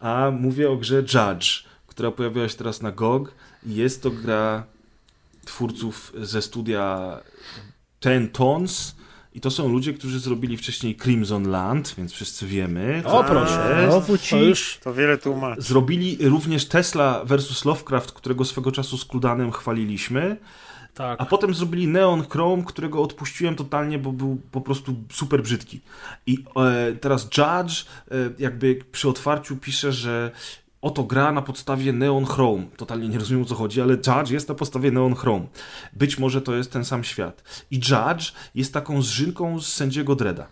A mówię o grze Judge, która pojawiła się teraz na GOG. Jest to gra twórców ze studia Ten Tons I to są ludzie, którzy zrobili wcześniej Crimson Land, więc wszyscy wiemy. O, proszę. Znowu ci. To już To wiele tłumaczy. Zrobili również Tesla versus Lovecraft, którego swego czasu z Kludanem chwaliliśmy. Tak. A potem zrobili Neon Chrome, którego odpuściłem totalnie, bo był po prostu super brzydki. I e, teraz Judge e, jakby przy otwarciu pisze, że oto gra na podstawie Neon Chrome. Totalnie nie rozumiem o co chodzi, ale Judge jest na podstawie Neon Chrome. Być może to jest ten sam świat. I Judge jest taką zżynką z sędziego Dreda.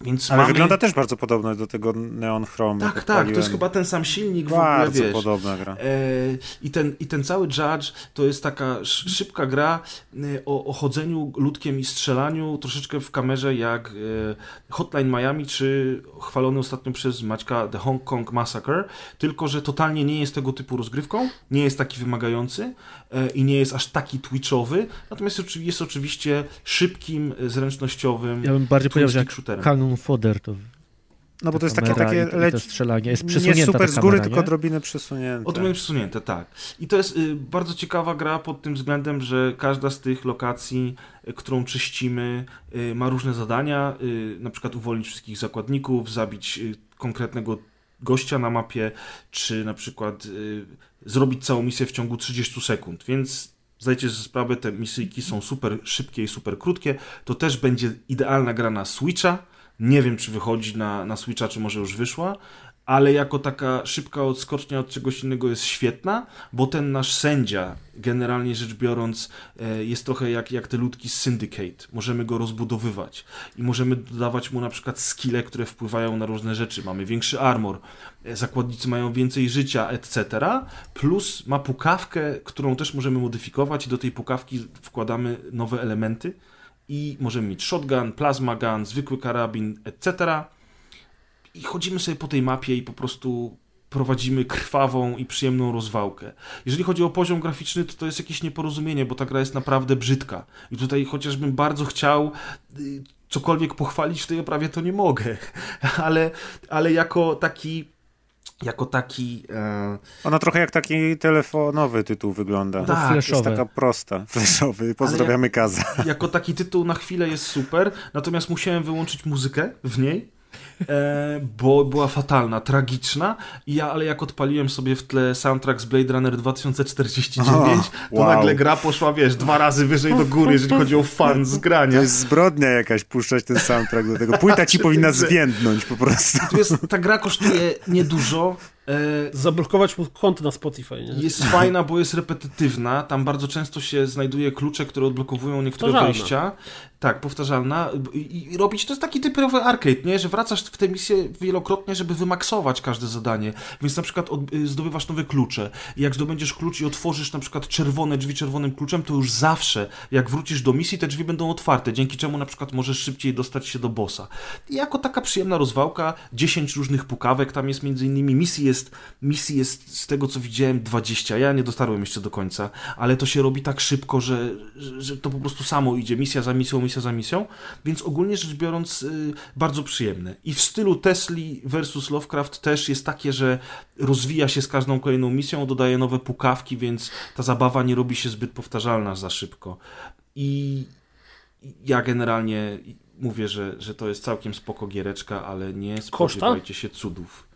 Więc Ale mamy... wygląda też bardzo podobno do tego Neon Chrome. Tak, tak, to jest chyba ten sam silnik w ogóle, Bardzo wiesz. podobna gra. E, I ten, I ten cały Judge to jest taka sz- szybka gra e, o, o chodzeniu ludkiem i strzelaniu troszeczkę w kamerze jak e, Hotline Miami czy chwalony ostatnio przez Maćka The Hong Kong Massacre, tylko że totalnie nie jest tego typu rozgrywką, nie jest taki wymagający i nie jest aż taki twitchowy, natomiast jest, oczywi- jest oczywiście szybkim, e, zręcznościowym Ja bym bardziej powiedział, że jak shooterem. Cannon Fodder to No bo to jest takie, takie i, i leć... to strzelanie. Jest nie przesunięta super ta z góry, kamera, tylko nie? odrobinę przesunięte. Odrobinę przesunięte, tak. I to jest y, bardzo ciekawa gra pod tym względem, że każda z tych lokacji, y, którą czyścimy, y, ma różne zadania. Na przykład uwolnić wszystkich zakładników, zabić konkretnego gościa na mapie, czy na przykład zrobić całą misję w ciągu 30 sekund. Więc zdajcie sobie sprawę, te misyjki są super szybkie i super krótkie. To też będzie idealna gra na Switcha. Nie wiem, czy wychodzi na, na Switcha, czy może już wyszła, ale jako taka szybka odskocznia od czegoś innego jest świetna, bo ten nasz sędzia, generalnie rzecz biorąc, e, jest trochę jak, jak te ludki z Syndicate. Możemy go rozbudowywać i możemy dodawać mu na przykład skille, które wpływają na różne rzeczy. Mamy większy armor, e, zakładnicy mają więcej życia, etc. Plus ma pukawkę, którą też możemy modyfikować i do tej pukawki wkładamy nowe elementy i możemy mieć shotgun, plasma gun, zwykły karabin, etc i chodzimy sobie po tej mapie i po prostu prowadzimy krwawą i przyjemną rozwałkę. Jeżeli chodzi o poziom graficzny, to to jest jakieś nieporozumienie, bo ta gra jest naprawdę brzydka. I tutaj chociażbym bardzo chciał y, cokolwiek pochwalić w tej oprawie, to nie mogę. [laughs] Ale, ale jako taki jako taki e, Ona trochę jak taki telefonowy tytuł wygląda. Tak, jest flashowy. taka prosta. Flashowy. Pozdrawiamy Kaza. jako taki tytuł na chwilę jest super, natomiast musiałem wyłączyć muzykę w niej, bo była fatalna, tragiczna. I ja, ale jak odpaliłem sobie w tle soundtrack z Blade Runner 2049, [laughs] O, to wow. nagle gra poszła, wiesz, dwa razy wyżej do góry, jeżeli chodzi o fan z To jest zbrodnia jakaś puszczać ten soundtrack do tego. Płyta ci powinna zwiędnąć po prostu. Tu jest, ta gra kosztuje niedużo. E, Zablokować mu konto na Spotify, nie? Jest fajna, bo jest repetytywna. Tam bardzo często się znajduje klucze, które odblokowują niektóre wejścia. Tak, powtarzalna. I, robić to jest taki typowy arcade, nie? Że wracasz w tę misję wielokrotnie, żeby wymaksować każde zadanie. Więc na przykład od, y, zdobywasz nowe klucze. I jak zdobędziesz klucz i otworzysz na przykład czerwone drzwi czerwonym kluczem, to już zawsze, jak wrócisz do misji, te drzwi będą otwarte, dzięki czemu na przykład możesz szybciej dostać się do bossa. I jako taka przyjemna rozwałka, 10 różnych pukawek tam jest między innymi. Misji jest, misji jest z tego co widziałem 20. Ja nie dotarłem jeszcze do końca, ale to się robi tak szybko, że, że, że to po prostu samo idzie, misja za misją, misja za misją, więc ogólnie rzecz biorąc y, bardzo przyjemne. I w stylu Tesli versus Lovecraft też jest takie, że rozwija się z każdą kolejną misją, dodaje nowe pukawki, więc ta zabawa nie robi się zbyt powtarzalna za szybko. I ja generalnie mówię, że, że to jest całkiem spoko giereczka, ale nie spodziewajcie się cudów.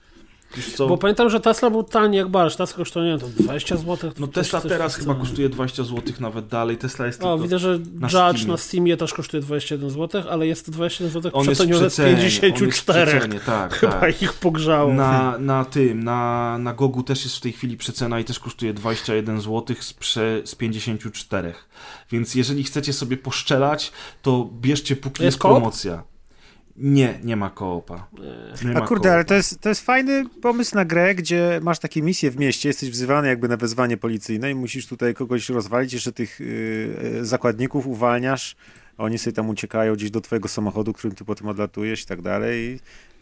Co? Bo pamiętam, że Tesla był tani jak barsz. Tesla kosztuje, nie wiem, to 20 zł. No Tesla teraz chyba kosztuje 20 zł nawet dalej. Tesla jest. O, widzę, że na Judge Steamie. na Steamie też kosztuje 21 zł, ale jest to 21 zł on przeceniony z przecenie, on jest 54. tak, [laughs] Chyba tak. ich pogrzało. Na, na tym, na, na Gogu też jest w tej chwili przecena i też kosztuje 21 zł z, prze, z 54. Więc jeżeli chcecie sobie poszczelać, to bierzcie póki Jest jest promocja. Nie, nie ma koopa. Nie. A ma kurde, ale to jest, to jest fajny pomysł na grę, gdzie masz takie misje w mieście, jesteś wzywany jakby na wezwanie policyjne i musisz tutaj kogoś rozwalić, jeszcze tych yy, zakładników uwalniasz, oni sobie tam uciekają gdzieś do twojego samochodu, którym ty potem odlatujesz i tak dalej.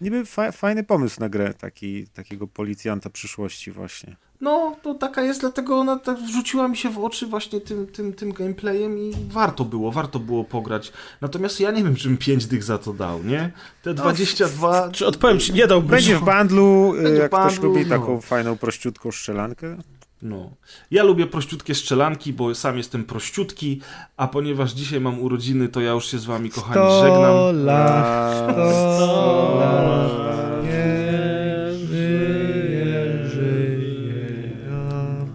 I niby fa fajny pomysł na grę, taki, takiego policjanta przyszłości właśnie. No, to taka jest, dlatego ona tak wrzuciła mi się w oczy właśnie tym, tym, tym gameplayem i warto było, warto było pograć. Natomiast ja nie wiem, czym 5 dych za to dał, nie? Te 22... Czy odpowiem ci, nie dałbyś. Będzie w bundlu, yy, Będzie w jak ktoś bundlu, lubi no. taką fajną, prościutką strzelankę. No. Ja lubię prościutkie strzelanki, bo sam jestem prościutki, a ponieważ dzisiaj mam urodziny, to ja już się z wami, kochani, Sto żegnam. lat, sto Sto lat, lat, nie żyje, żyje nam.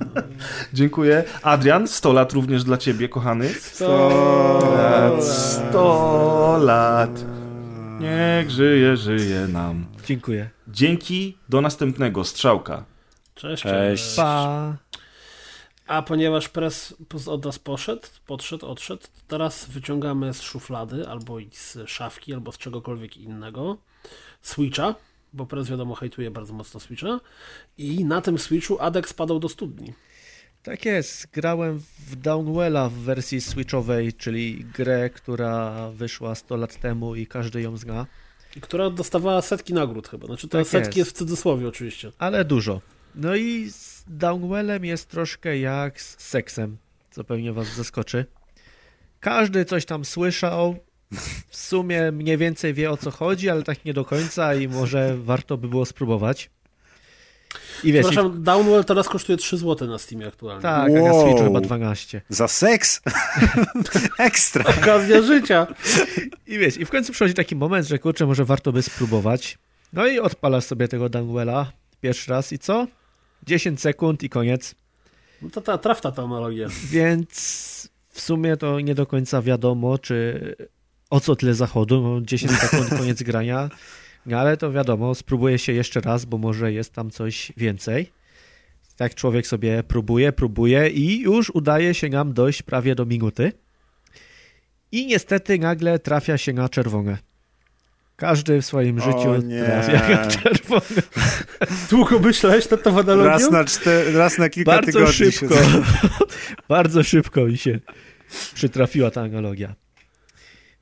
Dziękuję. Adrian, 100 lat również dla ciebie, kochany. Sto lat, 100 lat. Niech żyje, żyje nam. Dziękuję. Dzięki, do następnego. Strzałka. Cześć. Cześć. Pa. A ponieważ pres od nas poszedł, podszedł, odszedł, to teraz wyciągamy z szuflady albo z szafki, albo z czegokolwiek innego Switcha, bo pres wiadomo hejtuje bardzo mocno Switcha i na tym Switchu Adek spadał do studni. Tak jest, grałem w Downwella w wersji switchowej, czyli grę, która wyszła 100 lat temu i każdy ją zna, I która dostawała setki nagród chyba. Znaczy te Tak setki jest. jest w cudzysłowie oczywiście. ale dużo. No i z Downwellem jest troszkę jak z seksem, co pewnie was zaskoczy. Każdy coś tam słyszał, w sumie mniej więcej wie o co chodzi, ale tak nie do końca i może warto by było spróbować. I wiesz, i, Przepraszam, Downwell teraz kosztuje 3 zł na Steamie aktualnie. tak, a na Wow. Switchu chyba 12. Za seks? [laughs] Ekstra. Okazja życia. I wiesz, i w końcu przychodzi taki moment, że kurczę, może warto by spróbować. No i odpalasz sobie tego Downwella pierwszy raz i co? 10 sekund i koniec. No to ta trafta ta analogia. Więc w sumie to nie do końca wiadomo, czy o co tyle zachodu, no 10 [laughs] sekund, koniec grania. No ale to wiadomo, spróbuję się jeszcze raz, bo może jest tam coś więcej. Tak człowiek sobie próbuje, próbuje i już udaje się nam dojść prawie do minuty. I niestety nagle trafia się na czerwone. Każdy w swoim O życiu nie. trafia na czerwone. [laughs] Długo myślałeś nad tą analogią? Raz na, czter, raz na kilka Bardzo tygodni szybko. się... [laughs] bardzo szybko mi się przytrafiła ta analogia.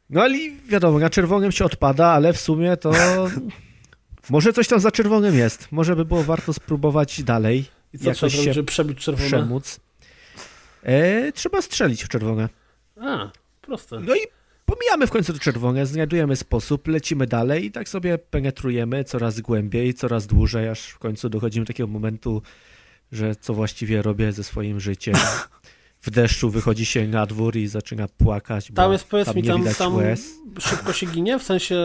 No ale wiadomo, na czerwonym się odpada, ale w sumie to [laughs] może coś tam za czerwonym jest. Może by było warto spróbować dalej. I co trzeba jakoś zrobić, się żeby przebić czerwone? przemóc. E, trzeba strzelić w czerwone. A, proste. No i pomijamy w końcu to czerwone, znajdujemy sposób, lecimy dalej i tak sobie penetrujemy coraz głębiej, coraz dłużej, aż w końcu dochodzimy do takiego momentu, że co właściwie robię ze swoim życiem. W deszczu wychodzi się na dwór i zaczyna płakać, Tam jest, powiedz tam mi, tam, tam szybko się ginie? W sensie...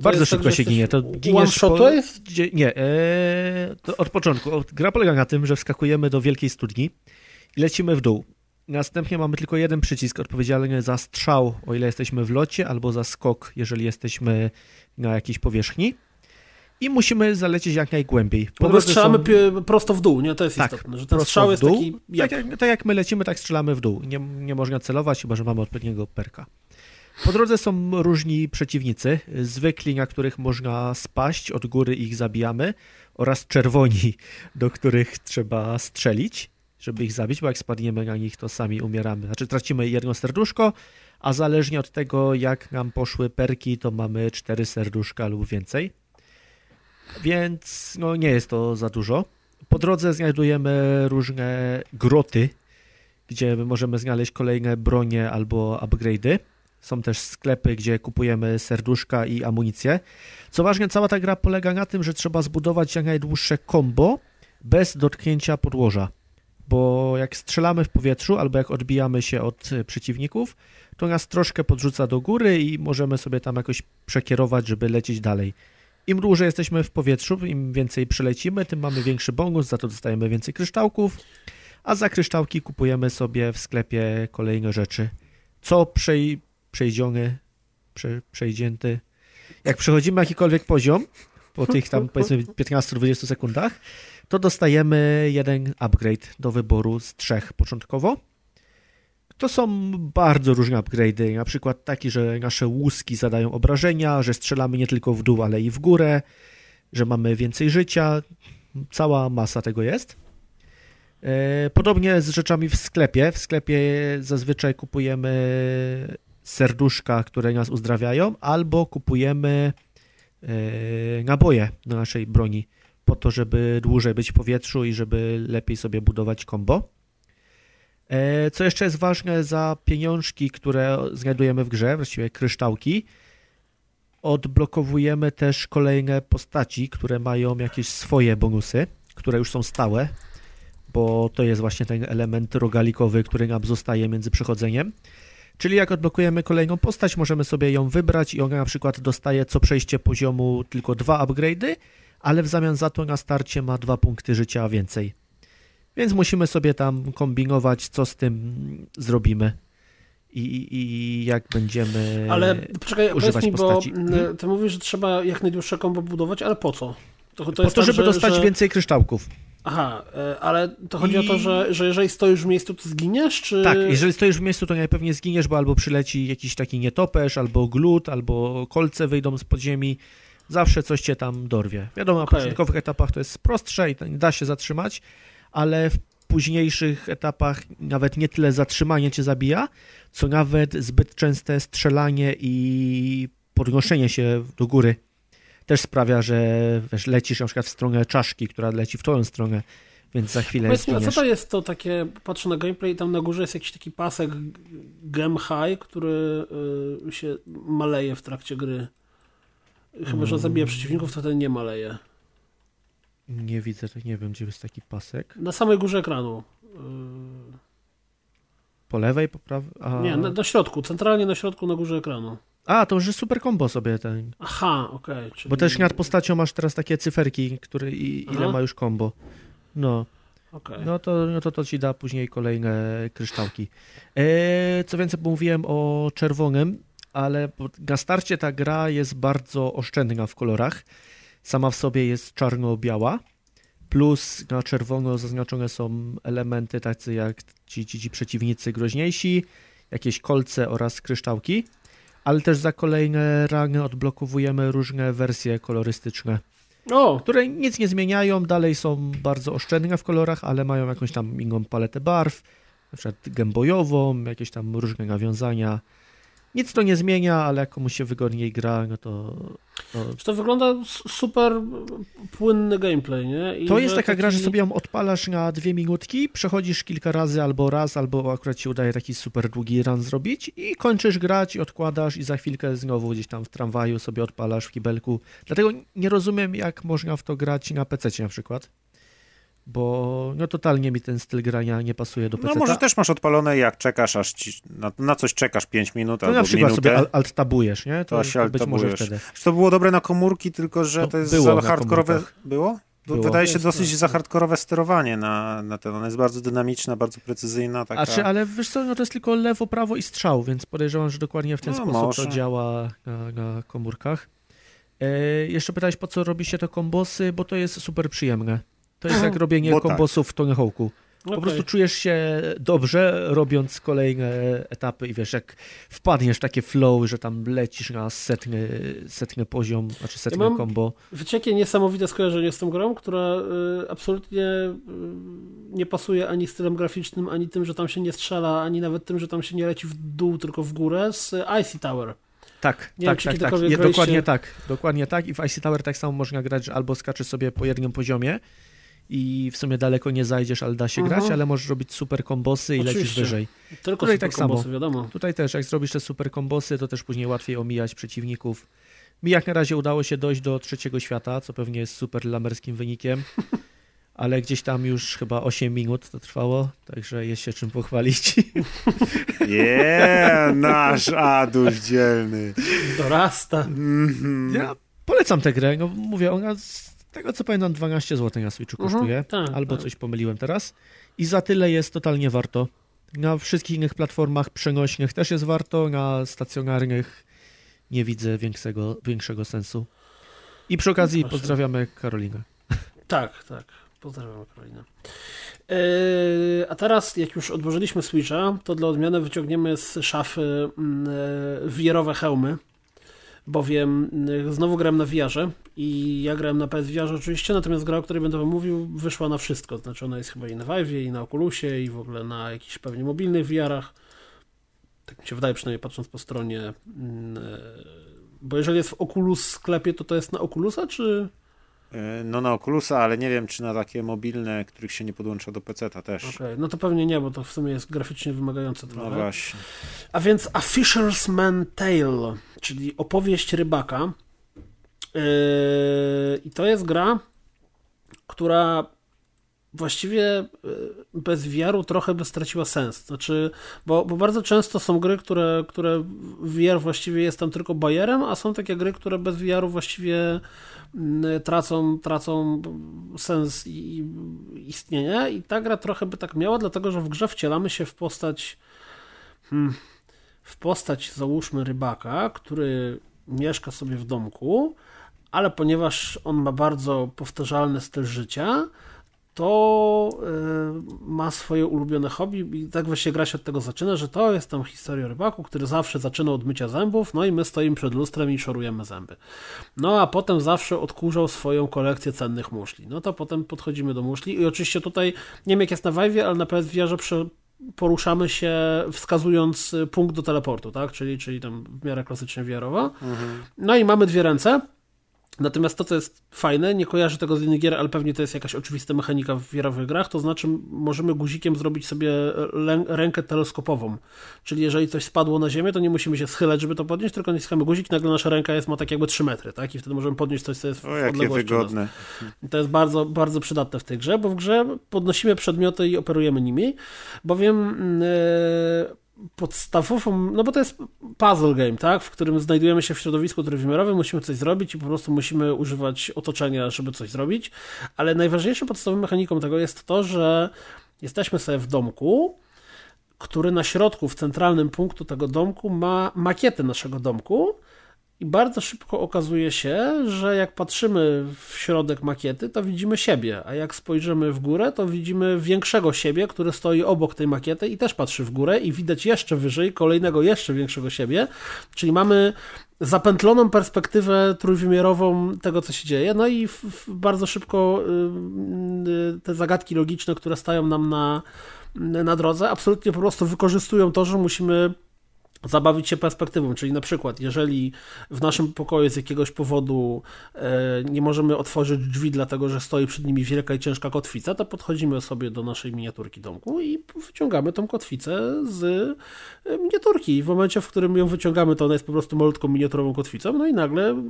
Bardzo jest szybko tak, się ginie. To One shot po... jest? Nie, e, to od początku. Gra polega na tym, że wskakujemy do wielkiej studni i lecimy w dół. Następnie mamy tylko jeden przycisk odpowiedzialny za strzał, o ile jesteśmy w locie, albo za skok, jeżeli jesteśmy na jakiejś powierzchni. I musimy zalecieć jak najgłębiej. Po drodze strzelamy są- prosto w dół, nie? To jest Tak, istotne, że ten strzał jest taki... Jak... Tak, jak, tak jak my lecimy, tak strzelamy w dół. Nie, nie można celować, chyba że mamy odpowiedniego perka. Po drodze są różni przeciwnicy, zwykli, na których można spaść, od góry ich zabijamy, oraz czerwoni, do których trzeba strzelić, żeby ich zabić, bo jak spadniemy na nich, to sami umieramy. Znaczy tracimy jedno serduszko, a zależnie od tego, jak nam poszły perki, to mamy cztery serduszka lub więcej. Więc no, nie jest to za dużo. Po drodze znajdujemy różne groty, gdzie możemy znaleźć kolejne bronie albo upgrade'y. Są też sklepy, gdzie kupujemy serduszka i amunicję. Co ważne, cała ta gra polega na tym, że trzeba zbudować jak najdłuższe combo bez dotknięcia podłoża. Bo jak strzelamy w powietrzu albo jak odbijamy się od y, przeciwników, to nas troszkę podrzuca do góry i możemy sobie tam jakoś przekierować, żeby lecieć dalej. Im dłużej jesteśmy w powietrzu, im więcej przylecimy, tym mamy większy bonus, za to dostajemy więcej kryształków, a za kryształki kupujemy sobie w sklepie kolejne rzeczy. Co przej, przejdziony, prze, przejdzięty. Jak przechodzimy jakikolwiek poziom, po tych tam powiedzmy 15-20 sekundach, to dostajemy jeden upgrade do wyboru z trzech początkowo. To są bardzo różne upgrade'y, na przykład taki, że nasze łuski zadają obrażenia, że strzelamy nie tylko w dół, ale i w górę, że mamy więcej życia. Cała masa tego jest. E, Podobnie z rzeczami w sklepie. W sklepie zazwyczaj kupujemy serduszka, które nas uzdrawiają, albo kupujemy e, naboje do naszej broni, po to, żeby dłużej być w powietrzu i żeby lepiej sobie budować combo. E, Co jeszcze jest ważne, za pieniążki, które znajdujemy w grze, właściwie kryształki, odblokowujemy też kolejne postaci, które mają jakieś swoje bonusy, które już są stałe, bo to jest właśnie ten element rogalikowy, który nam zostaje między przechodzeniem. Czyli jak odblokujemy kolejną postać, możemy sobie ją wybrać i ona na przykład dostaje co przejście poziomu tylko dwa upgrade'y, ale w zamian za to na starcie ma dwa punkty życia więcej. Więc musimy sobie tam kombinować, co z tym zrobimy i, i jak będziemy Ale poczekaj, używać mi, bo postaci. mm, ty mówisz, że trzeba jak najdłuższe kombo budować, ale po co? To, to po to, tak, żeby że, dostać że... więcej kryształków. Aha, e, ale to chodzi I- o to, że, że jeżeli stoisz w miejscu, to zginiesz, czy... Tak, jeżeli stoisz w miejscu, to najpewniej zginiesz, bo albo przyleci jakiś taki nietoperz, albo glut, albo kolce wyjdą z podziemi. Zawsze coś cię tam dorwie. Wiadomo, na Okej. początkowych etapach to jest prostsze i da się zatrzymać, ale w późniejszych etapach nawet nie tyle zatrzymanie cię zabija, co nawet zbyt częste strzelanie i podnoszenie się do góry też sprawia, że wiesz, lecisz na przykład w stronę czaszki, która leci w twoją stronę, więc za chwilę Powiedz mi, co to jest to takie, patrzę na gameplay i tam na górze jest jakiś taki pasek Gem High, który y, się maleje w trakcie gry. Chyba, że zabija przeciwników, to ten nie maleje. Nie widzę, nie wiem, gdzie jest taki pasek. Na samej górze ekranu. Po lewej, po prawej? A... Nie, na, na środku, centralnie na środku, na górze ekranu. A, to już jest super combo sobie ten. Aha, okej. czyli- Bo też nad postacią masz teraz takie cyferki, które i, ile Aha. ma już combo. No, okej. no to, no to to ci da później kolejne kryształki. E, co więcej, mówiłem o czerwonym, ale na starcie ta gra jest bardzo oszczędna w kolorach. Sama w sobie jest czarno-biała. Plus na czerwono zaznaczone są elementy tacy jak ci, ci, ci przeciwnicy groźniejsi, jakieś kolce oraz kryształki. Ale też za kolejne rangi odblokowujemy różne wersje kolorystyczne, O, które nic nie zmieniają, dalej są bardzo oszczędne w kolorach, ale mają jakąś tam inną paletę barw, na przykład gębojową, jakieś tam różne nawiązania. Nic to nie zmienia, ale jak komuś się wygodniej gra, no to, to to wygląda super płynny gameplay, nie? I To jest taka gra, że taki- sobie ją odpalasz na dwie minutki, przechodzisz kilka razy albo raz, albo akurat ci udaje taki super długi run zrobić i kończysz grać i odkładasz i za chwilkę znowu gdzieś tam w tramwaju sobie odpalasz w kibelku. Dlatego nie rozumiem, jak można w to grać na PC na przykład, bo no totalnie mi ten styl grania nie pasuje do PC. No może też masz odpalone, jak czekasz, aż ci, na, na coś czekasz 5 minut no albo na przykład minutę. sobie al- alt-tabujesz, nie? To się to być może wtedy. Czy to było dobre na komórki, tylko że To to, jest było za na hardkorowe. Było? Było. Wydaje się Jest, dosyć tak, za hardkorowe sterowanie na, na ten. Ona jest bardzo dynamiczna, bardzo precyzyjna. Taka... A czy, ale wiesz co, no to jest tylko lewo, prawo i strzał, więc podejrzewam, że dokładnie w ten No, sposób może. to działa na, na komórkach. E, jeszcze pytałeś, po co robi się te kombosy, bo to jest super przyjemne. To jest jak robienie Bo tak. kombosów w Tony Hawk'u. Po Okej. prostu czujesz się dobrze, robiąc kolejne etapy i wiesz, jak wpadniesz w takie flow, że tam lecisz na setny, setny poziom, znaczy setne mam- combo. Wiecie, jakie niesamowite skojarzenie z tą grą, która y, absolutnie y, nie pasuje ani stylem graficznym, ani tym, że tam się nie strzela, ani nawet tym, że tam się nie leci w dół, tylko w górę, z Icy Tower. Tak, Nie wiem, tak, czy tak, tak. graliście- dokładnie tak. Dokładnie tak. I w Icy Tower tak samo można grać, że albo skaczesz sobie po jednym poziomie i w sumie daleko nie zajdziesz, ale da się Mhm. grać, ale możesz robić super kombosy i lecisz Oczywiście. wyżej. Tylko Tutaj super tak samo. kombosy, wiadomo. Tutaj też, jak zrobisz te super kombosy, to też później łatwiej omijać przeciwników. Mi jak na razie udało się dojść do trzeciego świata, co pewnie jest super lamerskim wynikiem, [laughs] ale gdzieś tam już chyba 8 minut to trwało, także jest się czym pochwalić. [laughs] Yeah, nasz Aduś dzielny. Dorasta. Mhm. Ja polecam tę grę, no mówię, ona z tego co pamiętam 12 zł na Switchu Mhm, kosztuje, tak, albo tak. coś pomyliłem teraz i za tyle jest totalnie warto. Na wszystkich innych platformach przenośnych też jest warto, na stacjonarnych nie widzę większego, większego sensu. I przy okazji proszę. pozdrawiamy Karolinę. Tak, tak. Pozdrawiam Karolinę. Yy, a teraz, jak już odłożyliśmy Switcha, to dla odmiany wyciągniemy z szafy mm, e, wirowe hełmy, bowiem mm, znowu grałem na VR-ze i ja grałem na PS VR oczywiście, natomiast gra, o której będę wam mówił, wyszła na wszystko. Znaczy ona jest chyba i na Vive, i na Oculusie, i w ogóle na jakichś pewnie mobilnych VR-ach. Tak mi się wydaje, przynajmniej patrząc po stronie. mm, e, Bo jeżeli jest w Oculus sklepie, to to jest na Oculusa, czy... E, No na Oculusa, ale nie wiem, czy na takie mobilne, których się nie podłącza do PC-ta też. Okej, no to pewnie nie, bo to w sumie jest graficznie wymagające No trochę. właśnie. A więc A Fisher's Tale, czyli opowieść rybaka. Yy, I to jest gra, która właściwie y, bez wiaru trochę by straciła sens. Znaczy, bo, bo bardzo często są gry, które, które VR właściwie jest tam tylko bajerem, a są takie gry, które bez wiaru właściwie mm, tracą, tracą sens i, istnienia i ta gra trochę by tak miała, dlatego że w grze wcielamy się w postać hmm, w postać załóżmy rybaka, który mieszka sobie w domku, ale ponieważ on ma bardzo powtarzalny styl życia, to y, ma swoje ulubione hobby i tak właśnie gra się od tego zaczyna, że to jest tam historia rybaku, który zawsze zaczyna od mycia zębów, no i my stoimy przed lustrem i szorujemy zęby. No a potem zawsze odkurzał swoją kolekcję cennych muszli. No to potem podchodzimy do muszli i oczywiście tutaj, nie wiem jak jest na Vive, ale na PSVR przy, poruszamy się wskazując punkt do teleportu, tak? Czyli, czyli tam w miarę klasycznie wiarowa. Mhm. No i mamy dwie ręce Natomiast to, co jest fajne, nie kojarzę tego z innych gier, ale pewnie to jest jakaś oczywista mechanika w wiarowych grach, to znaczy możemy guzikiem zrobić sobie rękę teleskopową. Czyli jeżeli coś spadło na ziemię, to nie musimy się schylać, żeby to podnieść, tylko naciskamy guzik, nagle nasza ręka jest, ma tak jakby 3 metry, tak? I wtedy możemy podnieść coś, co jest w o, jakie wygodne. I to jest bardzo, bardzo przydatne w tej grze, bo w grze podnosimy przedmioty i operujemy nimi, bowiem... Yy, podstawową, no bo to jest puzzle game, tak, w którym znajdujemy się w środowisku trójwymiarowym, musimy coś zrobić i po prostu musimy używać otoczenia, żeby coś zrobić, ale najważniejszą podstawową mechaniką tego jest to, że jesteśmy sobie w domku, który na środku, w centralnym punktu tego domku ma makietę naszego domku i bardzo szybko okazuje się, że jak patrzymy w środek makiety, to widzimy siebie, a jak spojrzymy w górę, to widzimy większego siebie, który stoi obok tej makiety i też patrzy w górę i widać jeszcze wyżej kolejnego jeszcze większego siebie, czyli mamy zapętloną perspektywę trójwymiarową tego, co się dzieje, no i w, w bardzo szybko y, y, te zagadki logiczne, które stają nam na, na drodze, absolutnie po prostu wykorzystują to, że musimy zabawić się perspektywą, czyli na przykład, jeżeli w naszym pokoju z jakiegoś powodu e, nie możemy otworzyć drzwi, dlatego że stoi przed nimi wielka i ciężka kotwica, to podchodzimy sobie do naszej miniaturki domku i wyciągamy tą kotwicę z e, miniaturki. I w momencie, w którym ją wyciągamy, to ona jest po prostu malutką miniaturową kotwicą, no i nagle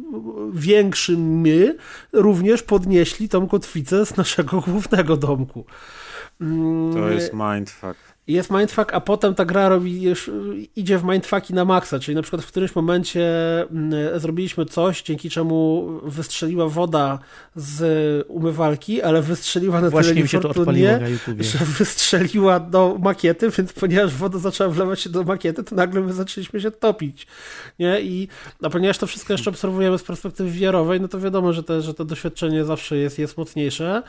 większy my również podnieśli tą kotwicę z naszego głównego domku. To jest mindfuck jest mindfuck, a potem ta gra robi, już idzie w mindfucki na maksa, czyli na przykład w którymś momencie mm, zrobiliśmy coś, dzięki czemu wystrzeliła woda z umywalki, ale wystrzeliła na Właśnie tyle odpaliło na że wystrzeliła do makiety, więc ponieważ woda zaczęła wlewać się do makiety, to nagle my zaczęliśmy się topić. Nie? I a ponieważ to wszystko jeszcze obserwujemy z perspektywy wiarowej, no to wiadomo, że, te, że to doświadczenie zawsze jest, jest mocniejsze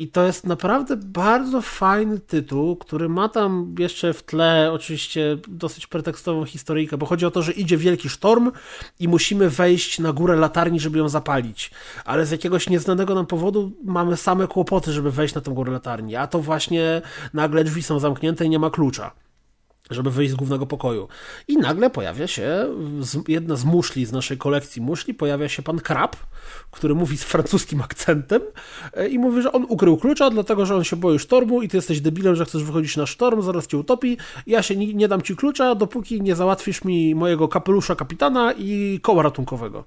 i to jest naprawdę bardzo fajny tytuł, który ma tam jeszcze w tle oczywiście dosyć pretekstową historyjkę, bo chodzi o to, że idzie wielki sztorm i musimy wejść na górę latarni, żeby ją zapalić. Ale z jakiegoś nieznanego nam powodu mamy same kłopoty, żeby wejść na tę górę latarni, a to właśnie nagle drzwi są zamknięte i nie ma klucza żeby wyjść z głównego pokoju. I nagle pojawia się jedna z muszli z naszej kolekcji muszli, pojawia się pan Krab, który mówi z francuskim akcentem e, i mówi, że on ukrył klucza, dlatego że on się boi sztormu i ty jesteś debilem, że chcesz wychodzić na sztorm, zaraz cię utopi. Ja się nie, nie dam ci klucza, dopóki nie załatwisz mi mojego kapelusza kapitana i koła ratunkowego.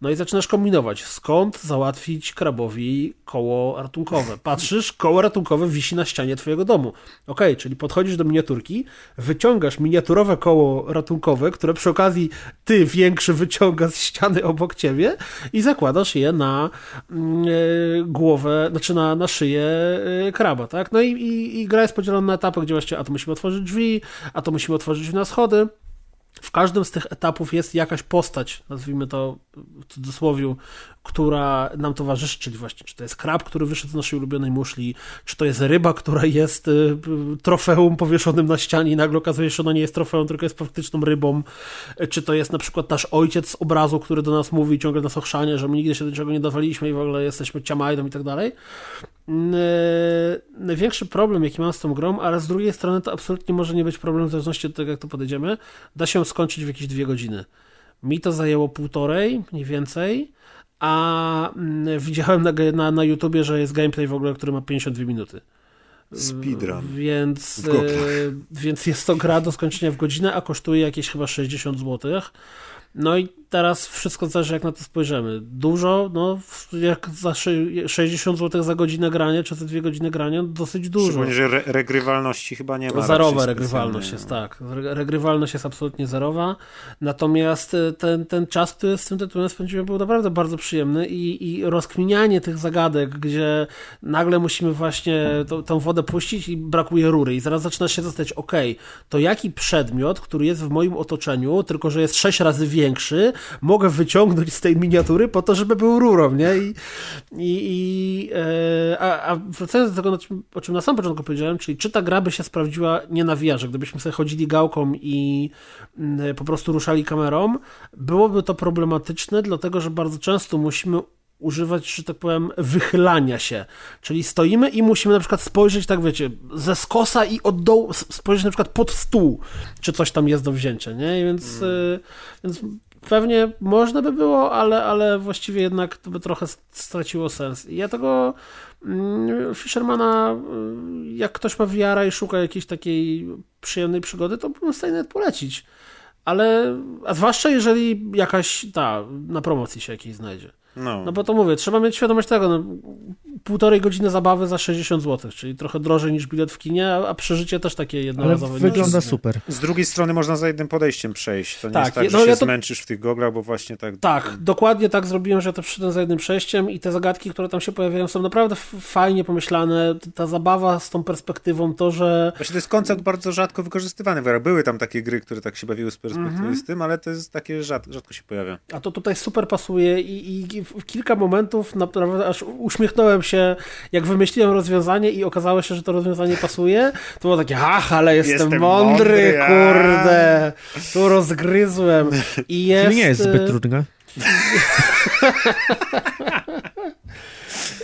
No i zaczynasz kombinować, skąd załatwić krabowi koło ratunkowe. Patrzysz, koło ratunkowe wisi na ścianie twojego domu. Ok, czyli podchodzisz do miniaturki, wyciągasz miniaturowe koło ratunkowe, które przy okazji ty większy wyciąga z ściany obok ciebie i zakładasz je na e, głowę, znaczy na, na szyję e, kraba, tak? No i, i, i gra jest podzielona na etapy, gdzie właściwie a to musimy otworzyć drzwi, a to musimy otworzyć na schody w każdym z tych etapów jest jakaś postać, nazwijmy to w cudzysłowie, która nam towarzyszy, czyli właśnie czy to jest krab, który wyszedł z naszej ulubionej muszli, czy to jest ryba, która jest y, trofeum powieszonym na ścianie i nagle okazuje się, że ona nie jest trofeum, tylko jest faktyczną rybą, czy to jest na przykład nasz ojciec z obrazu, który do nas mówi, ciągle nas ochrzanie, że my nigdy się do niczego nie dawaliśmy i w ogóle jesteśmy ciamajdą i tak dalej. Największy problem, jaki mam z tą grą, ale z drugiej strony to absolutnie może nie być problem w zależności od tego, jak to podejdziemy, da się skończyć w jakieś dwie godziny. Mi to zajęło półtorej, mniej więcej, a mm, widziałem na, na, na YouTubie, że jest gameplay w ogóle, który ma 52 minuty. Speedrun. Więc, e, więc jest to gra do skończenia w godzinę, a kosztuje jakieś chyba 60 zł. No i teraz wszystko zależy, jak na to spojrzymy. Dużo, no jak za 60 zł za godzinę grania, czy za dwie godziny grania, dosyć dużo. Szczególnie, że re regrywalności chyba nie ma. Zerowa regrywalność jest, tak. Regrywalność jest absolutnie zerowa. Natomiast e, ten, ten czas, który z tym tytułem spędziłem, był naprawdę bardzo przyjemny i, i rozkminianie tych zagadek, gdzie nagle musimy właśnie to, tą wodę puścić i brakuje rury i zaraz zaczyna się zastanawiać, ok, to jaki przedmiot, który jest w moim otoczeniu, tylko że jest sześć razy większy, mogę wyciągnąć z tej miniatury po to, żeby był rurą, nie? I, i, i e, a, a wracając do tego, o czym na samym początku powiedziałem, czyli czy ta gra by się sprawdziła nie na VR, gdybyśmy sobie chodzili gałką i mm, po prostu ruszali kamerą, byłoby to problematyczne, dlatego że bardzo często musimy używać, że tak powiem, wychylania się. Czyli stoimy i musimy na przykład spojrzeć, tak wiecie, ze skosa i od dołu, spojrzeć na przykład pod stół, czy coś tam jest do wzięcia, nie? I więc, mm. y, więc pewnie można by było, ale, ale właściwie jednak to by trochę straciło sens. I ja tego mm, Fishermana, y, jak ktoś ma wiara i szuka jakiejś takiej przyjemnej przygody, to bym w stanie nawet polecić. Ale, a zwłaszcza jeżeli jakaś, ta, na promocji się jakiejś znajdzie. No. no bo to mówię, trzeba mieć świadomość tego, no, półtorej godziny zabawy za 60 zł, czyli trochę drożej niż bilet w kinie, a przeżycie też takie jednorazowe. Ale wygląda super. Z drugiej strony można za jednym podejściem przejść. To nie tak, jest tak, no że się ja to... zmęczysz w tych goglach, bo właśnie tak... Tak, dokładnie tak zrobiłem, że to przyszedłem za jednym przejściem i te zagadki, które tam się pojawiają są naprawdę fajnie pomyślane. Ta zabawa z tą perspektywą, to, że... Właśnie to jest koncept bardzo rzadko wykorzystywany. Były tam takie gry, które tak się bawiły z perspektywy mm -hmm. z tym, ale to jest takie rzadko, rzadko się pojawia. A to tutaj super pasuje i, i kilka momentów naprawdę aż uśmiechnąłem się, jak wymyśliłem rozwiązanie i okazało się, że to rozwiązanie pasuje. To było takie, ach, ale jestem, jestem mądry, mądry kurde. Tu rozgryzłem. I jest... nie jest zbyt trudne. [laughs]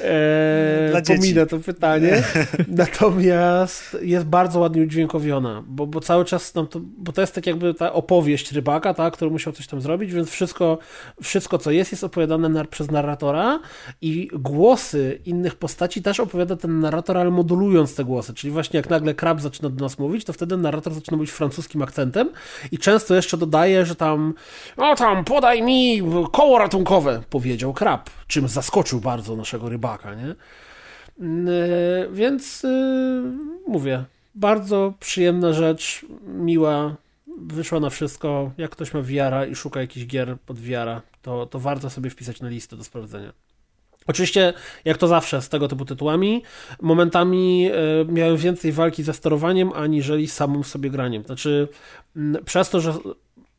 Eee, pominę to pytanie. [laughs] Natomiast jest bardzo ładnie udźwiękowiona, bo, bo cały czas nam to, bo to jest tak jakby ta opowieść rybaka, tak, który musiał coś tam zrobić, więc wszystko, wszystko co jest, jest opowiadane nar przez narratora i głosy innych postaci też opowiada ten narrator, ale modulując te głosy, czyli właśnie jak nagle krab zaczyna do nas mówić, to wtedy narrator zaczyna mówić francuskim akcentem i często jeszcze dodaje, że tam no tam podaj mi koło ratunkowe, powiedział krab, czym zaskoczył bardzo naszego rybaka, nie? Mm, e, więc e, mówię, bardzo przyjemna rzecz, miła, wyszła na wszystko. Jak ktoś ma wiara i szuka jakichś gier pod wiara, to, to warto sobie wpisać na listę do sprawdzenia. Oczywiście, jak to zawsze z tego typu tytułami, momentami y, miałem więcej walki ze sterowaniem, aniżeli samym sobie graniem. Znaczy, y, przez to, że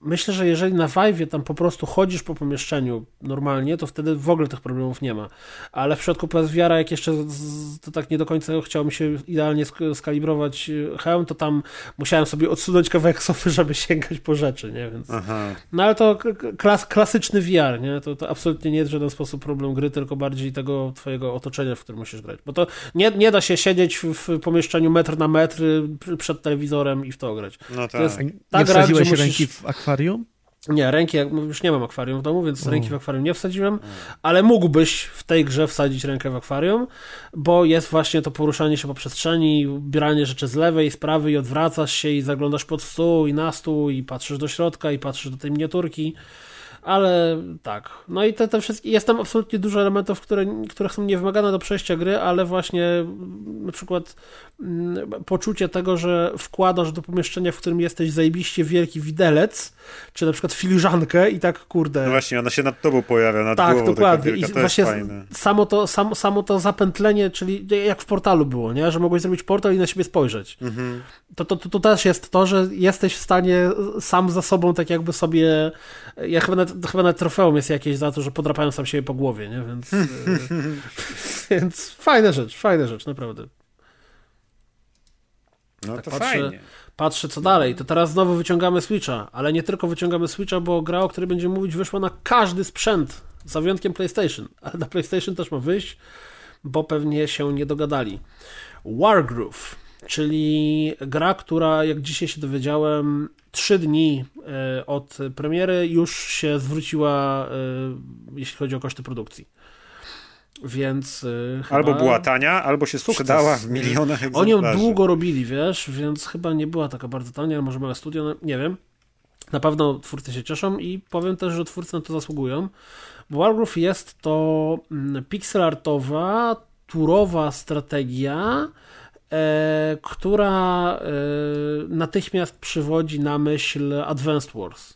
Myślę, że jeżeli na Vive tam po prostu chodzisz po pomieszczeniu normalnie, to wtedy w ogóle tych problemów nie ma. Ale w przypadku PSVR, jak jeszcze to tak nie do końca chciało mi się idealnie skalibrować e, hełm, to tam musiałem sobie odsunąć kawałek sofy, [laughs] żeby sięgać po rzeczy, nie? Więc... No ale to klas, klasyczny VR, nie? To, to absolutnie nie jest w żaden sposób problem gry, tylko bardziej tego twojego otoczenia, w którym musisz grać. Bo to nie, nie da się siedzieć w, pomieszczeniu metr na metr przed telewizorem i w to grać. No tak. To jest ta nie gra, musisz... ręki w akwarium akwarium? Nie, ręki, już nie mam akwarium w domu, więc ręki w akwarium nie wsadziłem, ale mógłbyś w tej grze wsadzić rękę w akwarium, bo jest właśnie to poruszanie się po przestrzeni, bieranie rzeczy z lewej, z prawej i odwracasz się i zaglądasz pod stół i na stół i patrzysz do środka i patrzysz do tej miniaturki ale tak. No i te, te wszystkie, jest tam absolutnie dużo elementów, które, które są niewymagane do przejścia gry, ale właśnie na przykład mm, poczucie tego, że wkładasz do pomieszczenia, w którym jesteś zajebiście wielki widelec, czy na przykład filiżankę i tak kurde. No właśnie, ona się nad tobą pojawia, nad tak, głową. Tak, dokładnie. I właśnie samo to, samo, samo to zapętlenie, czyli jak w portalu było, nie? że mogłeś zrobić portal i na siebie spojrzeć. Mhm. To, to, to, to też jest to, że jesteś w stanie sam za sobą tak jakby sobie, ja chyba nawet to chyba na trofeum jest jakieś za to, że podrapają sam siebie po głowie, nie? Więc, e, [laughs] więc fajna rzecz, fajna rzecz, naprawdę. No tak to patrzę, fajnie. Patrzę co dalej, to teraz znowu wyciągamy Switcha, ale nie tylko wyciągamy Switcha, bo gra, o której będziemy mówić, wyszła na każdy sprzęt, za wyjątkiem PlayStation, [laughs] ale na PlayStation też ma wyjść, bo pewnie się nie dogadali. Wargroove czyli gra, która jak dzisiaj się dowiedziałem, trzy dni e, od premiery już się zwróciła, e, jeśli chodzi o koszty produkcji. Więc e, Albo była tania, albo się sprzedała w milionach egzemplarzy. [laughs] Oni ją długo robili, wiesz, więc chyba nie była taka bardzo tania, może małe studio, no, nie wiem. Na pewno twórcy się cieszą i powiem też, że twórcy na to zasługują. Wargroove jest to mm, pixelartowa, turowa strategia, która e, natychmiast przywodzi na myśl Advanced Wars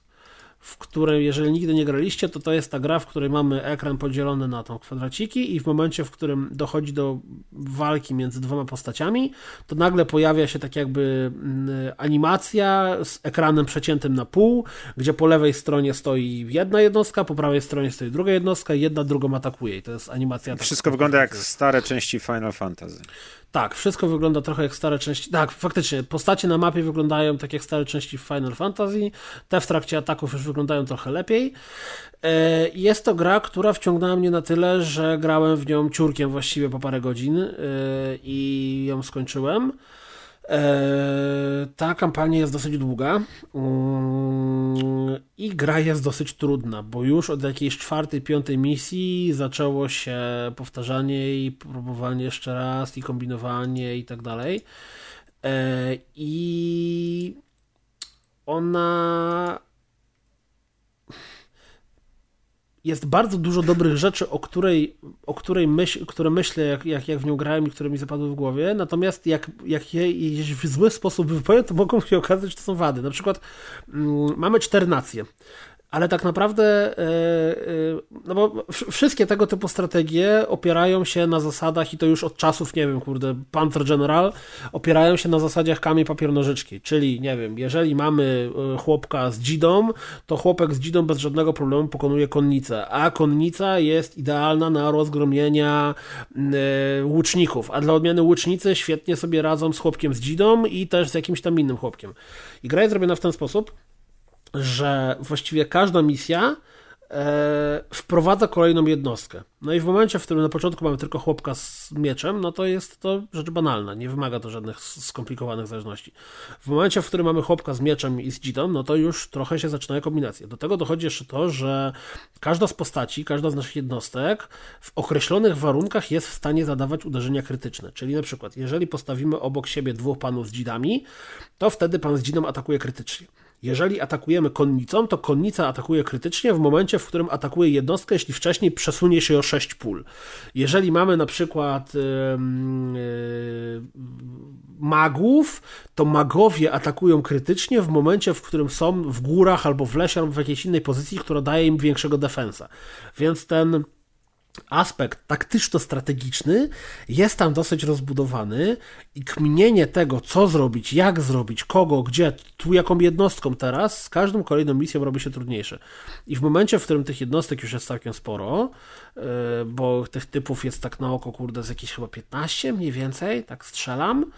w której, jeżeli nigdy nie graliście, to to jest ta gra, w której mamy ekran podzielony na tą kwadraciki i w momencie, w którym dochodzi do walki między dwoma postaciami, to nagle pojawia się tak jakby mm, animacja z ekranem przeciętym na pół, gdzie po lewej stronie stoi jedna jednostka, po prawej stronie stoi druga jednostka i jedna drugą atakuje i to jest animacja. Wszystko wygląda jak stare części Final Fantasy. Tak, wszystko wygląda trochę jak stare części. Tak, faktycznie, postacie na mapie wyglądają tak jak stare części w Final Fantasy. Te w trakcie ataków już wyglądają trochę lepiej. E, jest to gra, która wciągnęła mnie na tyle, że grałem w nią ciurkiem właściwie po parę godzin e, i ją skończyłem. E, ta kampania jest dosyć długa mm, i gra jest dosyć trudna, bo już od jakiejś czwartej, piątej misji zaczęło się powtarzanie i próbowanie jeszcze raz i kombinowanie i tak dalej. E, I ona jest bardzo dużo dobrych rzeczy, o której, o której myśl, które myślę, jak, jak, jak w nią grałem i które mi zapadły w głowie, natomiast jak, jak je w zły sposób wypowiem, to mogą się okazać, że to są wady. Na przykład mm, mamy cztery nacje ale tak naprawdę, e, e, no bo wszystkie tego typu strategie opierają się na zasadach i to już od czasów, nie wiem, kurde, Panther General, opierają się na zasadzie kamień, papier, nożyczki, czyli, nie wiem, jeżeli mamy e, chłopka z dzidą, to chłopek z dzidą bez żadnego problemu pokonuje konnicę, a konnica jest idealna na rozgromienia łuczników, a dla odmiany łucznicy świetnie sobie radzą z chłopkiem z dzidą i też z jakimś tam innym chłopkiem. I gra jest zrobiona w ten sposób, że właściwie każda misja e, wprowadza kolejną jednostkę. No i w momencie, w którym na początku mamy tylko chłopka z mieczem, no to jest to rzecz banalna, nie wymaga to żadnych skomplikowanych zależności. W momencie, w którym mamy chłopka z mieczem i z dzidą, no to już trochę się zaczynają kombinacje. Do tego dochodzi jeszcze to, że każda z postaci, każda z naszych jednostek w określonych warunkach jest w stanie zadawać uderzenia krytyczne. Czyli na przykład, jeżeli postawimy obok siebie dwóch panów z dzidami, to wtedy pan z dzidą atakuje krytycznie. Jeżeli atakujemy konnicą, to konnica atakuje krytycznie w momencie, w którym atakuje jednostkę, jeśli wcześniej przesunie się o 6 pól. Jeżeli mamy na przykład yy, yy, magów, to magowie atakują krytycznie w momencie, w którym są w górach albo w lesie, albo w jakiejś innej pozycji, która daje im większego defensa. Więc ten aspekt taktyczno-strategiczny jest tam dosyć rozbudowany i kminienie tego, co zrobić, jak zrobić, kogo, gdzie, tu jaką jednostką teraz, z każdą kolejną misją robi się trudniejsze. I w momencie, w którym tych jednostek już jest całkiem sporo, yy, bo tych typów jest tak na oko, kurde, z jakieś chyba 15 mniej więcej, tak strzelam,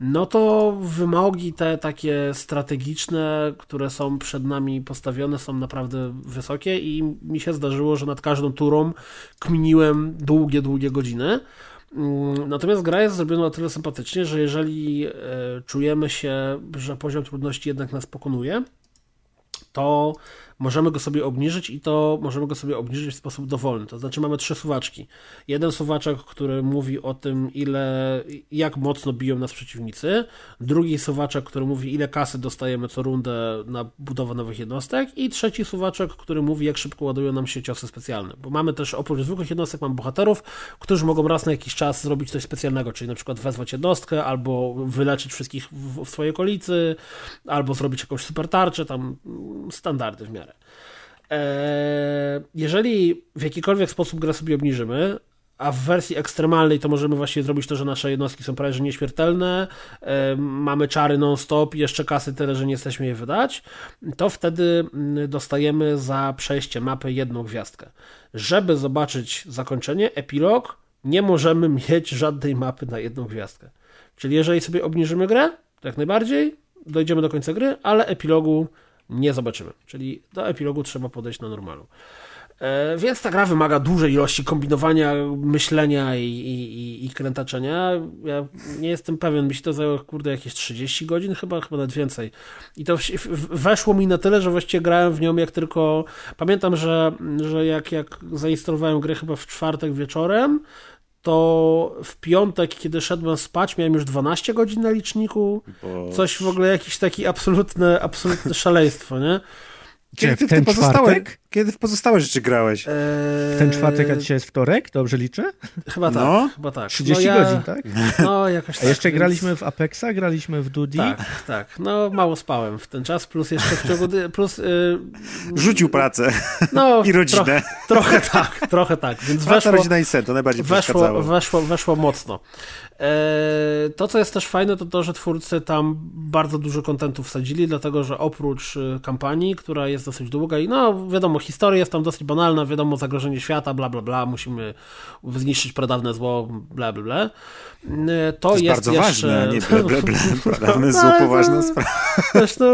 no to wymogi te takie strategiczne, które są przed nami postawione, są naprawdę wysokie i mi się zdarzyło, że nad każdą turą kminiłem długie, długie godziny. Mm, natomiast gra jest zrobiona na tyle sympatycznie, że jeżeli e, czujemy się, że poziom trudności jednak nas pokonuje, to możemy go sobie obniżyć i to możemy go sobie obniżyć w sposób dowolny. To znaczy mamy trzy suwaczki. Jeden suwaczek, który mówi o tym, ile, jak mocno biją nas przeciwnicy. Drugi suwaczek, który mówi, ile kasy dostajemy co rundę na budowę nowych jednostek. I trzeci suwaczek, który mówi, jak szybko ładują nam się ciosy specjalne. Bo mamy też oprócz zwykłych jednostek, mamy bohaterów, którzy mogą raz na jakiś czas zrobić coś specjalnego, czyli na przykład wezwać jednostkę, albo wyleczyć wszystkich w, w swojej okolicy, albo zrobić jakąś super tarczę, tam standardy w miarę. Eee, jeżeli w jakikolwiek sposób grę sobie obniżymy, a w wersji ekstremalnej to możemy właśnie zrobić to, że nasze jednostki są prawie że nieśmiertelne, eee, mamy czary non-stop, jeszcze kasy tyle, że nie jesteśmy je wydać, to wtedy mm, dostajemy za przejście mapy jedną gwiazdkę. Żeby zobaczyć zakończenie, epilog, nie możemy mieć żadnej mapy na jedną gwiazdkę. Czyli jeżeli sobie obniżymy grę, to jak najbardziej, dojdziemy do końca gry, ale epilogu nie zobaczymy. Czyli do epilogu trzeba podejść na normalu. E, więc ta gra wymaga dużej ilości kombinowania, myślenia i, i, i krętaczenia. Ja nie jestem pewien, mi się to zajęło, kurde, jakieś 30 godzin, chyba, chyba nawet więcej. I to weszło mi na tyle, że właściwie grałem w nią jak tylko... Pamiętam, że, że jak, jak zainstalowałem grę chyba w czwartek wieczorem, to w piątek, kiedy szedłem spać, miałem już 12 godzin na liczniku. Coś w ogóle, jakiś taki absolutne, absolutne [laughs] szaleństwo, nie? Kiedy ty w ten te pozostałe, czwartek? Kiedy w pozostałe rzeczy grałeś? Eee, Ten czwartek, a dzisiaj jest wtorek? Dobrze liczę? Chyba tak, No. chyba tak. 30 no ja, godzin, tak? [laughs] No, jakoś A tak. jeszcze więc- graliśmy w Apexa, graliśmy w Dudi. Tak, tak. No, mało spałem w ten czas, plus jeszcze w ciągu... Plus, yy, Rzucił pracę [laughs] no, [laughs] i rodzinę. Trochę, trochę tak, trochę tak. Więc Praca, weszło, rodzina i sen, to najbardziej weszło, weszło, weszło mocno. E, to, co jest też fajne, to to, że twórcy tam bardzo dużo kontentu wsadzili, dlatego że oprócz e, kampanii, która jest dosyć długa i no wiadomo, historia jest tam dosyć banalna, wiadomo, zagrożenie świata, bla bla bla, musimy zniszczyć pradawne zło, bla bla bla. E, To, To jest, jest bardzo jeszcze... ważne, a nie ble, ble, ble. Prawda, No, zło poważna sprawa. Wiesz, no,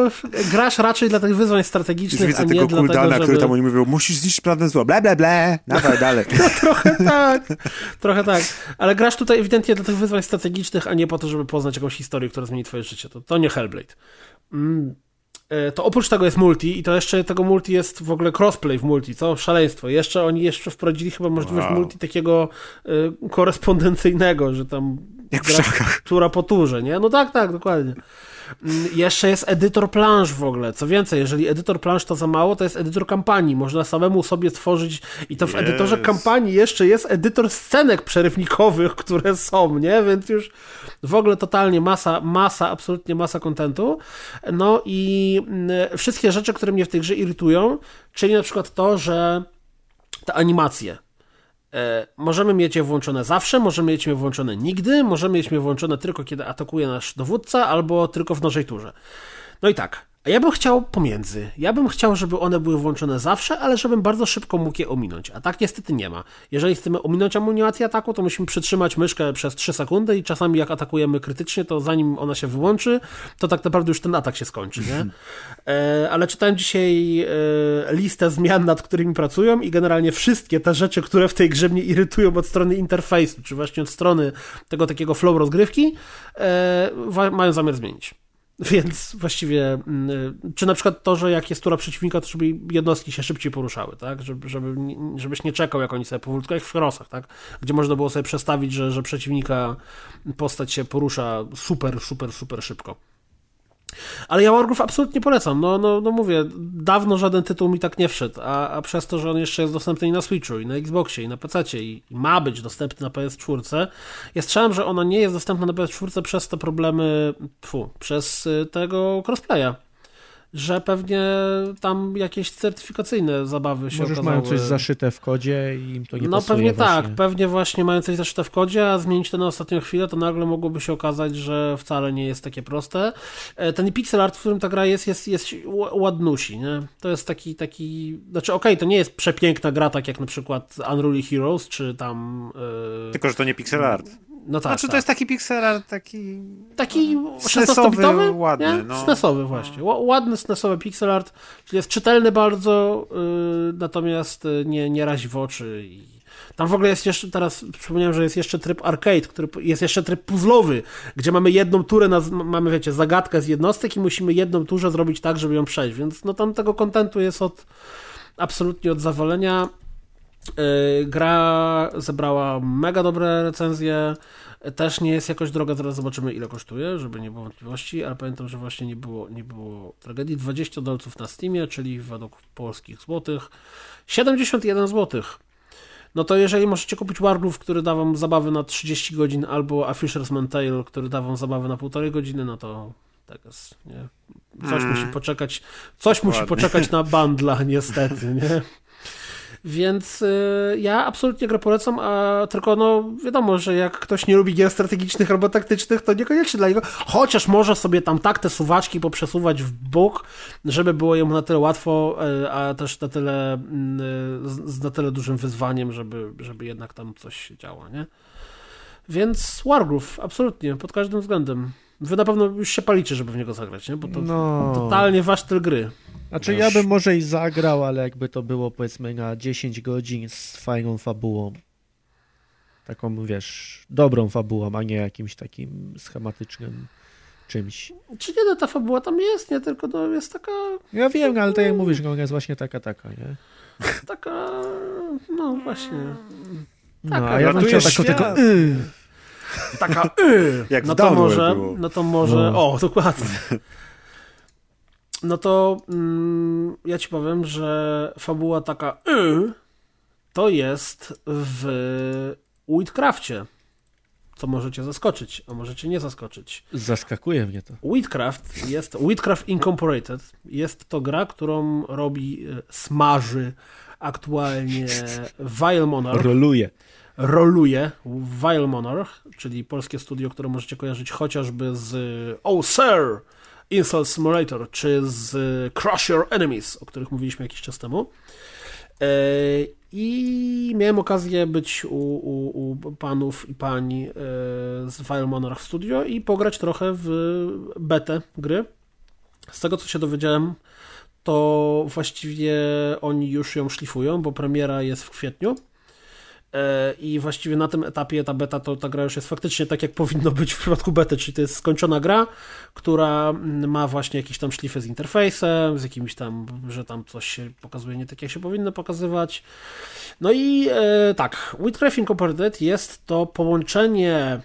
grasz raczej dla tych wyzwań Już strategicznych, a widzę nie tego dlatego, Kuldana, żeby... który tam oni mówią, musisz zniszczyć prawdę zło, ble, ble, ble, dawaj dalej. [laughs] Trochę tak, trochę tak. Ale grasz tutaj ewidentnie dla tych wyzwań strategicznych, a nie po to, żeby poznać jakąś historię, która zmieni twoje życie. To, to nie Hellblade. Mm. E, To oprócz tego jest multi i to jeszcze tego multi jest w ogóle crossplay w multi, co szaleństwo. Jeszcze oni jeszcze wprowadzili chyba możliwość Wow. multi takiego y, korespondencyjnego, że tam Jak szachach. tura po turze, nie? No tak, tak, dokładnie. Mm, Jeszcze jest edytor plansz w ogóle. Co więcej, jeżeli edytor plansz to za mało, to jest edytor kampanii. Można samemu sobie tworzyć i to w Yes. edytorze kampanii jeszcze jest edytor scenek przerywnikowych, [laughs] które są, nie? Więc już w ogóle totalnie masa, masa, absolutnie masa kontentu. No i mm, wszystkie rzeczy, które mnie w tej grze irytują, czyli na przykład to, że te animacje. E, możemy mieć je włączone zawsze, możemy mieć je włączone nigdy, możemy mieć je włączone tylko kiedy atakuje nasz dowódca, albo tylko w nożej turze. No i tak. A ja bym chciał pomiędzy. Ja bym chciał, żeby one były włączone zawsze, ale żebym bardzo szybko mógł je ominąć. A tak niestety nie ma. Jeżeli chcemy ominąć animację ataku, to musimy przytrzymać myszkę przez 3 sekundy i czasami jak atakujemy krytycznie, to zanim ona się wyłączy, to tak naprawdę już ten atak się skończy, nie? E, ale czytałem dzisiaj e, listę zmian, nad którymi pracują i generalnie wszystkie te rzeczy, które w tej grze mnie irytują od strony interfejsu, czy właśnie od strony tego takiego flow rozgrywki, e, mają zamiar zmienić. [laughs] Więc właściwie, mm, czy na przykład to, że jak jest tura przeciwnika, to żeby jednostki się szybciej poruszały, tak? Żeby, żeby, żebyś nie czekał, jak oni sobie powolutku, jak w Crossach, tak? Gdzie można było sobie przestawić, że, że przeciwnika postać się porusza super, super, super szybko. Ale ja Wargroove absolutnie polecam. No, no, no mówię, dawno żaden tytuł mi tak nie wszedł, a, a przez to, że on jeszcze jest dostępny i na Switchu, i na Xboxie, i na PC, i, i ma być dostępny na PS4, ja strzałem, że ona nie jest dostępna na PS4 przez te problemy, fu, przez y, tego crossplaya. Że pewnie tam jakieś certyfikacyjne zabawy się Może już okazały. mają coś zaszyte w kodzie i im to nie No pewnie właśnie. tak, pewnie właśnie mają coś zaszyte w kodzie, a zmienić to na ostatnią chwilę, to nagle mogłoby się okazać, że wcale nie jest takie proste. E, Ten pixel art, w którym ta gra jest, jest, jest ładnusi, nie? To jest taki, taki, znaczy okej, to nie jest przepiękna gra, tak jak na przykład Unruly Heroes, czy tam... e, Tylko, że to nie pixel art. No tak, znaczy, tak. to jest taki pixel art, taki... Taki SNESowy, 16-bitowy? ładny, nie? no. SNESowy właśnie. Ła- Ładny SNESowy pixel art, czyli jest czytelny bardzo, yy, natomiast y, nie, nie razi w oczy i tam w ogóle jest jeszcze, teraz przypomniałem, że jest jeszcze tryb arcade, który jest jeszcze tryb puzzlowy, gdzie mamy jedną turę, na, mamy wiecie, zagadkę z jednostek i musimy jedną turę zrobić tak, żeby ją przejść, więc no tam tego kontentu jest od absolutnie od zawalenia. Yy, Gra zebrała mega dobre recenzje. Też nie jest jakoś droga, zaraz zobaczymy ile kosztuje, żeby nie było wątpliwości, ale pamiętam, że właśnie nie było, nie było tragedii. 20 dolców na Steamie, czyli według polskich złotych 71 złotych. No to jeżeli możecie kupić Wargroove, który da wam zabawy na 30 godzin, albo A Fisher's Tale, który da wam zabawy na półtorej godziny, no to tak jest, nie? Coś Mm. musi poczekać, coś musi Ładnie. poczekać na bandla, [laughs] niestety, nie? Więc y, ja absolutnie grę polecam, a tylko no wiadomo, że jak ktoś nie lubi gier strategicznych albo taktycznych, to niekoniecznie dla niego, chociaż może sobie tam tak te suwaczki poprzesuwać w bok, żeby było jemu na tyle łatwo, y, a też na tyle y, z na tyle dużym wyzwaniem, żeby, żeby jednak tam coś się działo, nie? Więc Wargroove, absolutnie, pod każdym względem. Wy na pewno już się palicie, żeby w niego zagrać, nie? Bo to No. totalnie wasz styl gry. Znaczy Wiesz. ja bym może i zagrał, ale jakby to było powiedzmy na 10 godzin z fajną fabułą. Taką, wiesz, dobrą fabułą, a nie jakimś takim schematycznym czymś. Czy nie, no ta fabuła tam jest, nie? Tylko no, jest taka Ja wiem, no, ale tak jak mówisz, no, ona jest właśnie taka, taka, nie? taka, no właśnie. No, Tak, a ja bym chciał taką tylko... [clears throat] Y. Taka y, [laughs] Jak no to może, było. no to może, No. o, dokładnie. No to mm, ja ci powiem, że fabuła taka y, to jest w Wheatcrafcie. Co możecie zaskoczyć, a możecie nie zaskoczyć. Zaskakuje mnie to. Wheatcraft jest Wheatcraft Incorporated. Jest to gra, którą robi, e, smaży aktualnie [laughs] Vile Monarch Roluje. Roluje Vile Monarch, czyli polskie studio, które możecie kojarzyć chociażby z Oh Sir, Insult Simulator, czy z Crush Your Enemies, o których mówiliśmy jakiś czas temu. E, I miałem okazję być u, u, u panów i pań e, z Vile Monarch Studio i pograć trochę w betę gry. Z tego, co się dowiedziałem, to właściwie oni już ją szlifują, bo premiera jest w kwietniu. E, I właściwie na tym etapie ta beta, to ta gra już jest faktycznie tak, jak powinno być w przypadku bety, czyli to jest skończona gra, która mm, ma właśnie jakieś tam szlify z interfejsem, z jakimiś tam, że tam coś się pokazuje nie tak, jak się powinno pokazywać. No i e, tak, Wheatcraft Incorporated jest to połączenie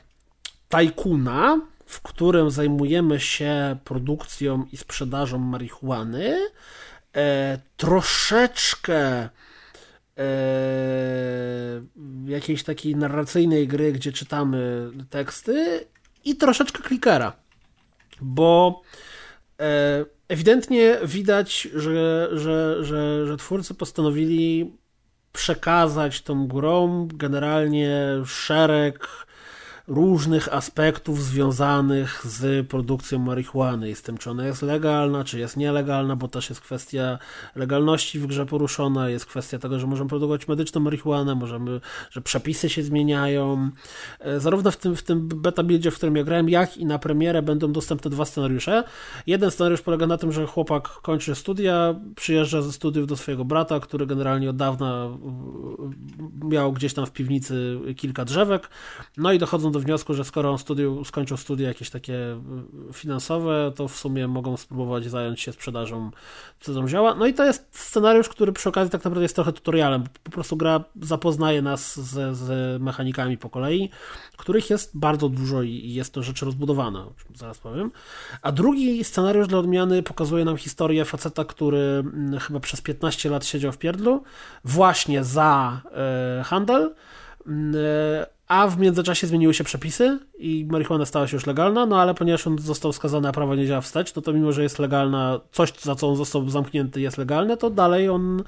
tajkuna, w którym zajmujemy się produkcją i sprzedażą marihuany, e, troszeczkę e, jakiejś takiej narracyjnej gry, gdzie czytamy teksty i troszeczkę klikera, bo e, ewidentnie widać, że, że, że, że twórcy postanowili przekazać tą grą generalnie szereg różnych aspektów związanych z produkcją marihuany i z tym, czy ona jest legalna, czy jest nielegalna, bo też jest kwestia legalności w grze poruszona, jest kwestia tego, że możemy produkować medyczną marihuanę, możemy, że przepisy się zmieniają. E, Zarówno w tym, w tym beta buildzie, w którym ja grałem, jak i na premierę będą dostępne dwa scenariusze. Jeden scenariusz polega na tym, że chłopak kończy studia, przyjeżdża ze studiów do swojego brata, który generalnie od dawna y, miał gdzieś tam w piwnicy kilka drzewek, no i dochodzą do wniosku, że skoro on studiu, skończył studia jakieś takie y, finansowe, to w sumie mogą spróbować zająć się sprzedażą, sprzedażą zioła. No i to jest scenariusz, który przy okazji tak naprawdę jest trochę tutorialem. Po prostu gra zapoznaje nas z, z mechanikami po kolei, których jest bardzo dużo i jest to rzecz rozbudowana, zaraz powiem. A drugi scenariusz dla odmiany pokazuje nam historię faceta, który mm, chyba przez 15 lat siedział w pierdlu, właśnie za e, handel, a w międzyczasie zmieniły się przepisy i marihuana stała się już legalna, no ale ponieważ on został skazany, a prawo nie działa wstecz, no to mimo, że jest legalna, coś za co on został zamknięty jest legalne, to dalej on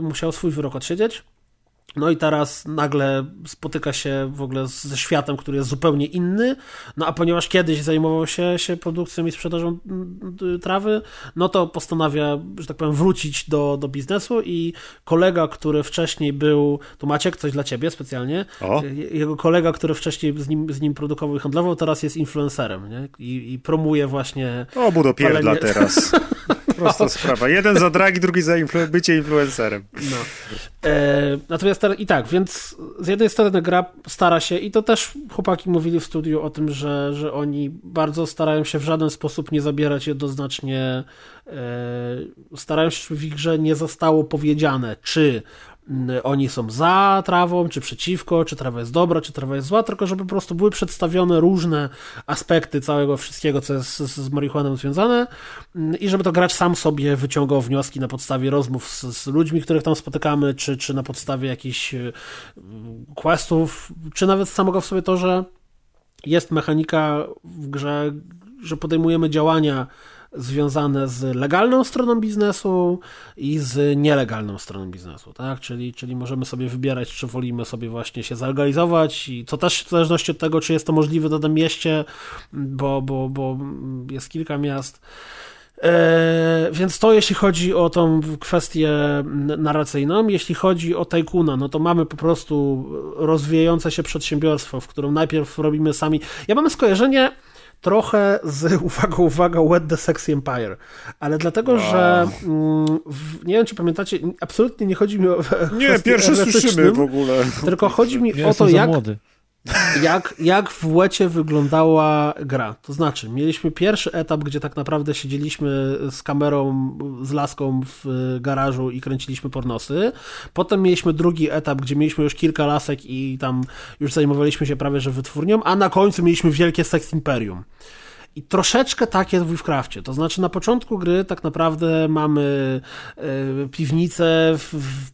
musiał swój wyrok odsiedzieć. No i teraz nagle spotyka się w ogóle ze światem, który jest zupełnie inny. No a ponieważ kiedyś zajmował się, się produkcją i sprzedażą mm, y, trawy, no to postanawia, że tak powiem, wrócić do, do biznesu i kolega, który wcześniej był, tu Maciek, coś dla ciebie specjalnie, O. Je- jego kolega, który wcześniej z nim, z nim produkował i handlował, teraz jest influencerem nie? I, i promuje właśnie O, budopierdla Palenie- teraz. [laughs] Prosta sprawa. Jeden za dragi, drugi za influ- bycie influencerem. No. E, natomiast i tak, więc z jednej strony gra stara się, i to też chłopaki mówili w studiu o tym, że, że oni bardzo starają się w żaden sposób nie zabierać jednoznacznie, e, starają się, w ich grze nie zostało powiedziane, czy oni są za trawą, czy przeciwko, czy trawa jest dobra, czy trawa jest zła, tylko żeby po prostu były przedstawione różne aspekty całego wszystkiego, co jest z, z marihuaną związane mm, i żeby to gracz sam sobie wyciągał wnioski na podstawie rozmów z, z ludźmi, których tam spotykamy, czy, czy na podstawie jakichś y, questów, czy nawet samego w sobie to, że jest mechanika w grze, że podejmujemy działania związane z legalną stroną biznesu i z nielegalną stroną biznesu, tak? Czyli, czyli możemy sobie wybierać, czy wolimy sobie właśnie się zalegalizować i to też w zależności od tego, czy jest to możliwe w danym mieście, bo, bo, bo jest kilka miast. E, więc to jeśli chodzi o tą kwestię narracyjną. Jeśli chodzi o Tajkuna, no to mamy po prostu rozwijające się przedsiębiorstwo, w którym najpierw robimy sami. Ja mam skojarzenie trochę z, [laughs] uwaga, uwaga, What the Sexy Empire, ale dlatego, Wow. że mm, w, nie wiem, czy pamiętacie, absolutnie nie chodzi mi o Nie, [laughs] erotycznym, słyszymy w ogóle. tylko chodzi mi Ja o to, jak młody. Jak, jak w łecie wyglądała gra. To znaczy, mieliśmy pierwszy etap, gdzie tak naprawdę siedzieliśmy z kamerą, z laską w garażu i kręciliśmy pornosy. Potem mieliśmy drugi etap, gdzie mieliśmy już kilka lasek i tam już zajmowaliśmy się prawie że wytwórnią, a na końcu mieliśmy wielkie Sex Imperium. I troszeczkę tak jest w Witchcraftie. To znaczy, na początku gry tak naprawdę mamy y, piwnicę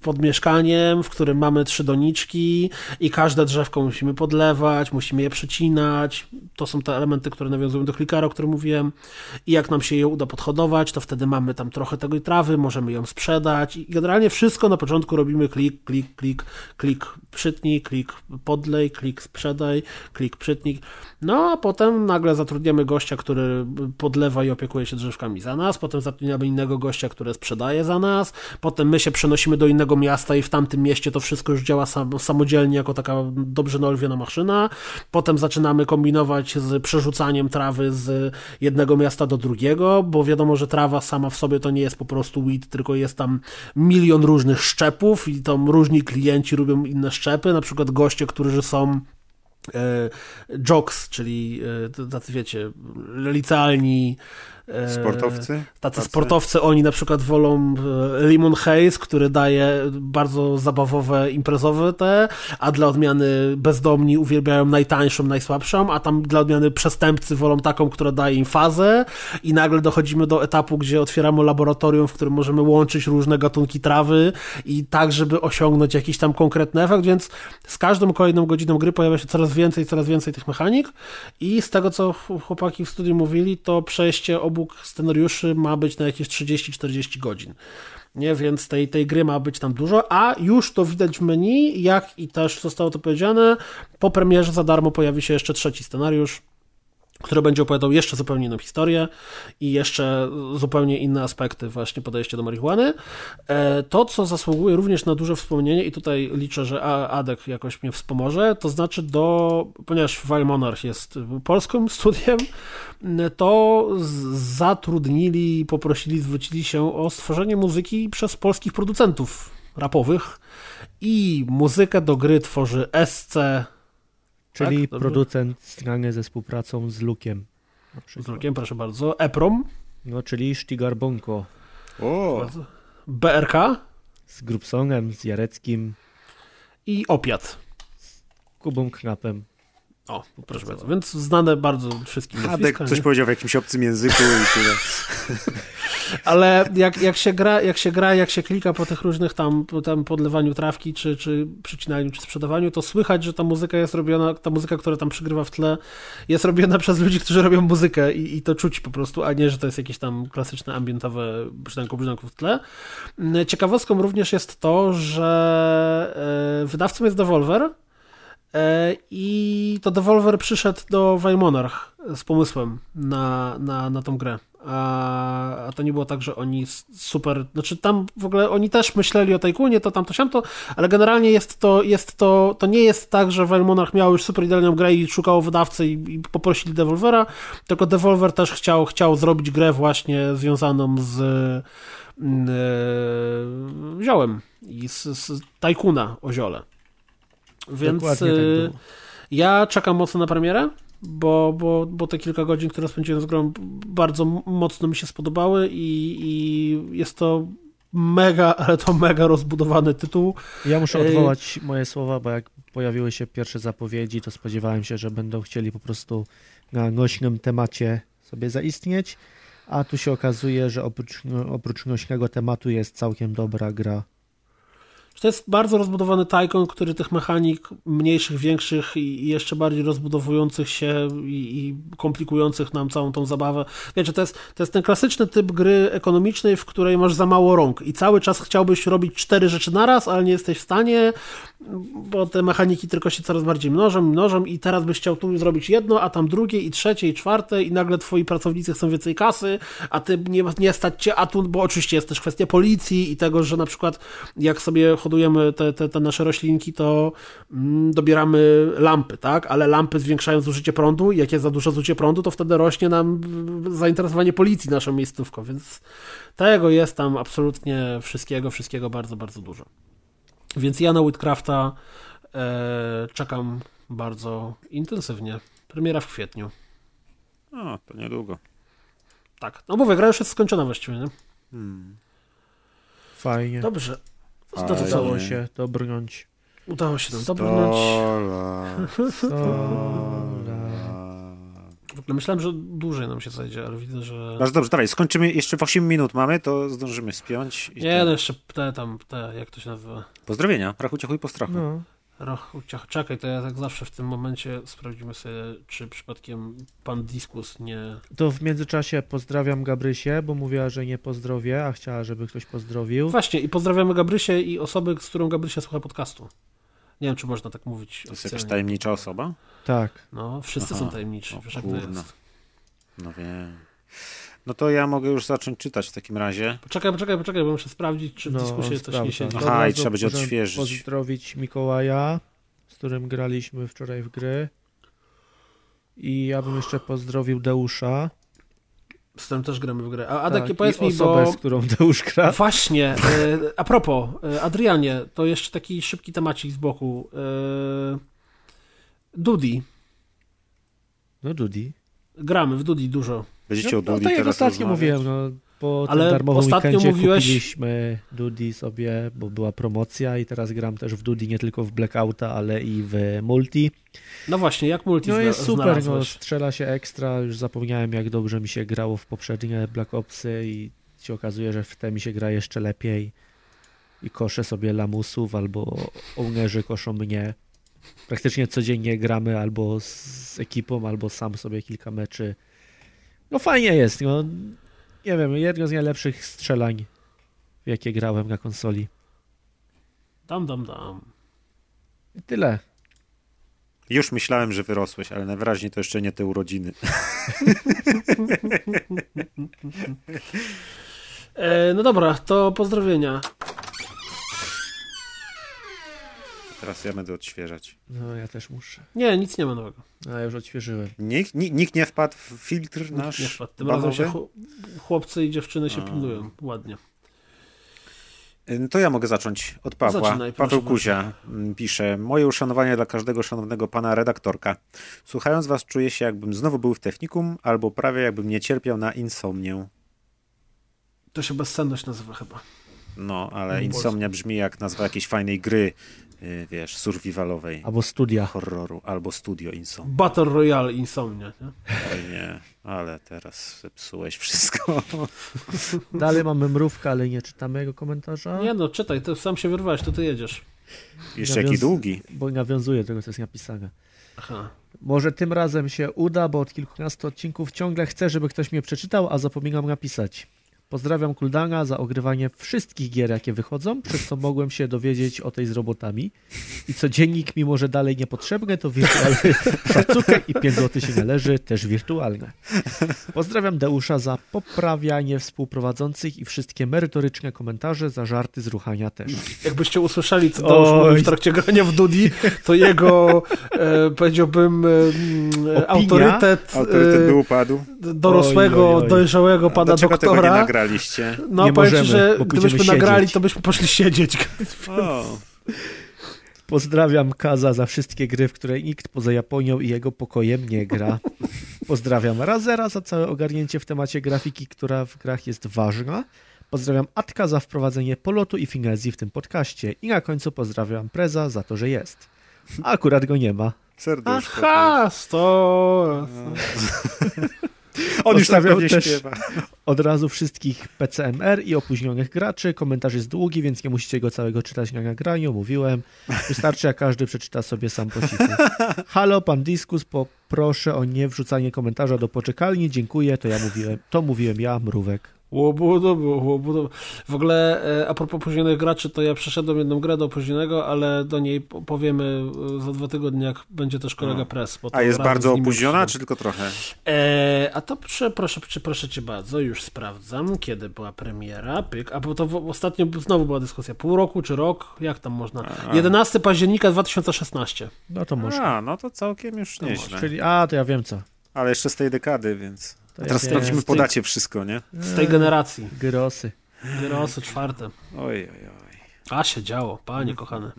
pod mieszkaniem, w którym mamy trzy doniczki i każde drzewko musimy podlewać, musimy je przecinać. To są te elementy, które nawiązują do klikara, o którym mówiłem. I jak nam się je uda podhodować, to wtedy mamy tam trochę tego trawy, możemy ją sprzedać. I generalnie wszystko na początku robimy klik, klik, klik, klik, przytnij, klik, podlej, klik, sprzedaj, klik, przytnij. No a potem nagle zatrudniamy gościa, który podlewa i opiekuje się drzewkami za nas, potem zatrudniamy innego gościa, który sprzedaje za nas, potem my się przenosimy do innego miasta i w tamtym mieście to wszystko już działa sam, samodzielnie jako taka dobrze naolwiona maszyna, potem zaczynamy kombinować z przerzucaniem trawy z jednego miasta do drugiego, bo wiadomo, że trawa sama w sobie to nie jest po prostu weed, tylko jest tam milion różnych szczepów i tam różni klienci robią inne szczepy, na przykład goście, którzy są e, jocks, czyli e, tacy wiecie, licealni sportowcy? Tacy, sportowcy, oni na przykład wolą e, Limon Haze, który daje bardzo zabawowe, imprezowe te, a dla odmiany bezdomni uwielbiają najtańszą, najsłabszą, a tam dla odmiany przestępcy wolą taką, która daje im fazę. I nagle dochodzimy do etapu, gdzie otwieramy laboratorium, w którym możemy łączyć różne gatunki trawy i tak, żeby osiągnąć jakiś tam konkretny efekt, więc z każdą kolejną godziną gry pojawia się coraz więcej, coraz więcej tych mechanik. I z tego, co chłopaki w studiu mówili, to przejście obu obok scenariuszy ma być na jakieś 30-40 godzin. Nie, więc tej, tej gry ma być tam dużo, a już to widać w menu, jak i też zostało to powiedziane, po premierze za darmo pojawi się jeszcze trzeci scenariusz, który będzie opowiadał jeszcze zupełnie inną historię i jeszcze zupełnie inne aspekty właśnie podejścia do marihuany. E, to, co zasługuje również na duże wspomnienie i tutaj liczę, że Adek jakoś mnie wspomoże, to znaczy do, ponieważ Vile Monarch jest polskim [laughs] studiem, to zatrudnili, poprosili, zwrócili się o stworzenie muzyki przez polskich producentów rapowych i muzykę do gry tworzy SC Czyli tak? producent strany ze współpracą z Lukiem. Z Lukiem, proszę bardzo. EPROM. No, czyli Sztigar Bonko. O. BRK. Z Grubsonem, z Jareckim. I Opiat. Z Kubą Knapem. O, proszę bardzo. Więc znane bardzo wszystkim Hadek coś powiedział w jakimś obcym języku i tyle. [laughs] Ale jak, jak, się gra, jak się gra, jak się klika po tych różnych tam, tam podlewaniu trawki, czy, czy przycinaniu, czy sprzedawaniu, to słychać, że ta muzyka jest robiona, ta muzyka, która tam przygrywa w tle, jest robiona [laughs] przez ludzi, którzy robią muzykę i, i to czuć po prostu, a nie, że to jest jakieś tam klasyczne, ambientowe brzydanko, brzydanko w tle. Ciekawostką również jest to, że e, wydawcą jest Devolver, I to Devolver przyszedł do Monarch z pomysłem na, na, na tą grę. A, a to nie było tak, że oni super. Znaczy, tam w ogóle oni też myśleli o Tajkunie, to tam to siamto, ale generalnie jest to, jest to, to nie jest tak, że Monarch miał już super idealną grę i szukało wydawcy i, i poprosili Devolvera, tylko Devolver też chciał, chciał zrobić grę właśnie związaną z yy, ziołem i z, z Tajkuna o ziole. Więc tak y, ja czekam mocno na premierę, bo, bo, bo te kilka godzin, które spędziłem z grą, bardzo mocno mi się spodobały i, i jest to mega, ale to mega rozbudowany tytuł. Ja muszę odwołać moje słowa, bo jak pojawiły się pierwsze zapowiedzi, to spodziewałem się, że będą chcieli po prostu na nośnym temacie sobie zaistnieć, a tu się okazuje, że oprócz, oprócz nośnego tematu jest całkiem dobra gra to jest bardzo rozbudowany Tycoon, który tych mechanik mniejszych, większych i jeszcze bardziej rozbudowujących się i, i, komplikujących nam całą tą zabawę. Wiecie, to jest, to jest ten klasyczny typ gry ekonomicznej, w której masz za mało rąk i cały czas chciałbyś robić cztery rzeczy naraz, ale nie jesteś w stanie, bo te mechaniki tylko się coraz bardziej mnożą, mnożą i teraz byś chciał tu zrobić jedno, a tam drugie i trzecie i czwarte i nagle twoi pracownicy chcą więcej kasy, a ty nie, nie stać cię, a tu, bo oczywiście jest też kwestia policji i tego, że na przykład jak sobie hodujemy te, te, te nasze roślinki, to mm, dobieramy lampy, tak? Ale lampy zwiększają zużycie prądu i jak jest za dużo zużycie prądu, to wtedy rośnie nam zainteresowanie policji naszą miejscówką, więc tego jest tam absolutnie wszystkiego, wszystkiego bardzo, bardzo dużo. Więc ja na Whitcrafta e, czekam bardzo intensywnie. Premiera w kwietniu. O, to niedługo. Tak. No mówię, gra już jest skończona właściwie, nie? Hmm. Fajnie. Dobrze. Fajnie. Udało się dobrnąć. Udało się nam dobrnąć. W ogóle myślałem, że dłużej nam się zajdzie, ale widzę, że... Bardzo dobrze, dawaj, skończymy, jeszcze w 8 minut mamy, to zdążymy spiąć. I Nie, to- no jeszcze te tam, te, jak to się nazywa? Pozdrowienia, rachu ciachu i postrachu. No. Roch, ciach, czekaj, to ja tak zawsze w tym momencie sprawdzimy sobie, czy przypadkiem pan Diskus nie... To w międzyczasie pozdrawiam Gabrysię, bo mówiła, że nie pozdrowię, a chciała, żeby ktoś pozdrowił. Właśnie, i pozdrawiamy Gabrysię i osoby, z którą Gabrysia słucha podcastu. Nie wiem, czy można tak mówić To jest jakaś tajemnicza osoba? Tak. No, wszyscy Aha. są tajemniczy, wiesz jak to jest. No wiem. No to ja mogę już zacząć czytać w takim razie. Poczekaj, poczekaj, poczekaj, bo muszę sprawdzić, czy w No, dyskusji coś nie siedzi. Aha, i trzeba będzie odświeżyć. Pozdrowić Mikołaja, z którym graliśmy wczoraj w gry. I ja bym jeszcze pozdrowił Deusza. Z tym też gramy w grę. A Adek, tak, powiedz i mi, osobę, bo... z którą Deusz gra. [laughs] Właśnie, e, a propos, e, Adrianie, to jeszcze taki szybki temacik z boku. E, Dudi. No Dudi. Gramy w Dudi dużo. Będziecie No, o no Dudi tak jak teraz ostatnio mówiłem, no, po Ale tym darmowym ostatnio weekendzie mówiłeś- kupiliśmy Dudi sobie, bo była promocja i teraz gram też w Dudi nie tylko w Blackouta, ale i w Multi. No właśnie, jak multi No jest super, no, strzela się ekstra, już zapomniałem jak dobrze mi się grało w poprzednie Black Opsy i się okazuje, że w te mi się gra jeszcze lepiej i koszę sobie lamusów albo ownerzy koszą mnie. Praktycznie codziennie gramy albo z ekipą, albo sam sobie kilka meczy. No fajnie jest, no nie wiem, jedno z najlepszych strzelań w jakie grałem na konsoli. Dam, dam, dam. I tyle. Już myślałem, że wyrosłeś, ale najwyraźniej to jeszcze nie te urodziny. [laughs] E, no dobra, to pozdrowienia. Teraz ja będę odświeżać. No ja też muszę. Nie, nic nie ma nowego. A ja już odświeżyłem. Nikt, nikt, nikt nie wpadł w filtr nasz Nie wpadł. Tym razem się chłopcy i dziewczyny się A. pilnują. Ładnie. To ja mogę zacząć od Pawła. Zaczynaj, Paweł. Kuzia mm, pisze: Moje uszanowanie dla każdego szanownego pana redaktorka. Słuchając was, czuję się, jakbym znowu był w technikum, albo prawie jakbym nie cierpiał na insomnię. To się bezsenność nazywa chyba. No, ale Po insomnia brzmi jak nazwa jakiejś fajnej gry, wiesz, survivalowej, Albo studia. horroru, albo studio insomnia. Battle Royale Insomnia. Nie? Oj nie, ale teraz zepsułeś wszystko. [laughs] Dalej mamy mrówkę, ale nie czytamy jego komentarza. nie no, czytaj, ty sam się wyrwałeś, to ty jedziesz. Jeszcze jaki Nawiąz- długi. Bo nawiązuje do tego, co jest napisane. Aha. Może tym razem się uda, bo od kilkunastu odcinków ciągle chcę, żeby ktoś mnie przeczytał, a zapominam napisać. Pozdrawiam Kuldana za ogrywanie wszystkich gier, jakie wychodzą, przez co mogłem się dowiedzieć o tej z robotami. I co dziennik, mimo że dalej niepotrzebne, to wirtualny [laughs] szacunek i 5 zł się należy, też wirtualne. Pozdrawiam Deusza za poprawianie współprowadzących i wszystkie merytoryczne komentarze, za żarty z ruchania też. Jakbyście usłyszeli, co Deusz mówił w trakcie grania w Dudi, to jego, e, powiedziałbym, e, autorytet, Autorytet e, by upadł. dorosłego, Oj, oj, oj. dojrzałego pana Dlaczego tego nie doktora. Nagraliście? No, Nie powiem ci, możemy, że gdybyśmy pójdziemy nagrali, siedzieć. to byśmy poszli siedzieć. O, Pozdrawiam Kaza za wszystkie gry, w które nikt poza Japonią i jego pokojem nie gra. Pozdrawiam Razera za całe ogarnięcie w temacie grafiki, która w grach jest ważna. Pozdrawiam Atka za wprowadzenie polotu i finezji w tym podcaście. I na końcu pozdrawiam Preza za to, że jest. A akurat go nie ma. serduszko. Aha, sto. [laughs] On już Pozdrawiam pewnie też- śpiewa. Od razu wszystkich PCMR i opóźnionych graczy. Komentarz jest długi, więc nie musicie go całego czytać na nagraniu. Mówiłem. Wystarczy, jak każdy przeczyta sobie sam po cichu. Halo, pan Diskus, poproszę o nie wrzucanie komentarza do poczekalni. Dziękuję, to ja mówiłem. To mówiłem ja, Mrówek. Łobudu, łobudu. W ogóle e, a propos opóźnionych graczy, to ja przeszedłem jedną grę do opóźnionego, ale do niej po- powiemy e, za dwa tygodnie, jak będzie też kolega No. Press. A jest bardzo opóźniona, czy tylko trochę? E, a to proszę, proszę, proszę, cię bardzo, już sprawdzam, kiedy była premiera. Pyk. A bo to w, ostatnio znowu była dyskusja. Pół roku czy rok? Jak tam można? A. 11 października 2016. No to może. A, no to całkiem już To nieźle. Czyli, a, to ja wiem co. Ale jeszcze z tej dekady, więc... To Teraz Z tej- podacie wszystko, nie? Z tej generacji. Gyrosy. Gierosy czwarte. Oj, oj, oj. A się działo, panie kochane.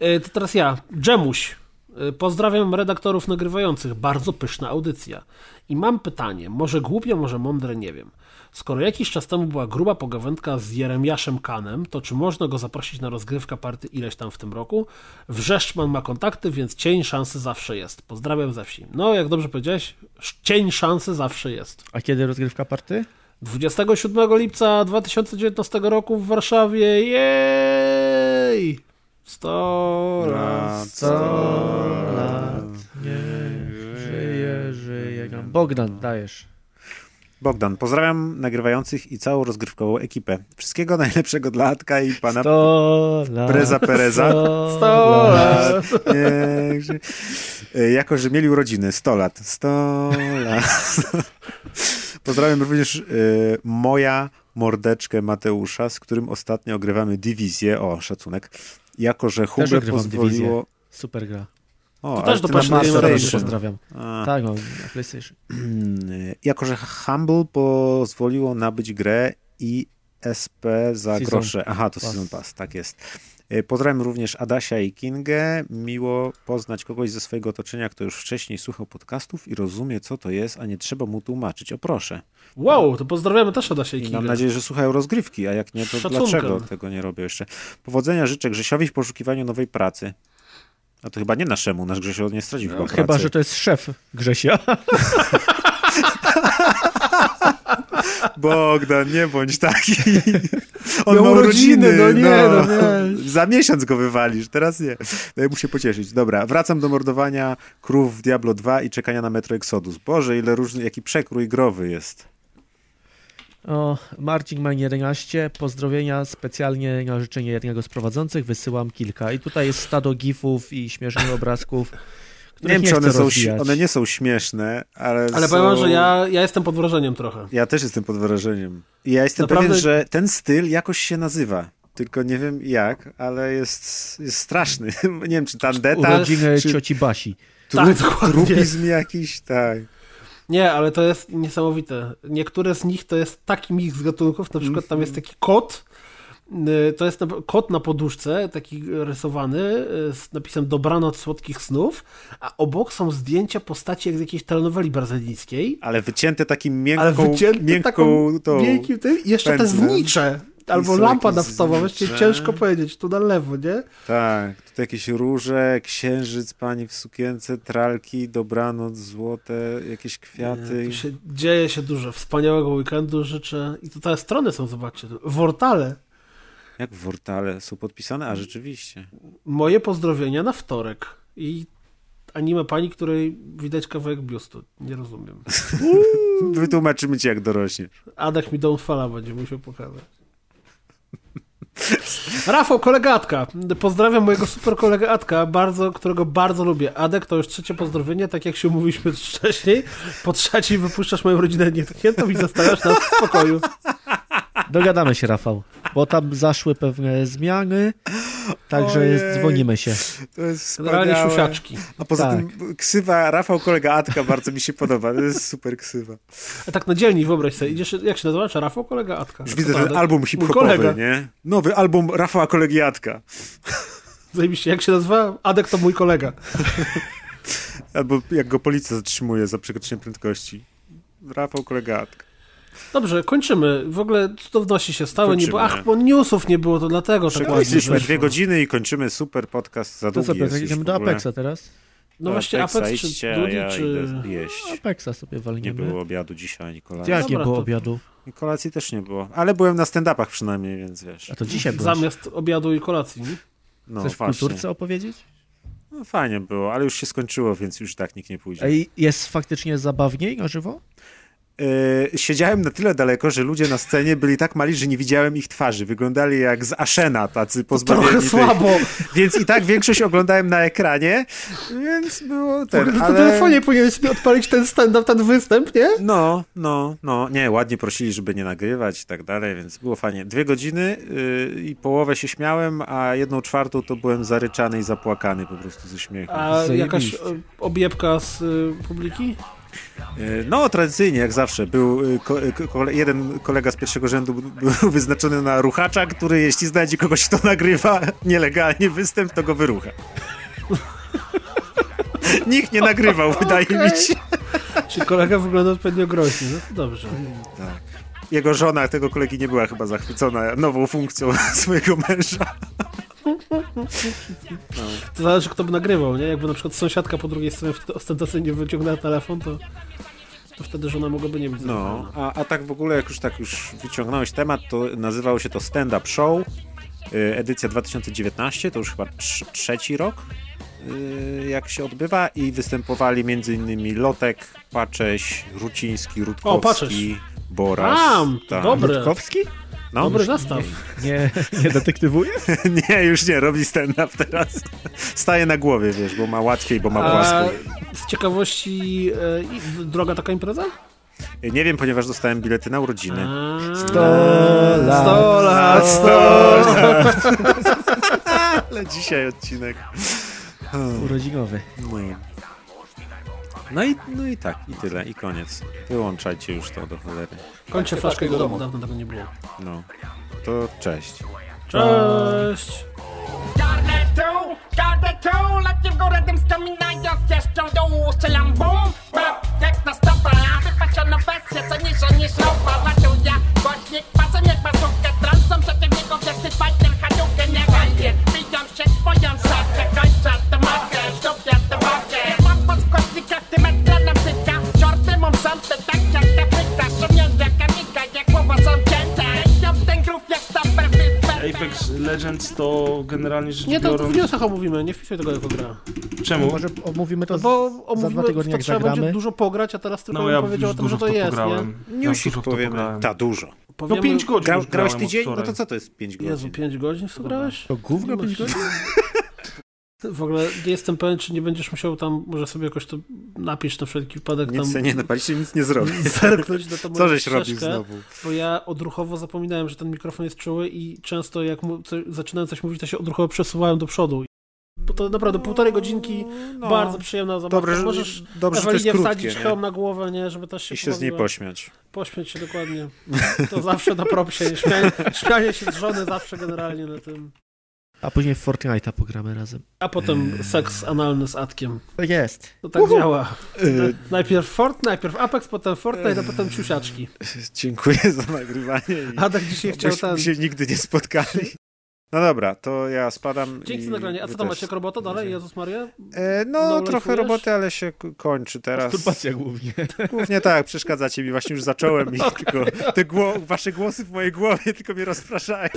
E, To teraz ja, Dżemuś. E, Pozdrawiam redaktorów nagrywających. Bardzo pyszna audycja. I mam pytanie, może głupie, może mądre, nie wiem. Skoro jakiś czas temu była gruba pogawędka z Jeremiaszem Kanem, to czy można go zaprosić na rozgrywkę party ileś tam w tym roku? Wrzeszczman ma kontakty, więc cień szansy zawsze jest. Pozdrawiam ze wsi. No, jak dobrze powiedziałeś, cień szansy zawsze jest. A kiedy rozgrywka party? 27 lipca 2019 roku w Warszawie. Jej! 100 lat. Sto lat. Nie żyje, żyje. Bogdan, dajesz. Bogdan, pozdrawiam nagrywających i całą rozgrywkową ekipę. Wszystkiego najlepszego dla Atka i pana Sto lat. Preza Pereza. Sto 100 lat. ży- E, Jako, że mieli urodziny 100 lat. 100 lat. [laughs] Pozdrawiam również e, moja mordeczkę Mateusza, z którym ostatnio ogrywamy dywizję. O, szacunek. Jako, że ogrywam pozwoliło... Super gra. O, To też do PlayStation. Pozdrawiam. A. Tak, no, na PlayStation. [clears throat] jako, że Humble pozwoliło nabyć grę i SP za Season grosze. Aha, to Pass. Season Pass, tak jest. E, Pozdrawiam również Adasia i Kingę. Miło poznać kogoś ze swojego otoczenia, kto już wcześniej słuchał podcastów i rozumie, co to jest, a nie trzeba mu tłumaczyć. O proszę. Wow, to pozdrawiamy też Adasia i I Kingę. mam nadzieję, że słuchają rozgrywki, a jak nie, to dlaczego tego nie robią jeszcze? Powodzenia życzę Grzesiowi w poszukiwaniu nowej pracy. A to chyba nie naszemu, nasz Grzesio nie stracił chyba No, chyba, pracy. że to jest szef Grzesia. [laughs] Bogdan, nie bądź taki. On Miał ma urodziny, no nie, no nie. [laughs] Za miesiąc go wywalisz, teraz nie. Daj mu się pocieszyć. Dobra, wracam do mordowania krów w Diablo 2 i czekania na Metro Exodus. Boże, ile różny, jaki przekrój growy jest. O, Marcin Main 11, pozdrowienia specjalnie na życzenie jednego z prowadzących, wysyłam kilka. I tutaj jest stado gifów i śmiesznych obrazków, Nie wiem, nie, czy one są, one nie są śmieszne, ale Ale są... powiem że ja, ja jestem pod wrażeniem trochę. Ja też jestem pod wrażeniem. I ja jestem Naprawdę- pewien, że ten styl jakoś się nazywa. Tylko nie wiem jak, ale jest, jest straszny. [laughs] nie wiem, czy tandeta, Urodziny czy cioci Basi. trup, Tak, trupizm jakiś, tak. Nie, ale to jest niesamowite. Niektóre z nich to jest taki miks gatunków, na przykład tam jest taki kot, y, to jest kot na poduszce, taki rysowany y, z napisem dobranoc słodkich snów, a obok są zdjęcia postaci jak z jakiejś telenoweli brazylijskiej, Ale wycięte takim miękką, ale wycięte miękką taką tą... miękkim jeszcze te pędzlem. znicze, albo lampa naftowa, znicze. ciężko powiedzieć, tu na lewo, nie? Tak, tutaj jakieś róże, księżyc, pani w sukience, tralki, dobranoc, złote, jakieś kwiaty. Tu się, dzieje się dużo. Wspaniałego weekendu życzę. I tutaj strony są, zobaczcie. Wortale. Jak wortale są podpisane? A rzeczywiście. Moje pozdrowienia na wtorek. I anime pani, której widać kawałek biustu. Nie rozumiem. [laughs] Wytłumaczymy ci jak dorośniesz. Adek mi Downfalla będzie musiał pokazać. [laughs] Rafał, kolega Adka. Pozdrawiam mojego super kolegę Adka, bardzo, którego bardzo lubię. Adek to już trzecie pozdrowienie, tak jak się umówiliśmy wcześniej. Po trzeciej wypuszczasz moją rodzinę niechętną i zostawiasz nas w spokoju. Dogadamy się, Rafał, bo tam zaszły pewne zmiany, także Ojej. dzwonimy się. To jest wspaniałe. siusiaczki. A poza Tak. tym ksywa Rafał kolega Atka bardzo mi się podoba. To jest super ksywa. A tak na dzielni wyobraź sobie, idziesz, jak się nazywa? Czy Rafał, kolega Atka? Już widzę ten Adek? album hip-hopowy, kolega. nie? Nowy album Rafała kolegi Atka. Zajebiście, jak się nazywa? Adek to mój kolega. Albo jak go policja zatrzymuje za przekroczenie prędkości. Rafał kolega Atka. Dobrze, kończymy. W ogóle cudowności się stały. Nie było, Kończymy. ach, bo newsów nie było, to dlatego tak ładnie wyszło. dwie godziny i kończymy super podcast. Za To długi sobie jest już idziemy w do. Apexa teraz. No właśnie, Apexa Apex czy idźcie, a Dudi, ja czy... jeść. Apexa sobie Nie walniemy. było obiadu dzisiaj, ani kolacji. Jak nie było to- obiadu? I Kolacji też nie było. Ale byłem na stand-upach przynajmniej, więc wiesz. A to dzisiaj było. Zamiast obiadu i kolacji, nie? No Chcesz w właśnie. kulturce opowiedzieć? No, fajnie było, ale już się skończyło, więc już tak nikt nie pójdzie. Ej, jest faktycznie zabawniej na żywo? Yy, siedziałem na tyle daleko, że ludzie na scenie byli tak mali, że nie widziałem ich twarzy. Wyglądali jak z Ashena, tacy pozbawieni Trochę tej- słabo. [laughs] Więc i tak większość oglądałem na ekranie, więc było ten, na ale... telefonie powinieneś sobie odpalić ten stand-up, ten występ, nie? No, no, no. Nie, ładnie prosili, żeby nie nagrywać i tak dalej, więc było fajnie. Dwie godziny yy, i połowę się śmiałem, a jedną czwartą to byłem zaryczany i zapłakany po prostu ze śmiechu. A Zajebiście. jakaś objebka z y, publiki? No, tradycyjnie, jak zawsze, był ko ko jeden kolega z pierwszego rzędu był wyznaczony na ruchacza, który jeśli znajdzie kogoś, kto nagrywa nielegalnie występ, to go wyrucha. [laughs] Nikt nie nagrywał, okay. wydaje mi się. Czy kolega wygląda odpowiednio groźnie, no to dobrze. Tak. Jego żona tego kolegi nie była chyba zachwycona nową funkcją [laughs] swojego męża. No. To zależy, kto by nagrywał, nie? Jakby na przykład sąsiadka po drugiej stronie ostentacyjnie wyciągnęła telefon, to, to wtedy żona mogłaby nie być No, a, a tak w ogóle, jak już tak już wyciągnąłeś temat, to nazywało się to Stand Up Show, y, edycja 2019, to już chyba trz trzeci rok, y, jak się odbywa i występowali m.in. Lotek, Pacześ, Ruciński, Rutkowski, o, Borasz. Tam, tak. dobre. Rutkowski? No, Dobry zestaw. [laughs] Nie, nie, nie detektywuje? [laughs] nie, już nie, robi stand-up teraz. Staje na głowie, wiesz, bo ma łatwiej, bo ma płasko. Z ciekawości, e, droga taka impreza? Nie wiem, ponieważ dostałem bilety na urodziny. Sto lat, sto lat, sto lat. [laughs] Ale dzisiaj odcinek. Urodzinowy. No. No i, no i tak, i tyle, i koniec. Wyłączajcie już to do cholery. Kończę flaszkę jego domu, dawno tego nie było. No, to cześć. Cześć! Jak na stopa, wypatrzona wersja, co niżej niż ropa Latuje głośnik, pasem jak bazookę Transą przeciwników, składnikach, ty metra na psyka Czorty mam sądy, tak jak Afryka Szumięta, kamika, jak głowa są cięte ten grów jak stopper, Apex Legends to generalnie rzecz Nie, to biorąc... w wniosach omówimy, nie wpisuj tego jako gra. Czemu? Może omówimy to No bo za omówimy, dwa tygodnie, to jak trzeba zagramy. będzie dużo pograć, a teraz tylko No bym ja powiedział o tym, że to to jest, pograłem. nie? Ja Newsik to powiemy. pograłem. Ta, dużo. No Powiemy, 5 godzin Gra, grałeś tydzień? No to co to jest 5 godzin? Jezu, 5 godzin w to grałeś? To gówno Nie 5 masz- godzin? [laughs] W ogóle nie jestem pewien, czy nie będziesz musiał tam, może sobie jakoś to napisz na wszelki wypadek tam Nic sobie nie napaliście, nic nie zrobi. [laughs] zerknąć na to Co żeś robił znowu? Bo ja odruchowo zapominałem, że ten mikrofon jest czuły i często jak mu, co, zaczynałem coś mówić, to się odruchowo przesuwałem do przodu. Bo to naprawdę półtorej godzinki, No, bardzo przyjemna zabawa. Dobrze, że- Możesz dobrze, Ewelinie wsadzić nie? hełm na głowę, nie, żeby też się I się z niej pośmiać. Pośmiać się dokładnie. To zawsze na propsie. Śmianie, [laughs] śmianie się z żony zawsze generalnie na tym. A później w Fortnite'a pogramy razem. A potem seks analny z Atkiem. To jest. To tak działa. Y, Najpierw Fortnite, najpierw Apex, potem Fortnite, a potem ciusiaczki. dziękuję za nagrywanie. I Adek dzisiaj chciał ten... się nigdy nie spotkali. No dobra, to ja spadam. Dzięki za nagranie. A co tam macie, jak robota dalej? Jezus Maria? E, no, No, trochę roboty, ale się kończy teraz. Masturbacja głównie. [laughs] Głównie tak, przeszkadzacie mi, właśnie już zacząłem i [laughs] tylko te gło- wasze głosy w mojej głowie tylko mnie rozpraszają.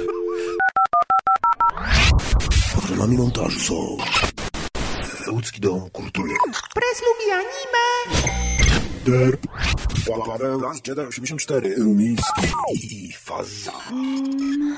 Patronami montażu są Łódzki Dom Kultury Press lubi anime. Derp Paweł Las Jedi 84 Rumiński i Faza Mm.